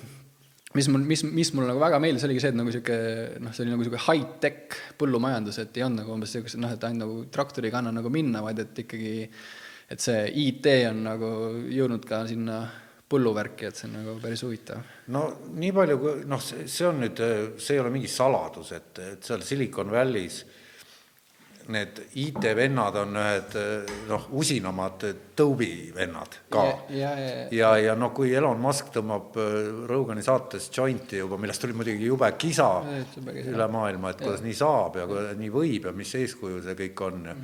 Speaker 17: mis mul, mis, mis mulle nagu väga meeldis, oligi see, et nagu niisugune noh, see oli nagu niisugune high-tech põllumajandus, et ei olnud nagu umbes niisugused noh, et ainult nagu traktoriga anna nagu minna, vaid et ikkagi et see IT on nagu jõudnud ka sinna põlluvärki, et see on nagu päris huvitav.
Speaker 3: no nii palju, kui noh, see, on nüüd, see ei ole mingi saladus, et, et seal Silicon Valley's need IT-vennad on ühed noh, usinamad tõubivennad ka.
Speaker 17: ja, ja, ja,
Speaker 3: ja, ja noh, kui Elon Musk tõmbab Rogani saates jointi juba, millest tuli muidugi jube kisa üle maailma, et kuidas nii saab ja kuidas nii võib ja mis eeskuju see kõik on ja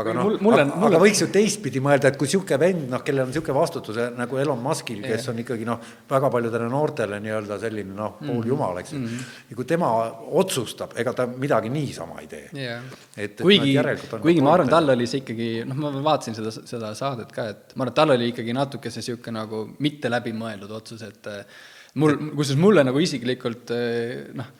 Speaker 3: aga noh, aga, aga võiks ju teistpidi mõelda, et kui niisugune vend, noh, kellel on niisugune vastutus nagu Elon Muskil, kes on ikkagi noh, väga paljudele noortele nii-öelda selline noh, pooljumal, eks mm. -hmm., ja kui tema otsustab, ega ta midagi niisama ei tee.
Speaker 17: Yeah..
Speaker 3: et, et
Speaker 17: kuigi, kuigi ma arvan, tal oli see ikkagi, noh, ma vaatasin seda, seda saadet ka, et ma arvan, et tal oli ikkagi natuke see niisugune nagu mitte läbimõeldud otsus, et mul, kusjuures mulle nagu isiklikult noh,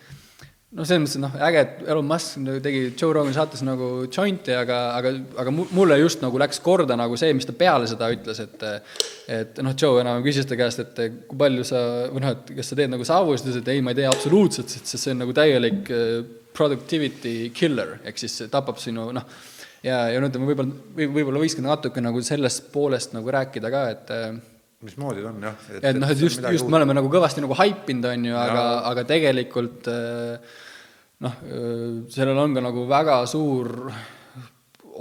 Speaker 17: noh, selles mõttes, noh, äge, et Elon Musk tegi Joe Rogani saates nagu jointi, aga, aga, aga mulle just nagu läks korda nagu see, mis ta peale seda ütles, et et noh, Joe enam küsis ta käest, et kui palju sa, või noh, et kas sa teed nagu saavutusi, ta ütles, et ei, ma ei tee absoluutselt, sest see on nagu täielik productivity killer, ehk siis see tapab sinu noh, ja, ja no ütleme, võib-olla, või võib-olla võikski natuke nagu sellest poolest nagu rääkida ka, et
Speaker 3: mismoodi ta on jah.
Speaker 17: et noh, et just, just me oleme nagu kõvasti nagu haipinud, on ju, aga, aga tegelikult noh, sellel on ka nagu väga suur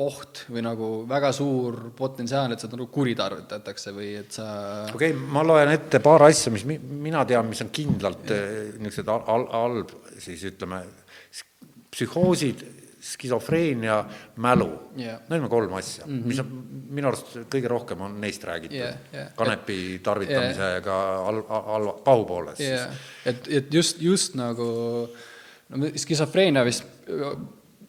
Speaker 17: oht või nagu väga suur potentsiaal, et seda nagu kuritarvitatakse või et sa
Speaker 3: okei okay,, ma loen ette paar asja, mis mi, mina tean, mis on kindlalt niisugused al-, halb, siis ütleme, psühhoosid, skisofreenia, mälu
Speaker 17: yeah.,
Speaker 3: need on kolm asja mm, -hmm. mis on minu arust kõige rohkem on neist räägitud
Speaker 17: yeah, yeah.
Speaker 3: kanepi tarvitamisega yeah. al-, al-, pahupooles
Speaker 17: yeah.. et, et just, just nagu no skisofreenia vist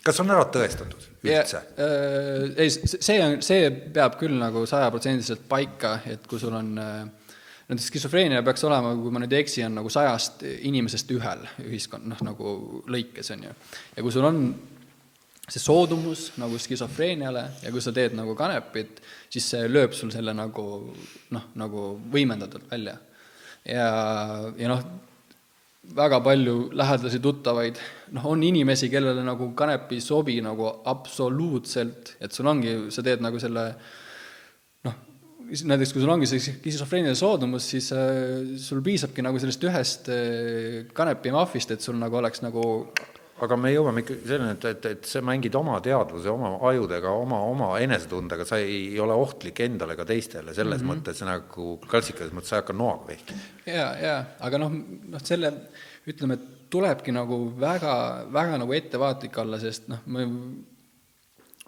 Speaker 3: kas on ära tõestatud üldse
Speaker 17: yeah,? Ei, see on, see peab küll nagu sajaprotsendiliselt paika, et kui sul on näiteks skisofreenia peaks olema, kui ma nüüd ei eksi, on nagu sajast inimesest ühel ühiskond, noh nagu lõikes, on ju. ja kui sul on see soodumus nagu skisofreeniale ja kui sa teed nagu kanepit, siis see lööb sul selle nagu noh, nagu võimendatult välja. ja, ja noh, väga palju lähedasi tuttavaid, noh, on inimesi, kellele nagu kanep ei sobi nagu absoluutselt, et sul ongi, sa teed nagu selle noh, näiteks kui sul ongi see skisofreeniline soodumus, siis äh, sul piisabki nagu sellest ühest äh, kanepimahvist, et sul nagu oleks nagu
Speaker 3: aga me jõuame ikka selleni, et, et, et sa mängid oma teadvuse, oma ajudega, oma, oma enesetundega, sa ei ole ohtlik endale ega teistele, selles mm -hmm. mõttes nagu klassikalises mõttes sa ei hakka noaga vehkima.
Speaker 17: ja, ja aga noh, noh selle ütleme, et tulebki nagu väga, väga nagu ettevaatlik olla, sest noh, ma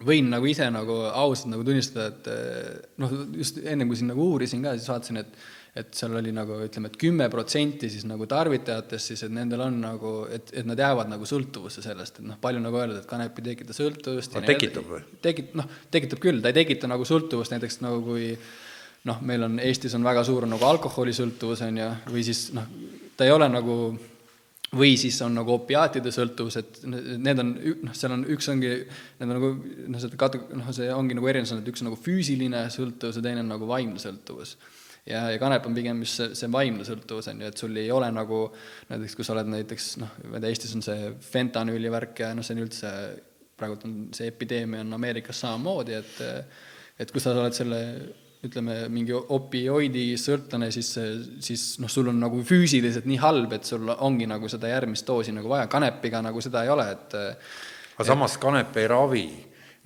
Speaker 17: võin nagu ise nagu ausalt nagu tunnistada, et noh, just enne kui siin nagu uurisin ka, siis vaatasin, et et seal oli nagu ütleme, et kümme protsenti siis nagu tarvitajatest siis, et nendel on nagu, et, et nad jäävad nagu sõltuvusse sellest, et noh, palju nagu öeldud, et kanep ei tekita sõltuvust.
Speaker 3: tekitab või?
Speaker 17: tekit-, noh, tekitab küll, ta ei tekita nagu sõltuvust, näiteks nagu kui noh, meil on, Eestis on väga suur nagu alkoholisõltuvus, on ju, või siis noh, ta ei ole nagu või siis on nagu opiaatide sõltuvus, et need on, noh, seal on, üks ongi, need on nagu, noh, see katu-, noh, see ongi nagu erinevus on, et üks on nagu füüsiline sõltuvus ja teine on nagu vaimne sõltuvus ja, ja kanep on pigem just see, see vaimne sõltuvus, on ju, et sul ei ole nagu näiteks, kui sa oled näiteks noh, ma ei tea, Eestis on see fentanüüli värk ja noh, see on üldse, praegult on see epideemia on Ameerikas samamoodi, et et kui sa oled selle ütleme, mingi opioidi sõltlane, siis, siis noh, sul on nagu füüsiliselt nii halb, et sul ongi nagu seda järgmist doosi nagu vaja, kanepiga nagu seda ei ole, et
Speaker 3: aga samas kanep ei ravi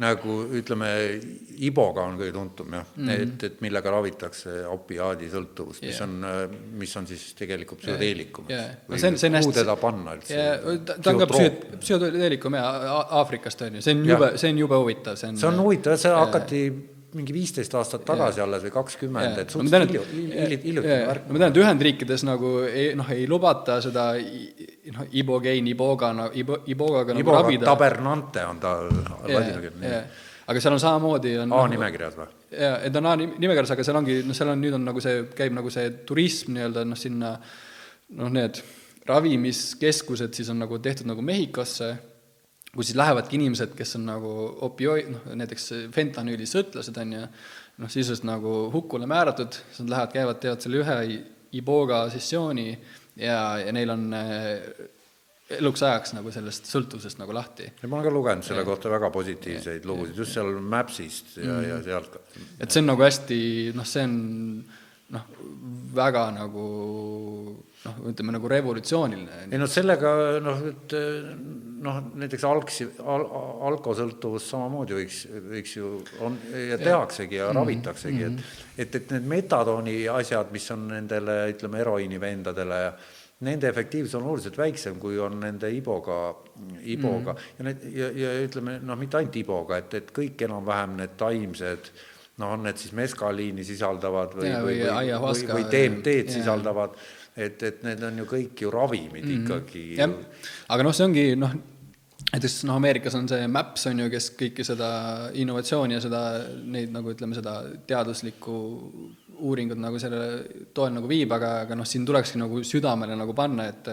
Speaker 3: nagu ütleme, Iboga on kõige tuntum jah mm, -hmm. et, et millega ravitakse opiaadisõltuvust yeah., mis on, mis on siis tegelikult psühhedeelikum
Speaker 17: yeah.. Yeah. No see on, see on
Speaker 3: hästi. kuhu teda panna üldse
Speaker 17: yeah.? ta on ka psühh-, psühhedeelikum jaa, Aafrikast on ju, see on jube, see on jube huvitav, see on.
Speaker 3: see on huvitav, see hakati mingi viisteist aastat tagasi yeah. alles või kakskümmend, et suhteliselt hiljuti, hiljuti
Speaker 17: värk. no ma tean, et Ühendriikides nagu ei, noh, ei lubata seda noh, ibogein, iboga, ibo, ibogaga nagu
Speaker 3: iboga ravida. tabernante on ta ladina keeles
Speaker 17: nimi. aga seal on samamoodi on
Speaker 3: A-nimekirjas või?
Speaker 17: jaa, et on A-nimekirjas, aga seal ongi, noh, seal on, nüüd on nagu see, käib nagu see turism nii-öelda noh, sinna noh, need ravimiskeskused siis on nagu tehtud nagu Mehhikosse kus siis lähevadki inimesed, kes on nagu opioid, noh näiteks fentanüüli sõltlased, on ju, noh sisuliselt nagu hukule määratud, siis nad lähevad, käivad, teevad selle ühe iboga sessiooni ja, ja neil on äh, eluks ajaks nagu sellest sõltuvusest nagu lahti.
Speaker 3: ma olen ka lugenud selle ja. kohta väga positiivseid lugusid, just seal Mapsist ja mm., ja sealt.
Speaker 17: et see on nagu hästi, noh, see on noh, väga nagu noh, ütleme nagu revolutsiooniline.
Speaker 3: ei noh, sellega noh, et noh, näiteks algsi al,, alkosõltuvus samamoodi võiks, võiks ju, on ja tehaksegi ja mm -hmm. ravitaksegi, et mhm. et, et need metadooni asjad, mis on nendele, ütleme, heroiini vendadele ja nende efektiivsus on oluliselt väiksem, kui on nende iboga, iboga mm -hmm. ja need ja, ja ütleme noh, mitte ainult iboga, et, et kõik enam-vähem need taimsed noh, on need siis meskaliini sisaldavad või,
Speaker 17: või, või,
Speaker 3: või, või DMT-d sisaldavad, et, et need on ju kõik ju ravimid mm -hmm. ikkagi.
Speaker 17: jah, aga noh, see ongi noh, näiteks noh, Ameerikas on see MAPS on ju, kes kõike seda innovatsiooni ja seda, neid nagu ütleme, seda teaduslikku uuringud nagu sellele toel nagu viib, aga, aga noh, siin tulekski nagu südamele nagu panna, et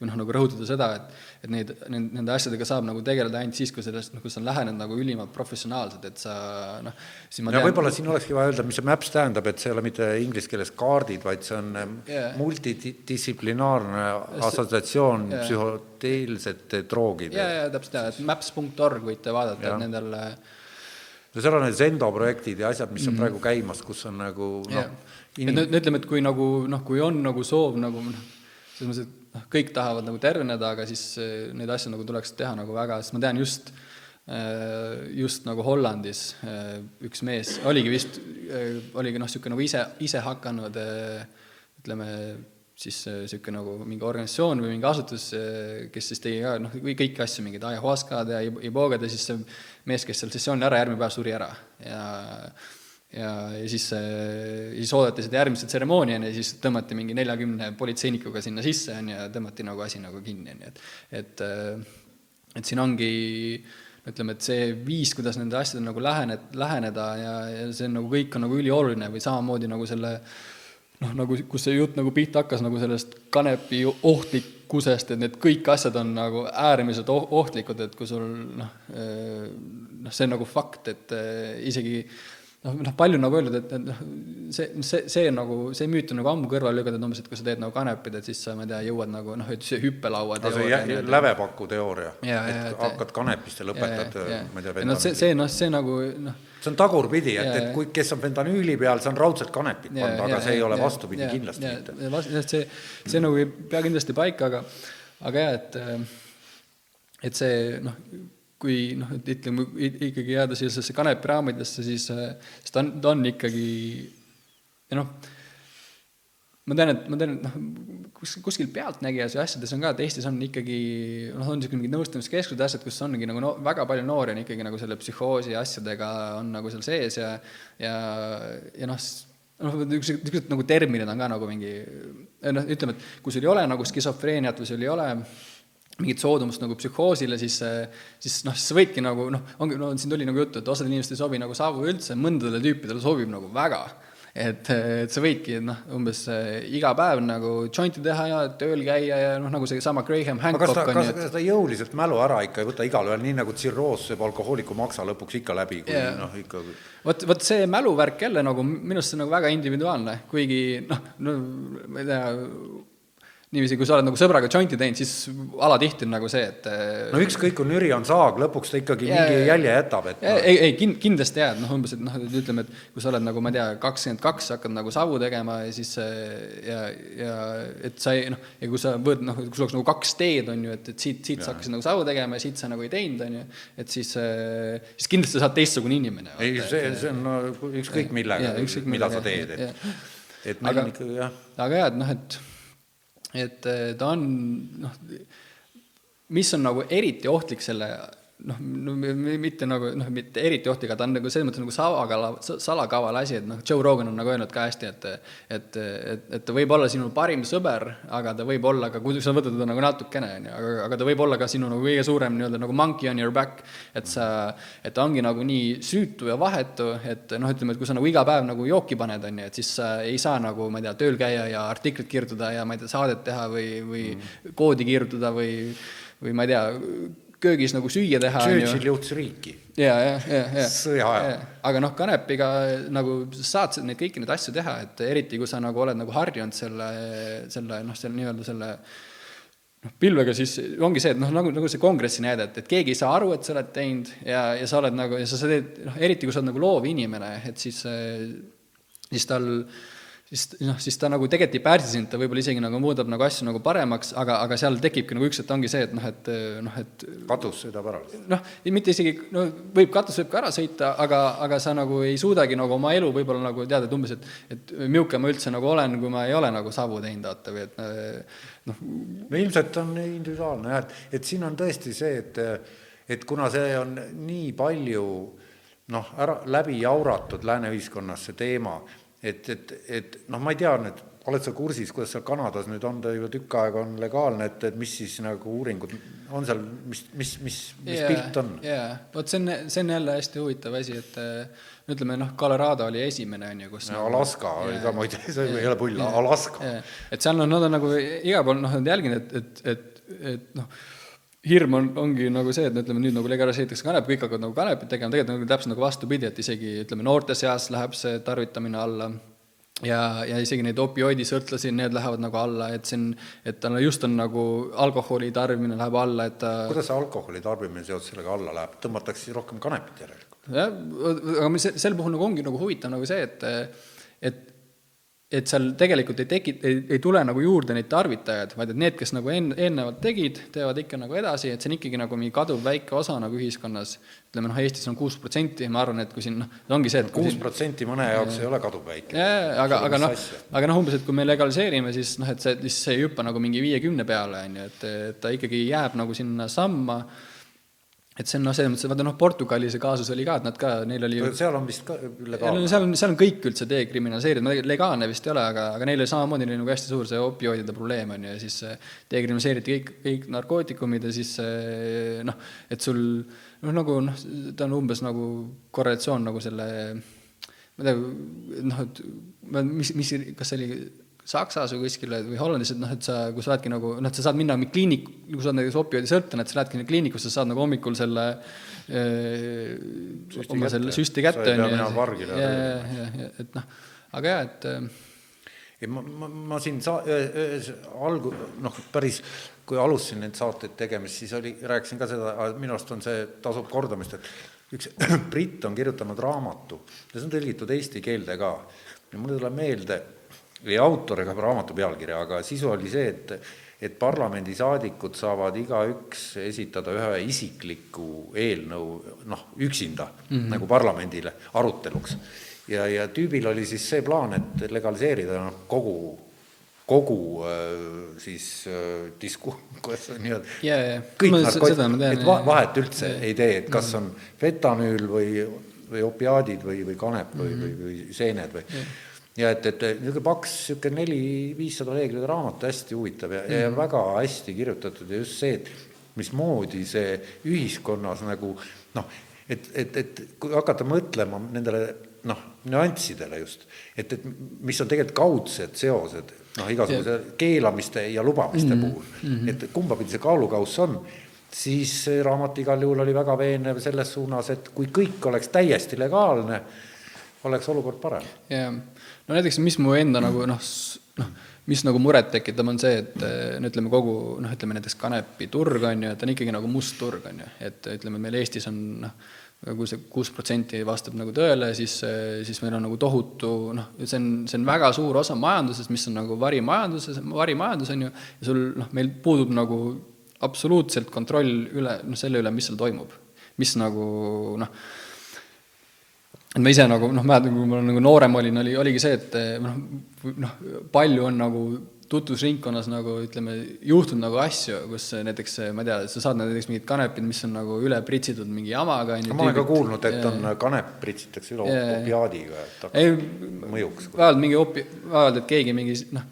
Speaker 17: või noh, nagu rõhutada seda, et et neid, nende asjadega saab nagu tegeleda ainult siis, kui sellest, noh, kui sa lähened nagu ülimalt professionaalselt, et sa noh,
Speaker 3: siis ma tean, võib-olla siin olekski vaja öelda, mis see MAPS tähendab, et see ei ole mitte inglise keeles kaardid, vaid see on yeah. multidistsiplinaarne assotsiatsioon yeah. psühhoteelsete droogide.
Speaker 17: jaa, jaa, täpselt, jaa, et maps.org võite vaadata, et nendel
Speaker 3: no seal on need Zendo projektid ja asjad, mis on mm -hmm. praegu käimas, kus on nagu noh
Speaker 17: yeah. inim... et no ütleme, et kui nagu noh, kui on nagu soov nagu noh, selles mõttes, et noh, kõik tahavad nagu terveneda, aga siis eh, neid asju nagu tuleks teha nagu väga, sest ma tean just, eh, just nagu Hollandis eh, üks mees oligi vist, oligi noh, niisugune nagu ise, ise hakanud ütleme, siis niisugune nagu mingi organisatsioon või mingi asutus, kes siis tegi ka noh, kõiki asju, mingid ajahuaskad ja ibogad ja siis see mees, kes seal sessioonil ära, järgmine päev suri ära. Ja ja, ja siis, siis oodati seda järgmise tseremooniani ja siis tõmmati mingi neljakümne politseinikuga sinna sisse, on ju, ja tõmmati nagu asi nagu kinni, on ju, et et et siin ongi ütleme, et see viis, kuidas nende asjadele nagu lähened, läheneda ja, ja see on nagu kõik on nagu ülioluline või samamoodi nagu selle noh, nagu kus see jutt nagu pihta hakkas nagu sellest kanepi ohtlikkusest, et need kõik asjad on nagu äärmiselt oh-, ohtlikud, et kui sul noh, noh, see on nagu fakt, et isegi noh, noh, palju nagu öeldud, et, et noh, see, see, see nagu, see müüt on nagu ammu kõrvale lükatud, umbes, et kui sa teed nagu kanepit, et siis sa, ma ei tea, jõuad nagu noh, et see hüppelaua
Speaker 3: no see jä, lävepaku teooria, et hakkad kanepist ja lõpetad, ma ei tea,
Speaker 17: no see, see noh, see nagu noh,
Speaker 3: see on tagurpidi, et, et kui, kes on fentanüüli peal, see on raudselt kanepit pannud, aga see ei ole vastupidi ja, kindlasti
Speaker 17: ja, mitte. see, see nagu ei pea kindlasti paika, aga, aga jah, et, et see noh, kui noh, et ütleme ikkagi jääda sellisesse kanepiraamidesse, siis, siis ta on, ta on ikkagi noh, ma tean, et ma tean, et noh, kus, kuskil pealtnägijas ja asjades on ka, et Eestis on ikkagi noh, on niisugune mingid nõustamiskeskused, asjad, kus ongi nagu no väga palju noori on ikkagi nagu selle psühhoosi asjadega on nagu seal sees ja ja, ja noh, noh, niisugused nagu terminid on ka nagu mingi noh, ütleme, et kui sul ei ole nagu skisofreeniat või sul ei ole mingit soodumust nagu psühhoosile, siis, siis noh, siis sa võidki nagu noh, ongi, no siin tuli nagu juttu, et osadele inimestele ei sobi nagu saavu üldse, mõndadele tüüpidele sobib nagu väga et, et sa võidki noh, umbes äh, iga päev nagu jointi teha ja tööl käia ja noh, nagu seesama Graham Hancock
Speaker 3: kas ta, kas, kas ta jõuliselt mälu ära ikka ei võta igalühel, nii nagu tsirroos sööb alkohooliku maksa lõpuks ikka läbi, kui yeah. noh, ikka
Speaker 17: vot, vot see mäluvärk jälle nagu minu arust see on nagu väga individuaalne, kuigi noh, no ma ei tea, niiviisi, kui sa oled nagu sõbraga jointi teinud, siis alatihti on nagu see, et
Speaker 3: no ükskõik, kui nüri on saag, lõpuks ta ikkagi ja, mingi jälje jätab, et
Speaker 17: no. ei, ei kind-, kindlasti jääd, noh umbes, et noh, ütleme, et kui sa oled nagu ma ei tea, kakskümmend kaks, hakkad nagu savu tegema ja siis ja, ja et sa ei noh, ja kui sa võd noh, kui sul oleks nagu kaks teed, on ju, et, et siit, siit ja. sa hakkasid nagu savu tegema ja siit sa nagu ei teinud, on ju, et siis siis kindlasti sa oled teistsugune inimene.
Speaker 3: ei, see, see on no, ükskõik millega, mida sa teed, et et meil
Speaker 17: aga,
Speaker 3: on ikkagi jah.
Speaker 17: aga jah, et noh, et et eh, ta on noh, mis on nagu eriti ohtlik selle noh, no mitte nagu noh, mitte eriti ohtlik, aga ta on nagu selles mõttes nagu salakala, salakaval asi, et noh, Joe Rogan on nagu öelnud ka hästi, et et, et, et ta võib olla sinu parim sõber, aga ta võib olla ka, kui sa võtad teda nagu natukene, on ju, aga, aga ta võib olla ka sinu nagu kõige suurem nii-öelda nagu monkey on your back, et sa, et ta ongi nagu nii süütu ja vahetu, et noh, ütleme, et kui sa nagu iga päev nagu jooki paned, on ju, et siis sa ei saa nagu, ma ei tea, tööl käia ja artiklit kirjutada ja ma ei tea, saadet teha või, või mm. koodi kirjutada või või ma ei tea, köögis nagu süüa teha.
Speaker 3: Churchill juhtis riiki.
Speaker 17: ja, ja, ja, ja.
Speaker 3: sõja ajal.
Speaker 17: aga noh, kanepiga nagu saad neid kõiki neid asju teha, et eriti kui sa nagu oled nagu harjunud selle, selle noh, selle nii-öelda selle noh, pilvega siis ongi see, et noh, nagu, nagu see kongressi näide, et, et keegi ei saa aru, et sa oled teinud ja, ja sa oled nagu, ja sa, sa teed, noh, eriti kui sa oled nagu loov inimene, et siis, siis tal siis noh, siis ta nagu tegelikult ei pärsi sind, ta võib-olla isegi nagu muudab nagu asju nagu paremaks, aga, aga seal tekibki nagu üks hetk ongi see, et noh, et noh, et
Speaker 3: katus sõidab ära.
Speaker 17: noh, mitte isegi, no võib, katus võib ka ära sõita, aga, aga sa nagu ei suudagi nagu oma elu võib-olla nagu teada, et umbes, et et milline ma üldse nagu olen, kui ma ei ole nagu savu teinud, vaata, või et noh
Speaker 3: no ilmselt on individuaalne jah, et, et siin on tõesti see, et et kuna see on nii palju noh, ära, läbi jauratud lääne ühiskonnas, see teema, et, et, et noh, ma ei tea nüüd, oled sa kursis, kuidas seal Kanadas nüüd on, ta juba tükk aega on legaalne, et, et mis siis nagu uuringud on seal, mis, mis, mis, mis yeah, pilt on?
Speaker 17: jaa, vot see on, see on jälle hästi huvitav asi, et ütleme noh, Colorado oli esimene, on ju, kus
Speaker 3: no, Alaska yeah, oli ka muide, see ei ole pull yeah,, Alaska.
Speaker 17: Yeah.. et seal on, nad on nagu igal pool noh, nad jälginud, et, et, et, et noh, hirm on, ongi nagu see, et no ütleme nüüd nagu legaliseeritakse kanep, kõik hakkavad nagu kanepit tegema, tegelikult nagu täpselt nagu vastupidi, et isegi ütleme, noorte seas läheb see tarvitamine alla ja, ja isegi neid opioidisõltlasi, need lähevad nagu alla, et on, et tal just on nagu alkoholi tarbimine läheb alla, et
Speaker 3: kuidas see alkoholi tarbimine seoses sellega alla läheb, tõmmatakse siis rohkem kanepit järelikult?
Speaker 17: jah, aga mis sel puhul nagu ongi nagu huvitav nagu see, et et seal tegelikult ei teki-, ei, tule nagu juurde neid tarvitajaid, vaid et need, kes nagu een-, eelnevalt tegid, teevad ikka nagu edasi, et see on ikkagi nagu mingi kaduv väike osa nagu ühiskonnas, ütleme noh, Eestis on kuus protsenti, ma arvan, et kui siin noh, ongi see, et
Speaker 3: kuus protsenti mõne jaoks ei ole kaduvväike.
Speaker 17: jaa, aga, aga noh, aga noh, umbes, et kui me legaliseerime, siis noh, et see, siis see ei hüppa nagu mingi viiekümne peale, on ju, et, et ta ikkagi jääb nagu sinna samma et see on noh, selles mõttes, vaata noh, Portugali see kaasus oli ka, et nad ka, neil oli
Speaker 3: seal on vist ka legaalne?
Speaker 17: seal on, seal on kõik üldse dekriminaliseeritud, legaalne vist ei ole, aga, aga neil oli samamoodi oli nagu hästi suur see opioidide probleem, on ju, ja siis dekriminaliseeriti kõik, kõik narkootikumid ja siis noh, et sul noh, nagu noh, ta on umbes nagu korrelatsioon nagu selle ma ei tea, noh, et ma, mis, mis, kas see oli Saksas või kuskil või Hollandis, et noh, et sa, kui sa oledki nagu, noh, et sa saad minna kliinik, kui sa oled näiteks opioidisõltlane, et sa lähedki kliinikusse, sa saad nagu hommikul selle öö, oma
Speaker 3: kätte.
Speaker 17: selle süsti
Speaker 3: Sa
Speaker 17: kätte,
Speaker 3: ei pea minema pargile.
Speaker 17: et noh, aga jaa, et äh,
Speaker 3: ei, ma, ma, ma siin sa-, algu-, noh, päris, kui alustasin neid saateid tegemist, siis oli, rääkisin ka seda, minu arust on see, tasub kordamist, et üks (clears throat) britt on kirjutanud raamatu ja see on tõlgitud eesti keelde ka. ja mulle tuleb meelde, või autor ega raamatu pealkirja, aga sisu oli see, et et parlamendisaadikud saavad igaüks esitada ühe isikliku eelnõu, noh, üksinda mm. -hmm. nagu parlamendile aruteluks. ja, ja tüübil oli siis see plaan, et legaliseerida noh, kogu, kogu äh, siis äh, disku-, (laughs) kuidas see nii-öelda
Speaker 17: Jaa, jaa.
Speaker 3: kõik
Speaker 17: tean,
Speaker 3: et va- vahet üldse
Speaker 17: Jaa.
Speaker 3: ei tee, et kas
Speaker 17: Mhm.
Speaker 3: on fentanüül või, või opiaadid või, või kanep või mm, -hmm. või, või seened või
Speaker 17: Jah.
Speaker 3: Ja et, et niisugune paks, niisugune neli-viissada lehekülge raamat, hästi huvitav ja mm, -hmm. ja
Speaker 17: Mhm.
Speaker 3: väga hästi kirjutatud ja just see, et mismoodi see ühiskonnas nagu noh, et, et, et kui hakata mõtlema nendele noh, nüanssidele just, et, et mis on tegelikult kaudsed seosed, noh, igasuguse keelamiste ja lubamiste
Speaker 17: Mhm,
Speaker 3: puhul
Speaker 17: mhm.
Speaker 3: et kumbapidi see kaalukauss on, siis raamat igal juhul oli väga veenev selles suunas, et kui kõik oleks täiesti legaalne, oleks olukord parem.
Speaker 17: jaa, no näiteks, mis mu enda nagu noh, noh, mis nagu muret tekitab, on see, et eh, no ütleme, kogu noh, ütleme näiteks kanepiturg on ju, et on ikkagi nagu must turg, on ju, et ütleme, meil Eestis on noh, kui see kuus protsenti vastab nagu tõele, siis, siis meil on nagu tohutu noh, see on, see on väga suur osa majandusest, mis on nagu varimajanduses, varimajandus on ju, ja sul noh, meil puudub nagu absoluutselt kontroll üle, noh, selle üle, mis seal toimub. mis nagu noh, et ma ise nagu noh, mäletan, kui ma nagu noorem olin, oli, oligi see, et eh, noh, noh, palju on nagu tutvusringkonnas nagu ütleme, juhtunud nagu asju, kus näiteks ma ei tea, sa saad näiteks mingid kanepid, mis on nagu üle pritsitud mingi jamaga,
Speaker 3: ma olen ka kuulnud, et on kanep pritsitakse üle
Speaker 17: Jaa.
Speaker 3: opiaadiga, et
Speaker 17: ei,
Speaker 3: hakkab mõjuks.
Speaker 17: vaevalt mingi opi-, vaevalt, et keegi mingi noh,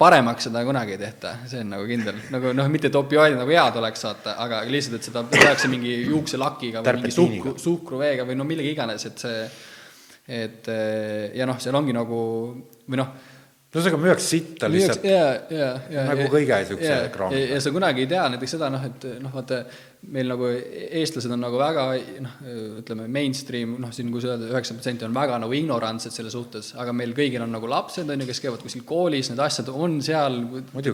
Speaker 17: paremaks seda kunagi ei tehta, see on nagu kindel. nagu noh, mitte et opioidid nagu head oleks, vaata, aga lihtsalt, et seda tehakse mingi juukselakiga või mingi suhkru, suhkruveega või no millega iganes, et see, et eh, ja noh, seal ongi nagu, või noh,
Speaker 3: ühesõnaga müüakse sitta lihtsalt
Speaker 17: jaa, jaa, jaa.
Speaker 3: nagu
Speaker 17: ja-
Speaker 3: kõige niisuguse
Speaker 17: ja, ja sa kunagi ei tea näiteks seda noh, et noh, vaata meil nagu eestlased on nagu väga noh, ütleme mainstream, noh siin kui öelda, üheksakümmend protsenti on väga nagu ignorantsed selle suhtes, aga meil kõigil on nagu lapsed, on ju, kes käivad kuskil koolis, need asjad on seal,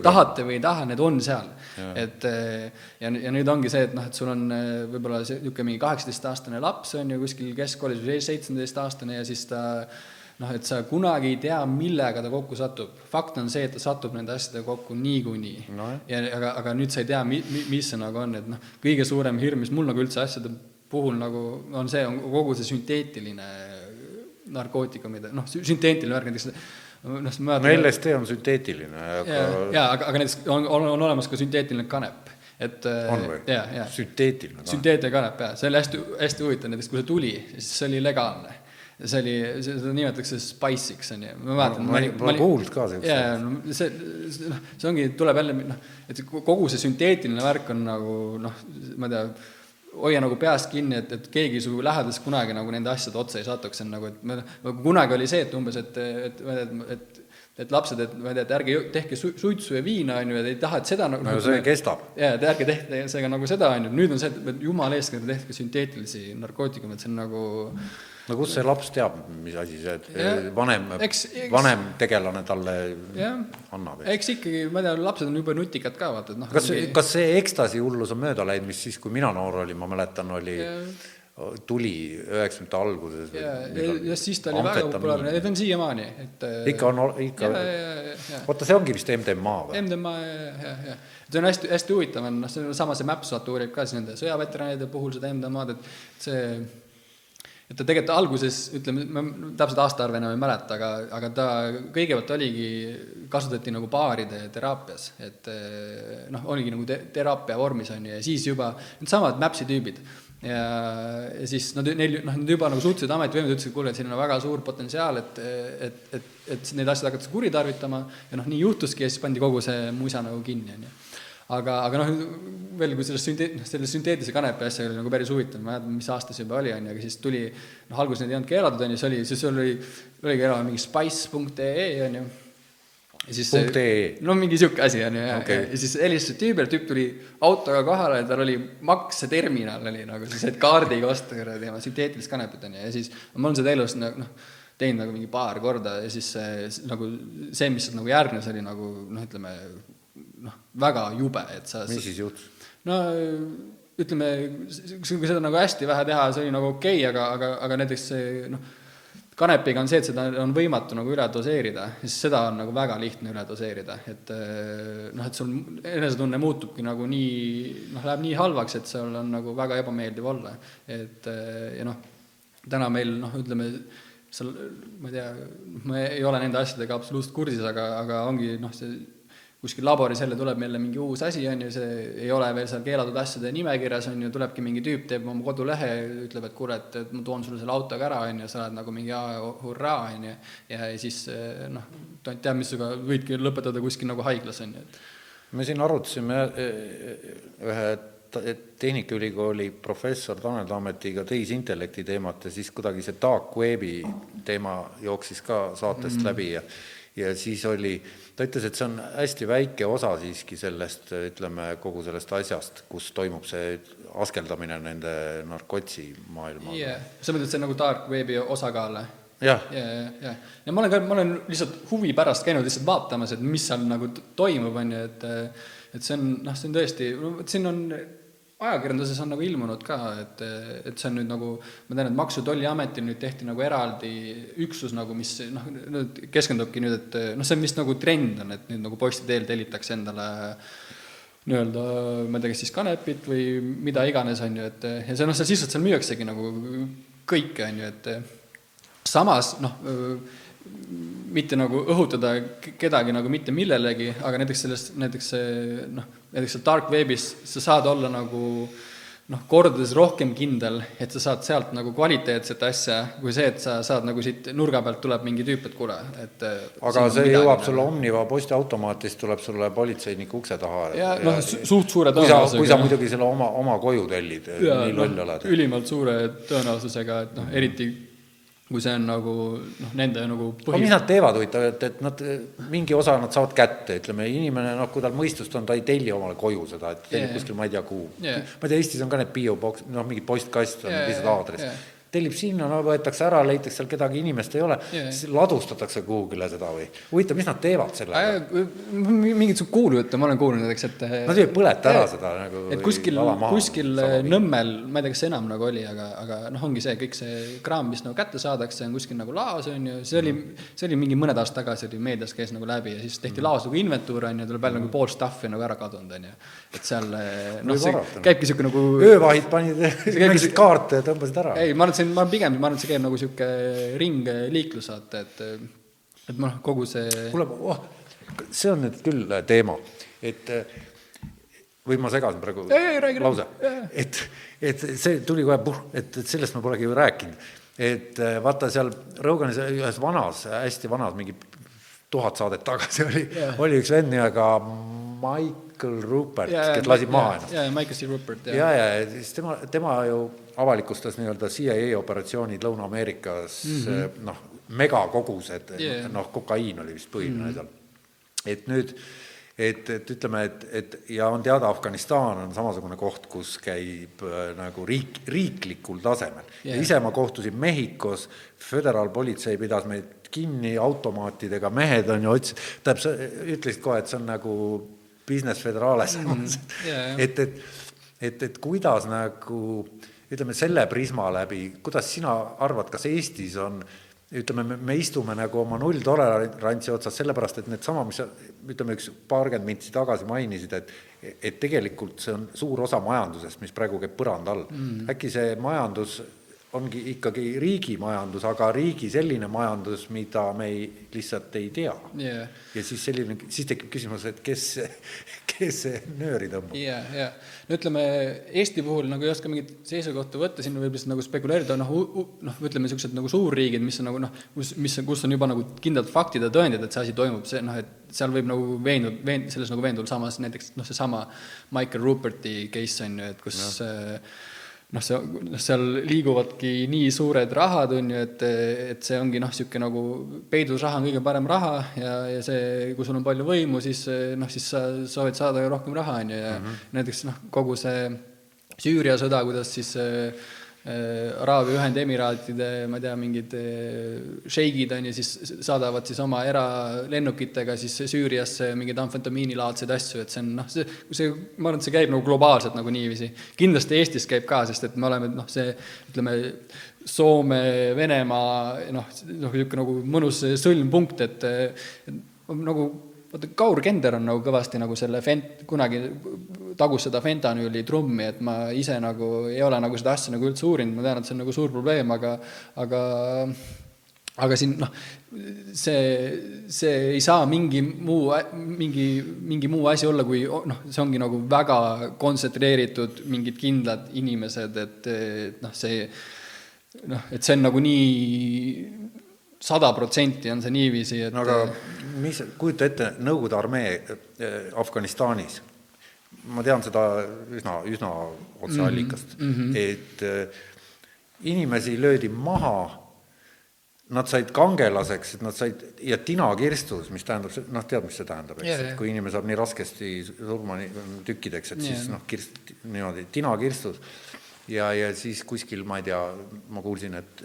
Speaker 17: tahate või ei taha, need on seal. Et ja, ja nüüd ongi see, et noh, et sul on eh, võib-olla niisugune mingi kaheksateistaastane laps on ju kuskil keskkoolis või seitsmeteistaastane ja siis ta noh, et sa kunagi ei tea, millega ta kokku satub. fakt on see, et ta satub nende asjadega kokku niikuinii
Speaker 3: no,.
Speaker 17: ja aga, aga nüüd sa ei tea, mi-, mi-, mis see nagu on, et noh, kõige suurem hirm, mis mul nagu üldse asjade puhul nagu on see, on kogu see sünteetiline narkootikumide, noh, sü- sünteetiline värk, näiteks noh, ma
Speaker 3: no LSD on sünteetiline, aga
Speaker 17: jaa, aga, aga näiteks on, on, on olemas ka sünteetiline kanep, et
Speaker 3: On või? Sünteetiline kanep.
Speaker 17: sünteetiline kanep, jaa, see oli hästi, hästi huvitav, näiteks kui see tuli, siis see oli legaalne. See oli, seda nimetatakse spice'iks, on ju, ma mäletan
Speaker 3: ma ei- pole kuulnud ka siukest
Speaker 17: jaa, no see, noh, see ongi, tuleb jälle noh, et kogu see sünteetiline värk on nagu noh, ma ei tea, hoia nagu peast kinni, et, et keegi su lähedast kunagi nagu nende asjade otsa ei satuks, see on nagu, et me, kunagi oli see, et umbes, et, et, et, et et lapsed, et ma ei tea, et ärge tehke su- suitsu ja viina, on ju, et ei taha, et seda nagu
Speaker 3: No see kestab.
Speaker 17: jaa, et ärge tehke seega nagu seda, on ju, nüüd on see, et jumala eest, tehke sünteetilisi narkootikume, et see on nagu
Speaker 3: no kus see laps teab, mis asi see, et
Speaker 17: Jah.
Speaker 3: vanem vanem tegelane talle
Speaker 17: jah,
Speaker 3: annab?
Speaker 17: eks ikkagi, ma ei tea, lapsed on jube nutikad ka, vaata, et noh
Speaker 3: kas
Speaker 17: ongi-,
Speaker 3: kas see ekstasi hullus on mööda läinud, mis siis, kui mina noor olin, ma mäletan, oli
Speaker 17: Jah.
Speaker 3: tuli üheksakümnendate alguses
Speaker 17: ja, ja, ja siis ta oli väga populaarne, need on siiamaani, et
Speaker 3: ikka on, ikka
Speaker 17: ja, ja, ja, ja.
Speaker 3: oota, see ongi vist MDMA või?
Speaker 17: MDMA ja, ja, ja see on hästi, hästi huvitav on, noh, see on sama see Maps vaata uurib ka siis nende sõjaveteranide puhul seda MDMA-d, et see et ta tegelikult alguses, ütleme, ma täpselt aastaarve enam ei mäleta, aga, aga ta kõigepealt oligi, kasutati nagu baaride teraapias, et eh, noh, oligi nagu te teraapia vormis, on ju, ja siis juba needsamad Maps'i tüübid ja, ja siis nad, neil, noh, nad juba nagu suhteliselt ametivõimud ütlesid, et kuule, et siin on väga suur potentsiaal, et, et, et, et neid asju hakatakse kuritarvitama ja noh, nii juhtuski ja siis pandi kogu see musa nagu kinni, on ju. Aga, aga noh, veel kui sellest sünte-, noh, selle sünteetilise kanepi asja oli nagu päris huvitav, ma ei mäleta, mis aasta see juba oli, on ju, aga siis tuli, noh, alguses need ei olnud keelatud, on ju, see oli, siis oli, oligi enam mingi spice.ee, on ju. ja siis
Speaker 3: Punkt EE.
Speaker 17: no mingi sihuke asi on ju, ja
Speaker 3: Okei.
Speaker 17: ja siis helistas tüübile, tüüp tuli autoga kohale ja tal oli makseterminal oli nagu, sa said kaardiga osta kuradi oma sünteetilist kanepit on ju, ja siis ma olen seda elus nagu noh, teinud nagu mingi paar korda ja siis see, see nagu see, mis sealt nagu järgnes, oli nagu noh, ütleme noh, väga jube, et sa
Speaker 3: mis siis juhtus?
Speaker 17: no ütleme, kui seda nagu hästi vähe teha, see oli nagu okei okay,, aga, aga, aga näiteks see noh, kanepiga on see, et seda on võimatu nagu üle doseerida, siis seda on nagu väga lihtne üle doseerida, et eh, noh, et sul enesetunne muutubki nagu nii, noh, läheb nii halvaks, et seal on nagu väga ebameeldiv olla. et eh, ja noh, täna meil noh, ütleme, seal ma ei tea, ma ei ole nende asjadega absoluutselt kursis, aga, aga ongi noh, see kuskil laboris jälle tuleb meile mingi uus asi, on ju, see ei ole veel seal keelatud asjade nimekirjas, on ju, tulebki mingi tüüp, teeb oma kodulehe, ütleb, et kuule, et, et ma toon sulle selle autoga ära, on ju, sa oled nagu mingi aa, hurraa, on ju, ja siis noh, tont teab, mis sinuga, võidki lõpetada kuskil nagu haiglas, on ju, et
Speaker 3: me siin arutasime eh, ühe ta- Tehnikaülikooli professor Tanel Tammetiga tehisintellekti teemat ja siis kuidagi see dark webi teema jooksis ka saatest mm. läbi ja ja siis oli, ta ütles, et see on hästi väike osa siiski sellest, ütleme, kogu sellest asjast, kus toimub see askeldamine nende narkotsi maailmaga
Speaker 17: yeah. sa mõtled, see on nagu dark webi osakaal
Speaker 3: jah.
Speaker 17: Ja, ja, ja, ja ma olen ka, ma olen lihtsalt huvi pärast käinud lihtsalt vaatamas, et mis seal nagu toimub, on ju, et et see on, noh, see on tõesti, vot siin on, ajakirjanduses on nagu ilmunud ka, et, et see on nüüd nagu, ma tean, et Maksu- ja Tolliametil nüüd tehti nagu eraldi üksus nagu, mis noh, nüüd keskendubki nüüd, et noh, see on vist nagu trend on, et nüüd nagu posti teel tellitakse endale nii-öelda, ma ei tea, kas siis kanepit või mida iganes, on ju, et ja see noh, seal sisuliselt seal müüaksegi nagu kõike, on ju, et samas noh, mitte nagu õhutada kedagi nagu mitte millelegi, aga näiteks sellest, näiteks see noh, näiteks seal dark webis sa saad olla nagu noh, kordades rohkem kindel, et sa saad sealt nagu kvaliteetset asja, kui see, et sa saad nagu siit nurga pealt tuleb mingi tüüp, et kuule, et
Speaker 3: aga see jõuab sulle Omniva postiautomaatist, tuleb sulle politseiniku ukse taha.
Speaker 17: Ja, noh, su- suht suure tõenäosusega,
Speaker 3: kui sa
Speaker 17: noh.
Speaker 3: muidugi selle oma, oma koju tellid, nii loll oled.
Speaker 17: ülimalt suure tõenäosusega, et noh, eriti kui see on nagu noh, nende nagu
Speaker 3: aga mis nad teevad huvitav, et, et nad, mingi osa nad saavad kätte, ütleme, inimene, noh, kui tal mõistust on, ta ei telli omale koju seda, et tellib
Speaker 17: Jaa.
Speaker 3: kuskil ma ei tea kuhu
Speaker 17: Jaa.
Speaker 3: ma ei tea, Eestis on ka need bioboks, noh, mingi postkast on
Speaker 17: Jaa,
Speaker 3: lihtsalt aadress
Speaker 17: jaa.
Speaker 3: Tellib sinna, no võetakse ära, leitakse seal kedagi inimest ei ole, siis ladustatakse kuhugile seda või? huvitav, mis nad teevad sellega?
Speaker 17: mingit su kuulujutte ma olen kuulnud näiteks, et
Speaker 3: Nad ei põleta ära seda nagu
Speaker 17: et kuskil kuskil
Speaker 3: viib.
Speaker 17: Nõmmel, ma ei tea, kas enam nagu oli, aga, aga noh, ongi see kõik see kraam, mis nagu kätte saadakse, on kuskil nagu laos, on ju, see oli, see oli mingi mõned aastad tagasi oli meedias käis nagu läbi ja siis tehti
Speaker 3: Mhm.
Speaker 17: laos nagu inventuur, on ju, tuleb välja nagu pool stuff'i nagu ära kadunud, on ju. Et seal noh,
Speaker 3: Võib
Speaker 17: see
Speaker 3: arvata.
Speaker 17: käibki niisugune nagu
Speaker 3: öövahid panid, (laughs) (laughs) mängisid kaarte ja tõmbasid ära.
Speaker 17: ei, ma arvan, et see on, ma pigem, ma arvan, et see käib nagu niisugune ringliiklus, vaata, et et noh, kogu see
Speaker 3: kuule, oh, see on nüüd küll äh, teema, et või ma segasin praegu
Speaker 17: Ei, ei, räägi,
Speaker 3: lause et, et see tuli kohe puh, et, et sellest ma polegi ju rääkinud. et vaata seal Roganis ühes vanas, hästi vanas, mingi tuhat saadet tagasi oli
Speaker 17: Jaa.
Speaker 3: oli üks vend nimega Michael Rupert, kes lasi maha ennast.
Speaker 17: jaa, Michael C. Rupert,
Speaker 3: ja, ja, ja siis tema, tema ju avalikustas nii-öelda CIA operatsioonid Lõuna-Ameerikas mm. -hmm. noh, megakogused
Speaker 17: Yeah.
Speaker 3: noh, kokaiin oli vist põhiline mm -hmm. seal. et nüüd, et, et ütleme, et, et ja on teada, Afganistan on samasugune koht, kus käib äh, nagu riik, riiklikul tasemel
Speaker 17: Yeah.
Speaker 3: ise ma kohtusin Mehhikos, föderaalpolitsei pidas meid kinni automaatidega, mehed on ju, tähendab, sa ütlesid kohe, et see on nagu business federales mm,
Speaker 17: jah.
Speaker 3: et, et, et, et kuidas nagu ütleme, selle prisma läbi, kuidas sina arvad, kas Eestis on ütleme, me, me istume nagu oma nulltolerantsi otsas, sellepärast et needsama, mis sa ütleme, üks paarkümmend mintsi tagasi mainisid, et et tegelikult see on suur osa majandusest, mis praegu käib põranda all
Speaker 17: Mhm.
Speaker 3: äkki see majandus ongi ikkagi riigi majandus, aga riigi selline majandus, mida me ei, lihtsalt ei tea
Speaker 17: Jaa.
Speaker 3: ja siis selline, siis tekib küsimus, et kes, (laughs) kes nööri tõmbab.
Speaker 17: ja, ja no ütleme, Eesti puhul nagu ei oska mingit seisukohta võtta, siin võib lihtsalt nagu spekuleerida, noh, noh, ütleme niisugused nagu suurriigid, mis on nagu noh, kus, mis, kus on juba nagu kindlad faktid ja tõendid, et see asi toimub, see noh, et seal võib nagu veenduda, veen-, selles nagu veenduda, samas näiteks noh, seesama Michael Ruperti case on ju, et kus no noh, see, noh, seal liiguvadki nii suured rahad, on ju, et, et see ongi noh, niisugune nagu peidus raha on kõige parem raha ja, ja see, kui sul on palju võimu, siis noh, siis sa soovid saada rohkem raha, on ju, ja mm -hmm. näiteks noh, kogu see Süüria sõda, kuidas siis Äh, Araabia Ühendemiraatide, ma ei tea, mingid äh, šeigid on ju, siis saadavad siis oma eralennukitega siis Süüriasse mingeid amfetamiinilaadseid asju, et see on noh, see, see, ma arvan, et see käib nagu globaalselt nagu niiviisi. kindlasti Eestis käib ka, sest et me oleme noh, see ütleme, Soome, Venemaa noh, noh, niisugune nagu mõnus sõlmpunkt, et nagu vaata, Kaur Kender on nagu kõvasti nagu selle fent-, kunagi tagus seda fentanüüli trummi, et ma ise nagu ei ole nagu seda asja nagu üldse uurinud, ma tean, et see on nagu suur probleem, aga aga aga siin noh, see, see ei saa mingi muu, mingi, mingi muu asi olla, kui noh, see ongi nagu väga kontsentreeritud mingid kindlad inimesed, et, et noh, see noh, et see on nagu nii sada protsenti on see niiviisi, et
Speaker 3: no aga mis, kujuta ette, Nõukogude armee äh, Afganistanis, ma tean seda üsna, üsna otseallikast mm, -hmm. et äh, inimesi löödi maha, nad said kangelaseks, et nad said, ja tinakirstus, mis tähendab, noh, tead, mis see tähendab, eks et kui inimene saab nii raskesti surma tükkideks, et yeah. siis noh, kirst-, niimoodi, tinakirstus ja, ja siis kuskil, ma ei tea, ma kuulsin, et,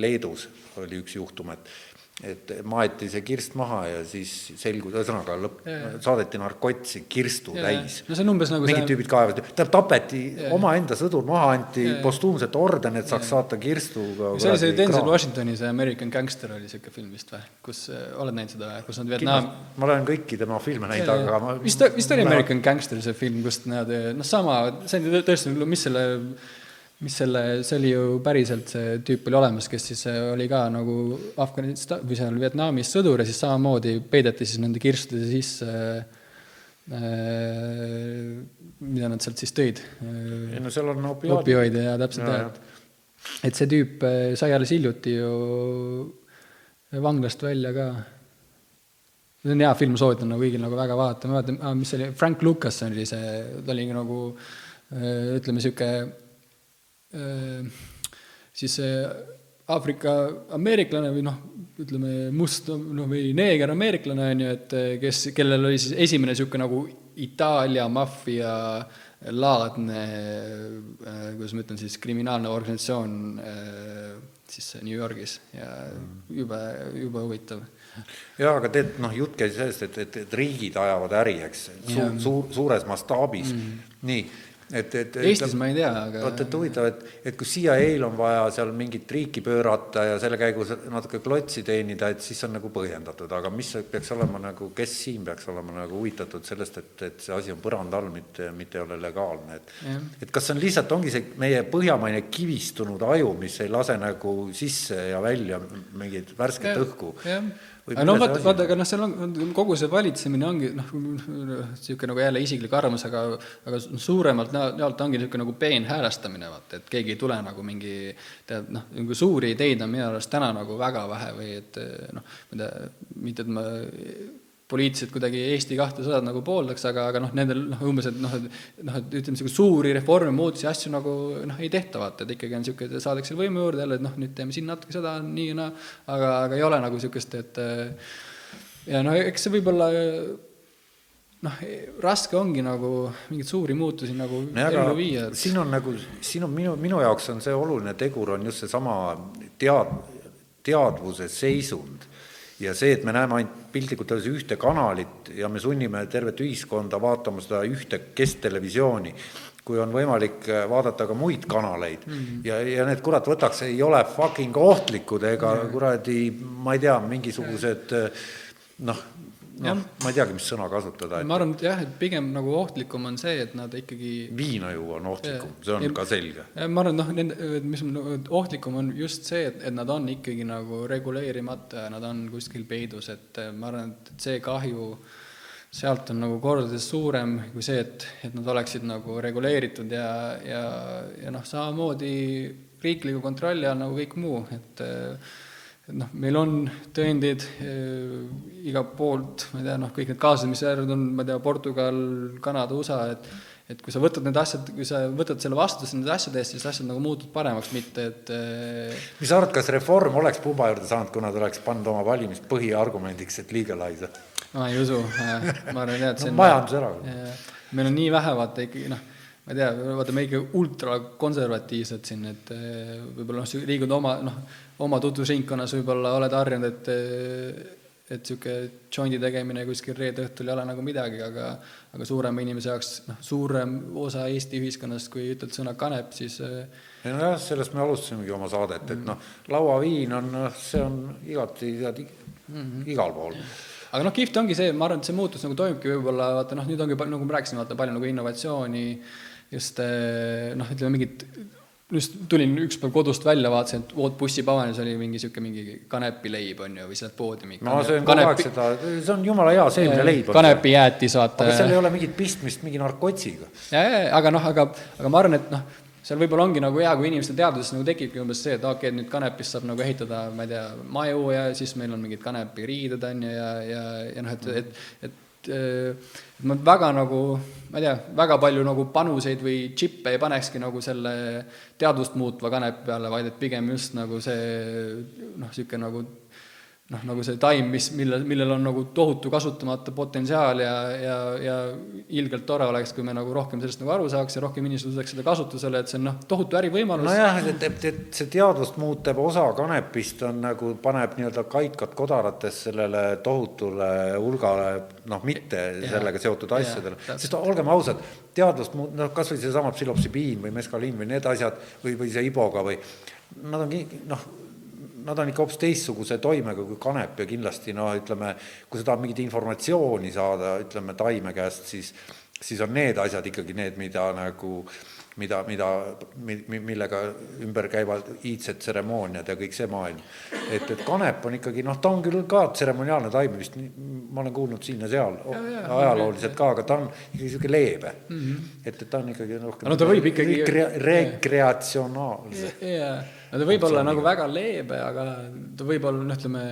Speaker 3: Leedus oli üks juhtum, et et maeti see kirst maha ja siis selgus, ühesõnaga lõpp, saadeti narkotsi kirstu ja, täis.
Speaker 17: no see on umbes nagu
Speaker 3: mingid see... tüübid kaevasid, tähendab tapeti, omaenda sõdur maha anti postuumset orden, et saaks ja. saata kirstuga.
Speaker 17: see oli see Denzel Washingtoni see American Gangster oli siuke film vist või, kus äh, oled näinud seda, kus nad Vietnam.
Speaker 3: ma olen kõiki tema filme näinud, aga ma.
Speaker 17: vist, vist oli American Gangster see film, kus nad noh, sama, see on tõesti, mis selle mis selle, see oli ju päriselt, see tüüp oli olemas, kes siis äh, oli ka nagu Afganistan või seal Vietnamis sõdur ja siis samamoodi peideti siis nende kirstude sisse äh, mida nad sealt siis tõid.
Speaker 3: ei no seal on opioide.
Speaker 17: opioide ja täpselt ja, jah. et see tüüp äh, sai alles hiljuti ju vanglast välja ka. see on hea film, soovitan nagu kõigil nagu väga vaadata, ma mäletan, mis see oli, Frank Lucas oli see, ta oli nagu ütleme, niisugune Äh, siis see Aafrika ameeriklane või noh, ütleme must noh, või neeger ameeriklane on ju, et äh, kes, kellel oli siis esimene niisugune nagu Itaalia maffia laadne, äh, kuidas ma ütlen siis, kriminaalne organisatsioon siis New Yorgis. Ja jube, jube huvitav.
Speaker 3: Jaa, aga tead, noh, jutt käis sellest, et, et, et riigid ajavad äri, eks, suur, suur, suures mastaabis. Mm, -hmm. nii et, et
Speaker 17: Eestis ma ei tea, aga
Speaker 3: vot, et huvitav, et, et kui CIA-l on vaja seal mingit riiki pöörata ja selle käigus natuke klotsi teenida, et siis on nagu põhjendatud, aga mis peaks olema nagu, kes siin peaks olema nagu huvitatud sellest, et, et see asi on põranda all, mitte, mitte ei ole legaalne, et et kas see on lihtsalt, ongi see meie põhjamaine kivistunud aju, mis ei lase nagu sisse ja välja mingit värsket ja, õhku?
Speaker 17: aga no vaata, vaata, aga noh, seal on, kogu see valitsemine ongi noh, niisugune nagu jälle isiklik arvamus, aga aga suuremalt näolt ongi niisugune nagu peenhäälestamine, vaata, et keegi ei tule nagu mingi tead noh, nagu suuri ideid on minu arust täna nagu väga vähe või et noh, tea, mitte et ma poliitiliselt kuidagi Eesti kahte sõda nagu pooldaks, aga, aga noh, nendel noh, umbes, et noh, et noh, et ütleme, niisuguseid suuri reforme, muutusi, asju nagu noh, ei tehta, vaata, et ikkagi on niisugune, saadakse võimu juurde jälle, et noh, nüüd teeme siin natuke seda, nii ja naa, aga, aga ei ole nagu niisugust, et ja noh, eks see võib-olla noh, raske ongi nagu mingeid suuri muutusi nagu
Speaker 3: no, ellu viia et.... siin on nagu, siin on minu, minu jaoks on see oluline tegur, on just seesama tead-, teadvuse seisund ja see, et me näeme ainult piltlikult öeldes ühte kanalit ja me sunnime tervet ühiskonda vaatama seda ühte kesktelevisiooni, kui on võimalik äh, vaadata ka muid kanaleid mm -hmm. ja, ja need kurat võtaks, ei ole fucking ohtlikud ega mm -hmm. kuradi, ma ei tea, mingisugused äh, noh, noh, ma ei teagi, mis sõna kasutada.
Speaker 17: ma arvan, et jah, et pigem nagu ohtlikum on see, et nad ikkagi
Speaker 3: viina juua on ohtlikum, see on ja, ka selge.
Speaker 17: ma arvan, noh, nende, mis on ohtlikum, on just see, et, et nad on ikkagi nagu reguleerimata ja nad on kuskil peidus, et ma arvan, et see kahju sealt on nagu kordades suurem kui see, et, et nad oleksid nagu reguleeritud ja, ja, ja noh, samamoodi riikliku kontrolli all nagu kõik muu, et et noh, meil on tõendid äh, igalt poolt, ma ei tea, noh, kõik need kaasused, mis järjed on, ma ei tea, Portugal, Kanada, USA, et et kui sa võtad need asjad, kui sa võtad selle vastutuse nende asjade eest, siis asjad nagu muutuvad paremaks, mitte et äh,
Speaker 3: mis sa arvad, kas reform oleks pumba juurde saanud, kui nad oleks pannud oma valimis põhiargumendiks, et legalize?
Speaker 17: ma ei usu, ma arvan jah, et see
Speaker 3: no, on majanduserakond.
Speaker 17: meil on nii vähe, vaata ikkagi noh, ma ei tea, vaata me ikka ultrakonservatiivsed siin, et äh, võib-olla noh, liigud oma noh, oma tutvusringkonnas võib-olla oled harjunud, et et niisugune jondi tegemine kuskil reede õhtul ei ole nagu midagi, aga aga suurema inimese jaoks, noh, suurem osa Eesti ühiskonnast, kui ütled sõna kanep, siis
Speaker 3: ei nojah, sellest me alustasimegi oma saadet, et noh, lauaviin on, noh, see on igati tead mm -hmm. igal pool.
Speaker 17: aga noh, kihvt ongi see, ma arvan, et see muutus nagu toimubki võib-olla, vaata noh, nüüd ongi, nagu ma rääkisin, vaata palju nagu innovatsiooni, just äh, noh, ütleme mingit just tulin üks päev kodust välja, vaatasin, et vood bussipavanis oli mingi niisugune mingi kanepileib, on ju, või sealt poodi mingi
Speaker 3: no see on kogu aeg seda, see on jumala hea seemneleib.
Speaker 17: kanepijäätis, vaata.
Speaker 3: aga seal ei ole mingit pistmist mingi narkotsiga.
Speaker 17: aga noh, aga, aga ma arvan, et noh, seal võib-olla ongi nagu hea, kui inimestel teaduses nagu tekibki umbes see, et okei okay,, et nüüd kanepist saab nagu ehitada, ma ei tea, maju ja siis meil on mingid kanepiriided, on ju, ja, ja, ja noh, et, et, et et ma väga nagu, ma ei tea, väga palju nagu panuseid või džippe ei panekski nagu selle teadvust muutva kanepi peale, vaid et pigem just nagu see noh, niisugune nagu noh, nagu see taim, mis, mille, millel on nagu tohutu kasutamata potentsiaal ja, ja, ja ilgelt tore oleks, kui me nagu rohkem sellest nagu aru saaks ja rohkem inimesed võtaks seda kasutusele, et see on noh, tohutu ärivõimalus.
Speaker 3: nojah, et, et, et see teadvust muutev osa kanepist on nagu, paneb nii-öelda kaikad kodarates sellele tohutule hulgale noh, mitte ja, sellega seotud asjadele, sest olgem ausad, teadvust muut-, noh, kas või seesama psühhopsübiin või meskaliin või need asjad või, või see iboga või nad on noh, nad on ikka hoopis teistsuguse toimega kui kanep ja kindlasti noh, ütleme, kui sa tahad mingit informatsiooni saada, ütleme, taime käest, siis siis on need asjad ikkagi need, mida nagu, mida, mida, millega ümber käivad iidsed tseremooniad ja kõik see maailm. et, et kanep on ikkagi noh, ta on küll ka tseremoniaalne taim vist, ma olen kuulnud siin ja seal ajalooliselt ka, aga ta on ikkagi niisugune leebe mm. -hmm. et, et ta on ikkagi rohkem
Speaker 17: no ta võib ikkagi
Speaker 3: rekreatsionaalse.
Speaker 17: jaa no ta võib olla nagu väga leebe, aga ta võib olla, noh, ütleme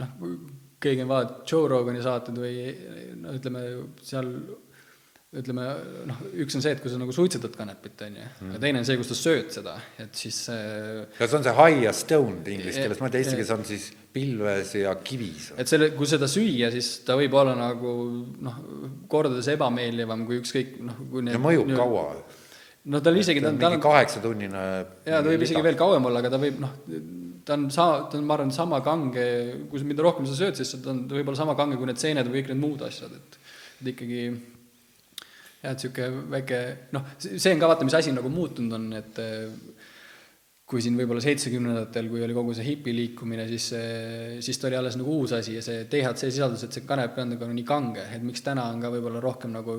Speaker 17: noh, keegi on vaadanud Joe Rogani saated või no ütleme seal ütleme noh, üks on see, et kui sa nagu suitsetad kanepit, on ju mm., ja teine on see, kus sa sööd seda, et siis
Speaker 3: ja see on see high ja stoned inglise keeles, ma ei tea, eesti keeles on siis pilves ja kivis.
Speaker 17: et selle, kui seda süüa, siis ta võib olla nagu noh, kordades ebameeldivam kui ükskõik noh, kui
Speaker 3: need ja mõjub nüüd, kaua
Speaker 17: no tal isegi ta on
Speaker 3: mingi kaheksatunnine
Speaker 17: jaa, ta võib isegi veel kauem olla, aga ta võib noh, ta on sa-, ta on, ma arvan, sama kange, kui mida rohkem sa sööd, siis ta on, ta võib olla sama kange kui need seened või kõik need muud asjad, et et ikkagi jah, et niisugune väike noh, see on ka vaata, mis asi nagu muutunud on, et kui siin võib-olla seitsmekümnendatel, kui oli kogu see hipiliikumine, siis, siis ta oli alles nagu uus asi ja see DHC sisaldus, et see kanep on nagu nii kange, et miks täna on ka võib-olla rohkem nagu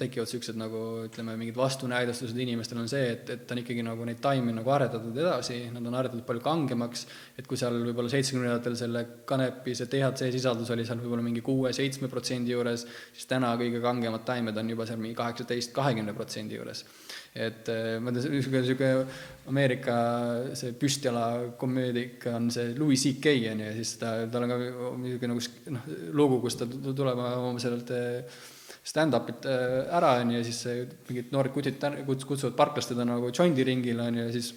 Speaker 17: tekivad niisugused nagu ütleme, mingid vastunäidustused inimestel on see, et, et on ikkagi nagu neid taimi nagu aretatud edasi, nad on aretatud palju kangemaks, et kui seal võib-olla seitsmekümnendatel selle kanepi see DHC sisaldus oli seal võib-olla mingi kuue-seitsme protsendi juures, siis täna kõige kangemad taimed on juba seal mingi kaheksateist, kahekümne protsendi juures et eh, ma tean, niisugune, niisugune Ameerika see püstjala komöödik on see Louis CK on ju, ja siis ta, tal on ka niisugune nagu noh, lugu, kus ta tuleb oma sellelt eh, stand-up'ilt eh, ära, on ju, ja siis mingid noored kutid kutsuvad parklast teda nagu džondiringile, on ju, ja siis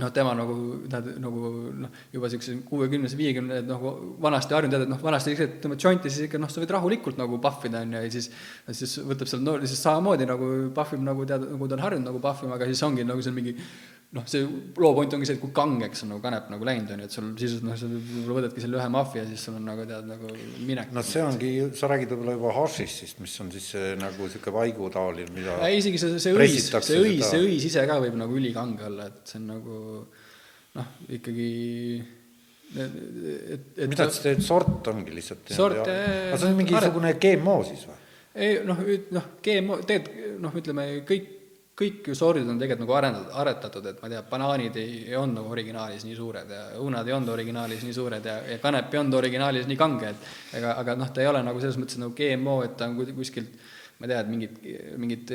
Speaker 17: noh, tema nagu, tead, nagu noh, juba niisuguse kuuekümnese, viiekümne, et noh, vanasti harjunud, tead, et noh, vanasti lihtsalt tõmbad džonti, siis ikka noh, sa võid rahulikult nagu pahvida, on ju, ja siis siis võtab seal noor, siis samamoodi nagu pahvib nagu tead, nagu ta on harjunud nagu pahvima, aga siis ongi nagu see mingi noh, see loo point ongi see, et kui kangeks on nagu kanep nagu läinud, on ju, et sul sisuliselt noh, sa võib-olla võtadki selle ühe maffia, siis sul on nagu tead, nagu minek.
Speaker 3: no see ongi, sa räägid võib-olla juba hašissist, mis on siis see nagu niisugune vaigutaoline, mida
Speaker 17: ei, isegi see, see õis, see õis, see õis ise ka võib nagu ülikange olla, et see on nagu noh, ikkagi
Speaker 3: et, et mida sa teed, sort ongi lihtsalt?
Speaker 17: sort,
Speaker 3: aga see on mingisugune GMO siis või?
Speaker 17: ei noh, noh, GMO, tegelikult noh, ütleme kõik kõik ju sordid on tegelikult nagu arendatud, aretatud, et ma ei tea, banaanid ei, ei olnud nagu originaalis nii suured ja õunad ei olnud originaalis nii suured ja, ja kanep ei olnud originaalis nii kange, et ega, aga noh, ta ei ole nagu selles mõttes nagu GMO, et ta on kuskilt ma ei tea, et mingid, mingid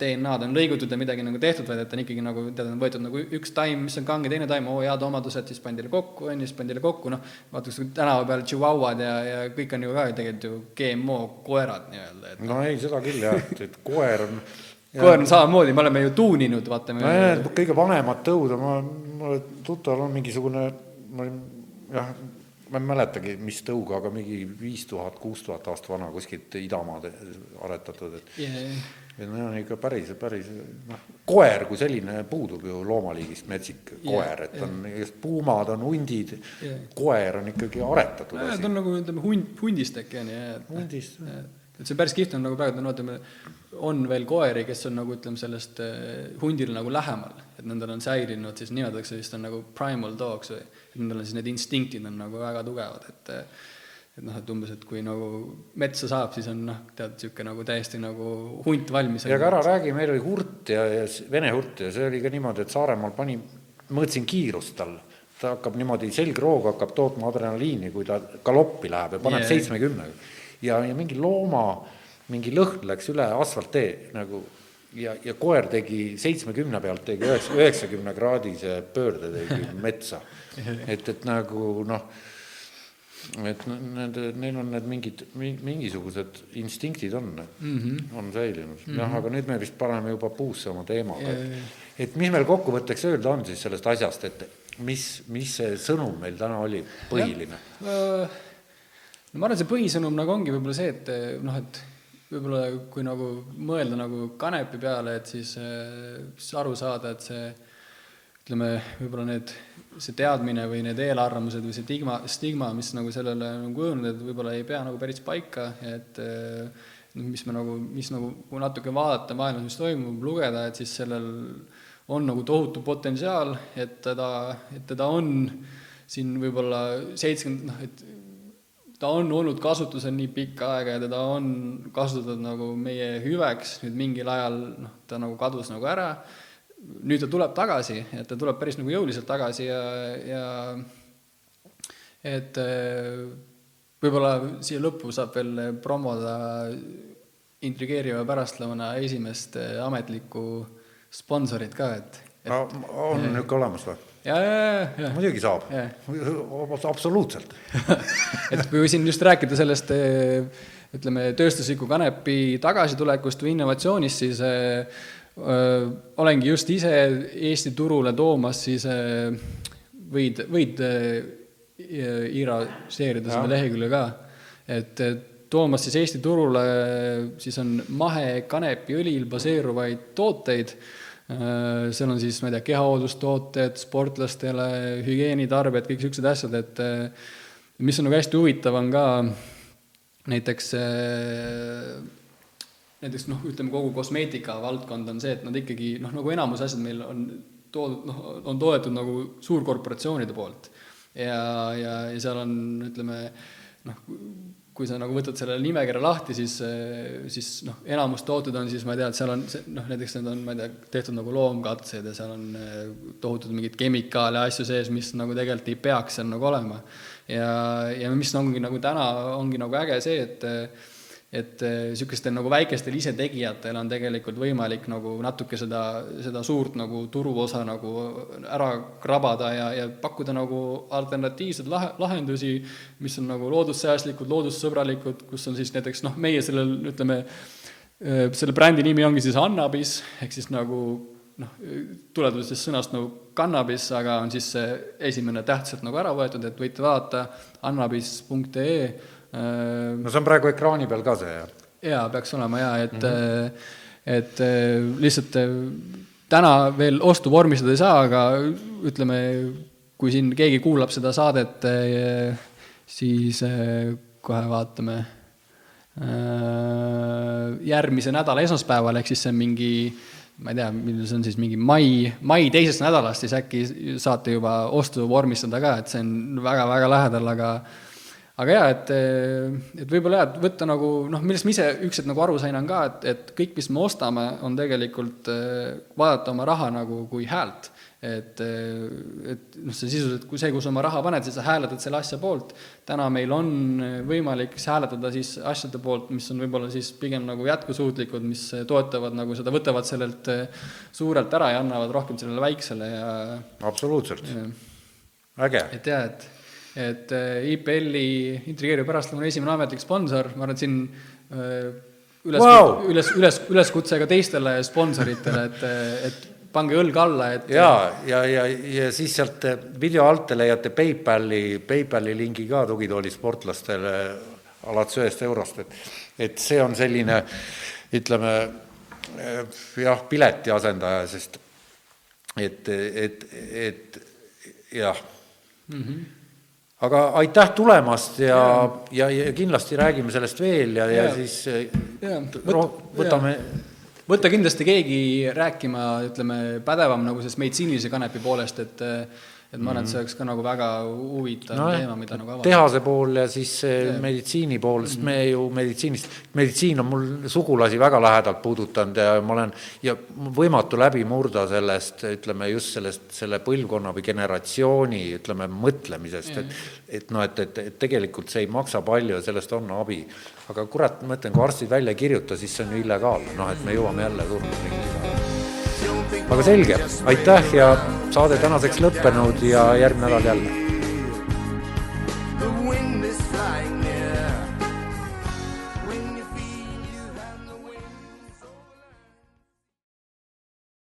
Speaker 17: DNA-d on lõigutud ja midagi nagu tehtud, vaid et on ikkagi nagu, tead, on võetud nagu üks taim, mis on kange, teine taim, oo head omadused, siis pandi kokku, on ju, siis pandi kokku, noh, vaata, kus tänava peal tšihuahuad ja, ja kõik on ju ka tegelikult ju GMO koerad nii-öelda, et
Speaker 3: no ei, seda küll jah, et, et koer on
Speaker 17: koer on samamoodi, me oleme ju tuuninud, vaata.
Speaker 3: no kõige vanemad tõud ma, mul tuttaval on mingisugune, ma olin jah, ma ei mäletagi, mis tõuga, aga mingi viis tuhat, kuus tuhat aastat vana kuskilt idamaad aretatud, et yeah. et need on ikka päris, päris noh, koer kui selline puudub ju loomaliigist, metsik koer, et on yeah. puumad on hundid yeah., koer on ikkagi aretatud
Speaker 17: asi. ta on nagu ütleme hund, hundist äkki on ju, et
Speaker 3: hundist
Speaker 17: et see päris kihvt on nagu praegu, no ütleme, on veel koeri, kes on nagu ütleme, sellest hundile nagu lähemal, et nendel on säilinud, siis nimetatakse vist on nagu primal dogs või, et nendel on siis need instinktid on nagu väga tugevad, et et noh, et umbes, et kui nagu metsa saab, siis on noh, tead, niisugune nagu täiesti nagu hunt valmis.
Speaker 3: ja aga ära räägi, meil oli hurt ja, ja vene hurt ja see oli ka niimoodi, et Saaremaal pani, mõõtsin kiirust tal, ta hakkab niimoodi, selgroog hakkab tootma adrenaliini, kui ta galoppi läheb ja paneb seitsmekümnega. yeah ja, ja mingi looma mingi lõhn läks üle asfalttee nagu ja, ja koer tegi seitsmekümne pealt tegi üheksa, üheksakümne kraadise pöörde tegi metsa. et, et nagu noh, et nende, neil on need mingid, mingisugused instinktid on mm, -hmm. on säilinud mm. -hmm. jah, aga nüüd me vist paneme juba puusse oma teemaga, et, et mis meil kokkuvõtteks öelda on siis sellest asjast, et mis, mis see sõnum meil täna oli, põhiline?
Speaker 17: No ma arvan, see põhisõnum nagu ongi võib-olla see, et noh, et võib-olla kui nagu mõelda nagu kanepi peale, et siis, siis aru saada, et see ütleme, võib-olla need, see teadmine või need eelarvamused või see stigma, stigma, mis nagu sellele on kujunenud, et võib-olla ei pea nagu päris paika, et noh, mis me nagu, mis nagu, kui natuke vaadata maailmas, mis toimub, lugeda, et siis sellel on nagu tohutu potentsiaal, et teda, et teda on siin võib-olla seitsekümmend, noh, et ta on olnud kasutusel nii pikka aega ja teda on kasutatud nagu meie hüveks, nüüd mingil ajal noh, ta nagu kadus nagu ära, nüüd ta tuleb tagasi, et ta tuleb päris nagu jõuliselt tagasi ja, ja et eh, võib-olla siia lõppu saab veel promoda intrigeeriva pärastlõuna esimest eh, ametlikku sponsorit ka, et, et
Speaker 3: on niisugune olemas või?
Speaker 17: Ja, ja, ja, ja.
Speaker 3: muidugi saab, absoluutselt. (laughs)
Speaker 17: Et kui siin just rääkida sellest eh, ütleme, tööstusliku kanepi tagasitulekust või innovatsioonist, siis äh, olengi just ise Eesti turule toomas, siis äh, võid, võid äh, Ira seerida selle lehekülje ka, et toomas siis Eesti turule siis on mahekanepiõlil baseeruvaid tooteid seal on siis, ma ei tea, kehahooldustooted sportlastele, hügieenitarbed, kõik niisugused asjad, et äh, mis on nagu hästi huvitav, on ka näiteks äh, näiteks noh, ütleme kogu kosmeetika valdkond on see, et nad ikkagi noh, nagu enamus asjad meil on toodud, noh, on toodetud nagu suurkorporatsioonide poolt. ja, ja, ja seal on, ütleme noh, kui sa nagu võtad selle nimekirja lahti, siis, siis noh, enamus tooted on siis, ma ei tea, et seal on noh, näiteks need on, ma ei tea, tehtud nagu loomkatsed ja seal on eh, tohutud mingeid kemikaale ja asju sees, mis nagu tegelikult ei peaks seal nagu olema. ja, ja mis ongi nagu täna, ongi nagu äge see, et et niisugustel eh, nagu väikestel isetegijatel on tegelikult võimalik nagu natuke seda, seda suurt nagu turuosa nagu ära krabada ja, ja pakkuda nagu alternatiivseid lahe, lahendusi, mis on nagu loodussäästlikud, loodussõbralikud, kus on siis näiteks noh, meie sellel, ütleme, eh, selle brändi nimi ongi siis Annabis, ehk siis nagu noh, tuletud siis sõnast nagu kannabis, aga on siis see esimene täht sealt nagu ära võetud, et võite vaadata annabis.ee
Speaker 3: no see on praegu ekraani peal ka see, jah?
Speaker 17: jaa, peaks olema jaa, et mm, -hmm. et lihtsalt täna veel ostu vormistada ei saa, aga ütleme, kui siin keegi kuulab seda saadet, siis kohe vaatame järgmise nädala esmaspäeval, ehk siis see on mingi ma ei tea, millal see on siis mingi mai, mai teisest nädalast, siis äkki saate juba ostu vormistada ka, et see on väga-väga lähedal, aga aga jaa, et, et võib-olla jah, et võtta nagu noh, millest ma ise ükskord nagu aru sain, on ka, et, et kõik, mis me ostame, on tegelikult vaadata oma raha nagu kui häält et, et noh, see sisuliselt, kui see, kus oma raha paned, siis sa hääletad selle asja poolt. täna meil on võimalik hääletada siis asjade poolt, mis on võib-olla siis pigem nagu jätkusuutlikud, mis toetavad nagu seda, võtavad sellelt suurelt ära ja annavad rohkem sellele väiksele ja
Speaker 3: absoluutselt, äge.
Speaker 17: et jaa, et, et IPL-i intrigeeriv pärastlõuna esimene ametlik sponsor, ma arvan, et siin üles wow., üles, üles, üleskutse ka teistele sponsoritele, et, et pange õlg alla, et
Speaker 3: jaa, ja, ja, ja, ja siis sealt video alt te leiate PayPali, PayPali lingi ka tugitooli sportlastele alates ühest eurost, et et see on selline ütleme jah, pileti asendaja, sest et, et, et jah mm. -hmm aga aitäh tulemast ja, ja, ja, ja kindlasti räägime sellest veel ja, ja, ja siis ja, võt, võtame ja
Speaker 17: võtta kindlasti keegi rääkima, ütleme, pädevam nagu sellest meditsiinilise kanepi poolest, et et ma arvan, et see oleks ka nagu väga huvitav no, teema, mida nagu avada.
Speaker 3: tehase pool ja siis yeah. meditsiini pool, sest -hmm. me ju meditsiinist, meditsiin on mul sugulasi väga lähedalt puudutanud ja ma olen, ja võimatu läbi murda sellest, ütleme just sellest, selle põlvkonna või generatsiooni, ütleme, mõtlemisest et et noh, et, et, et tegelikult see ei maksa palju ja sellest on abi aga kurat, ma ütlen, kui arstid välja ei kirjuta, siis see on ju illegaalne, noh et me jõuame jälle surnuringi. Aga selge, aitäh ja saade tänaseks lõppenud ja järgmine nädal jälle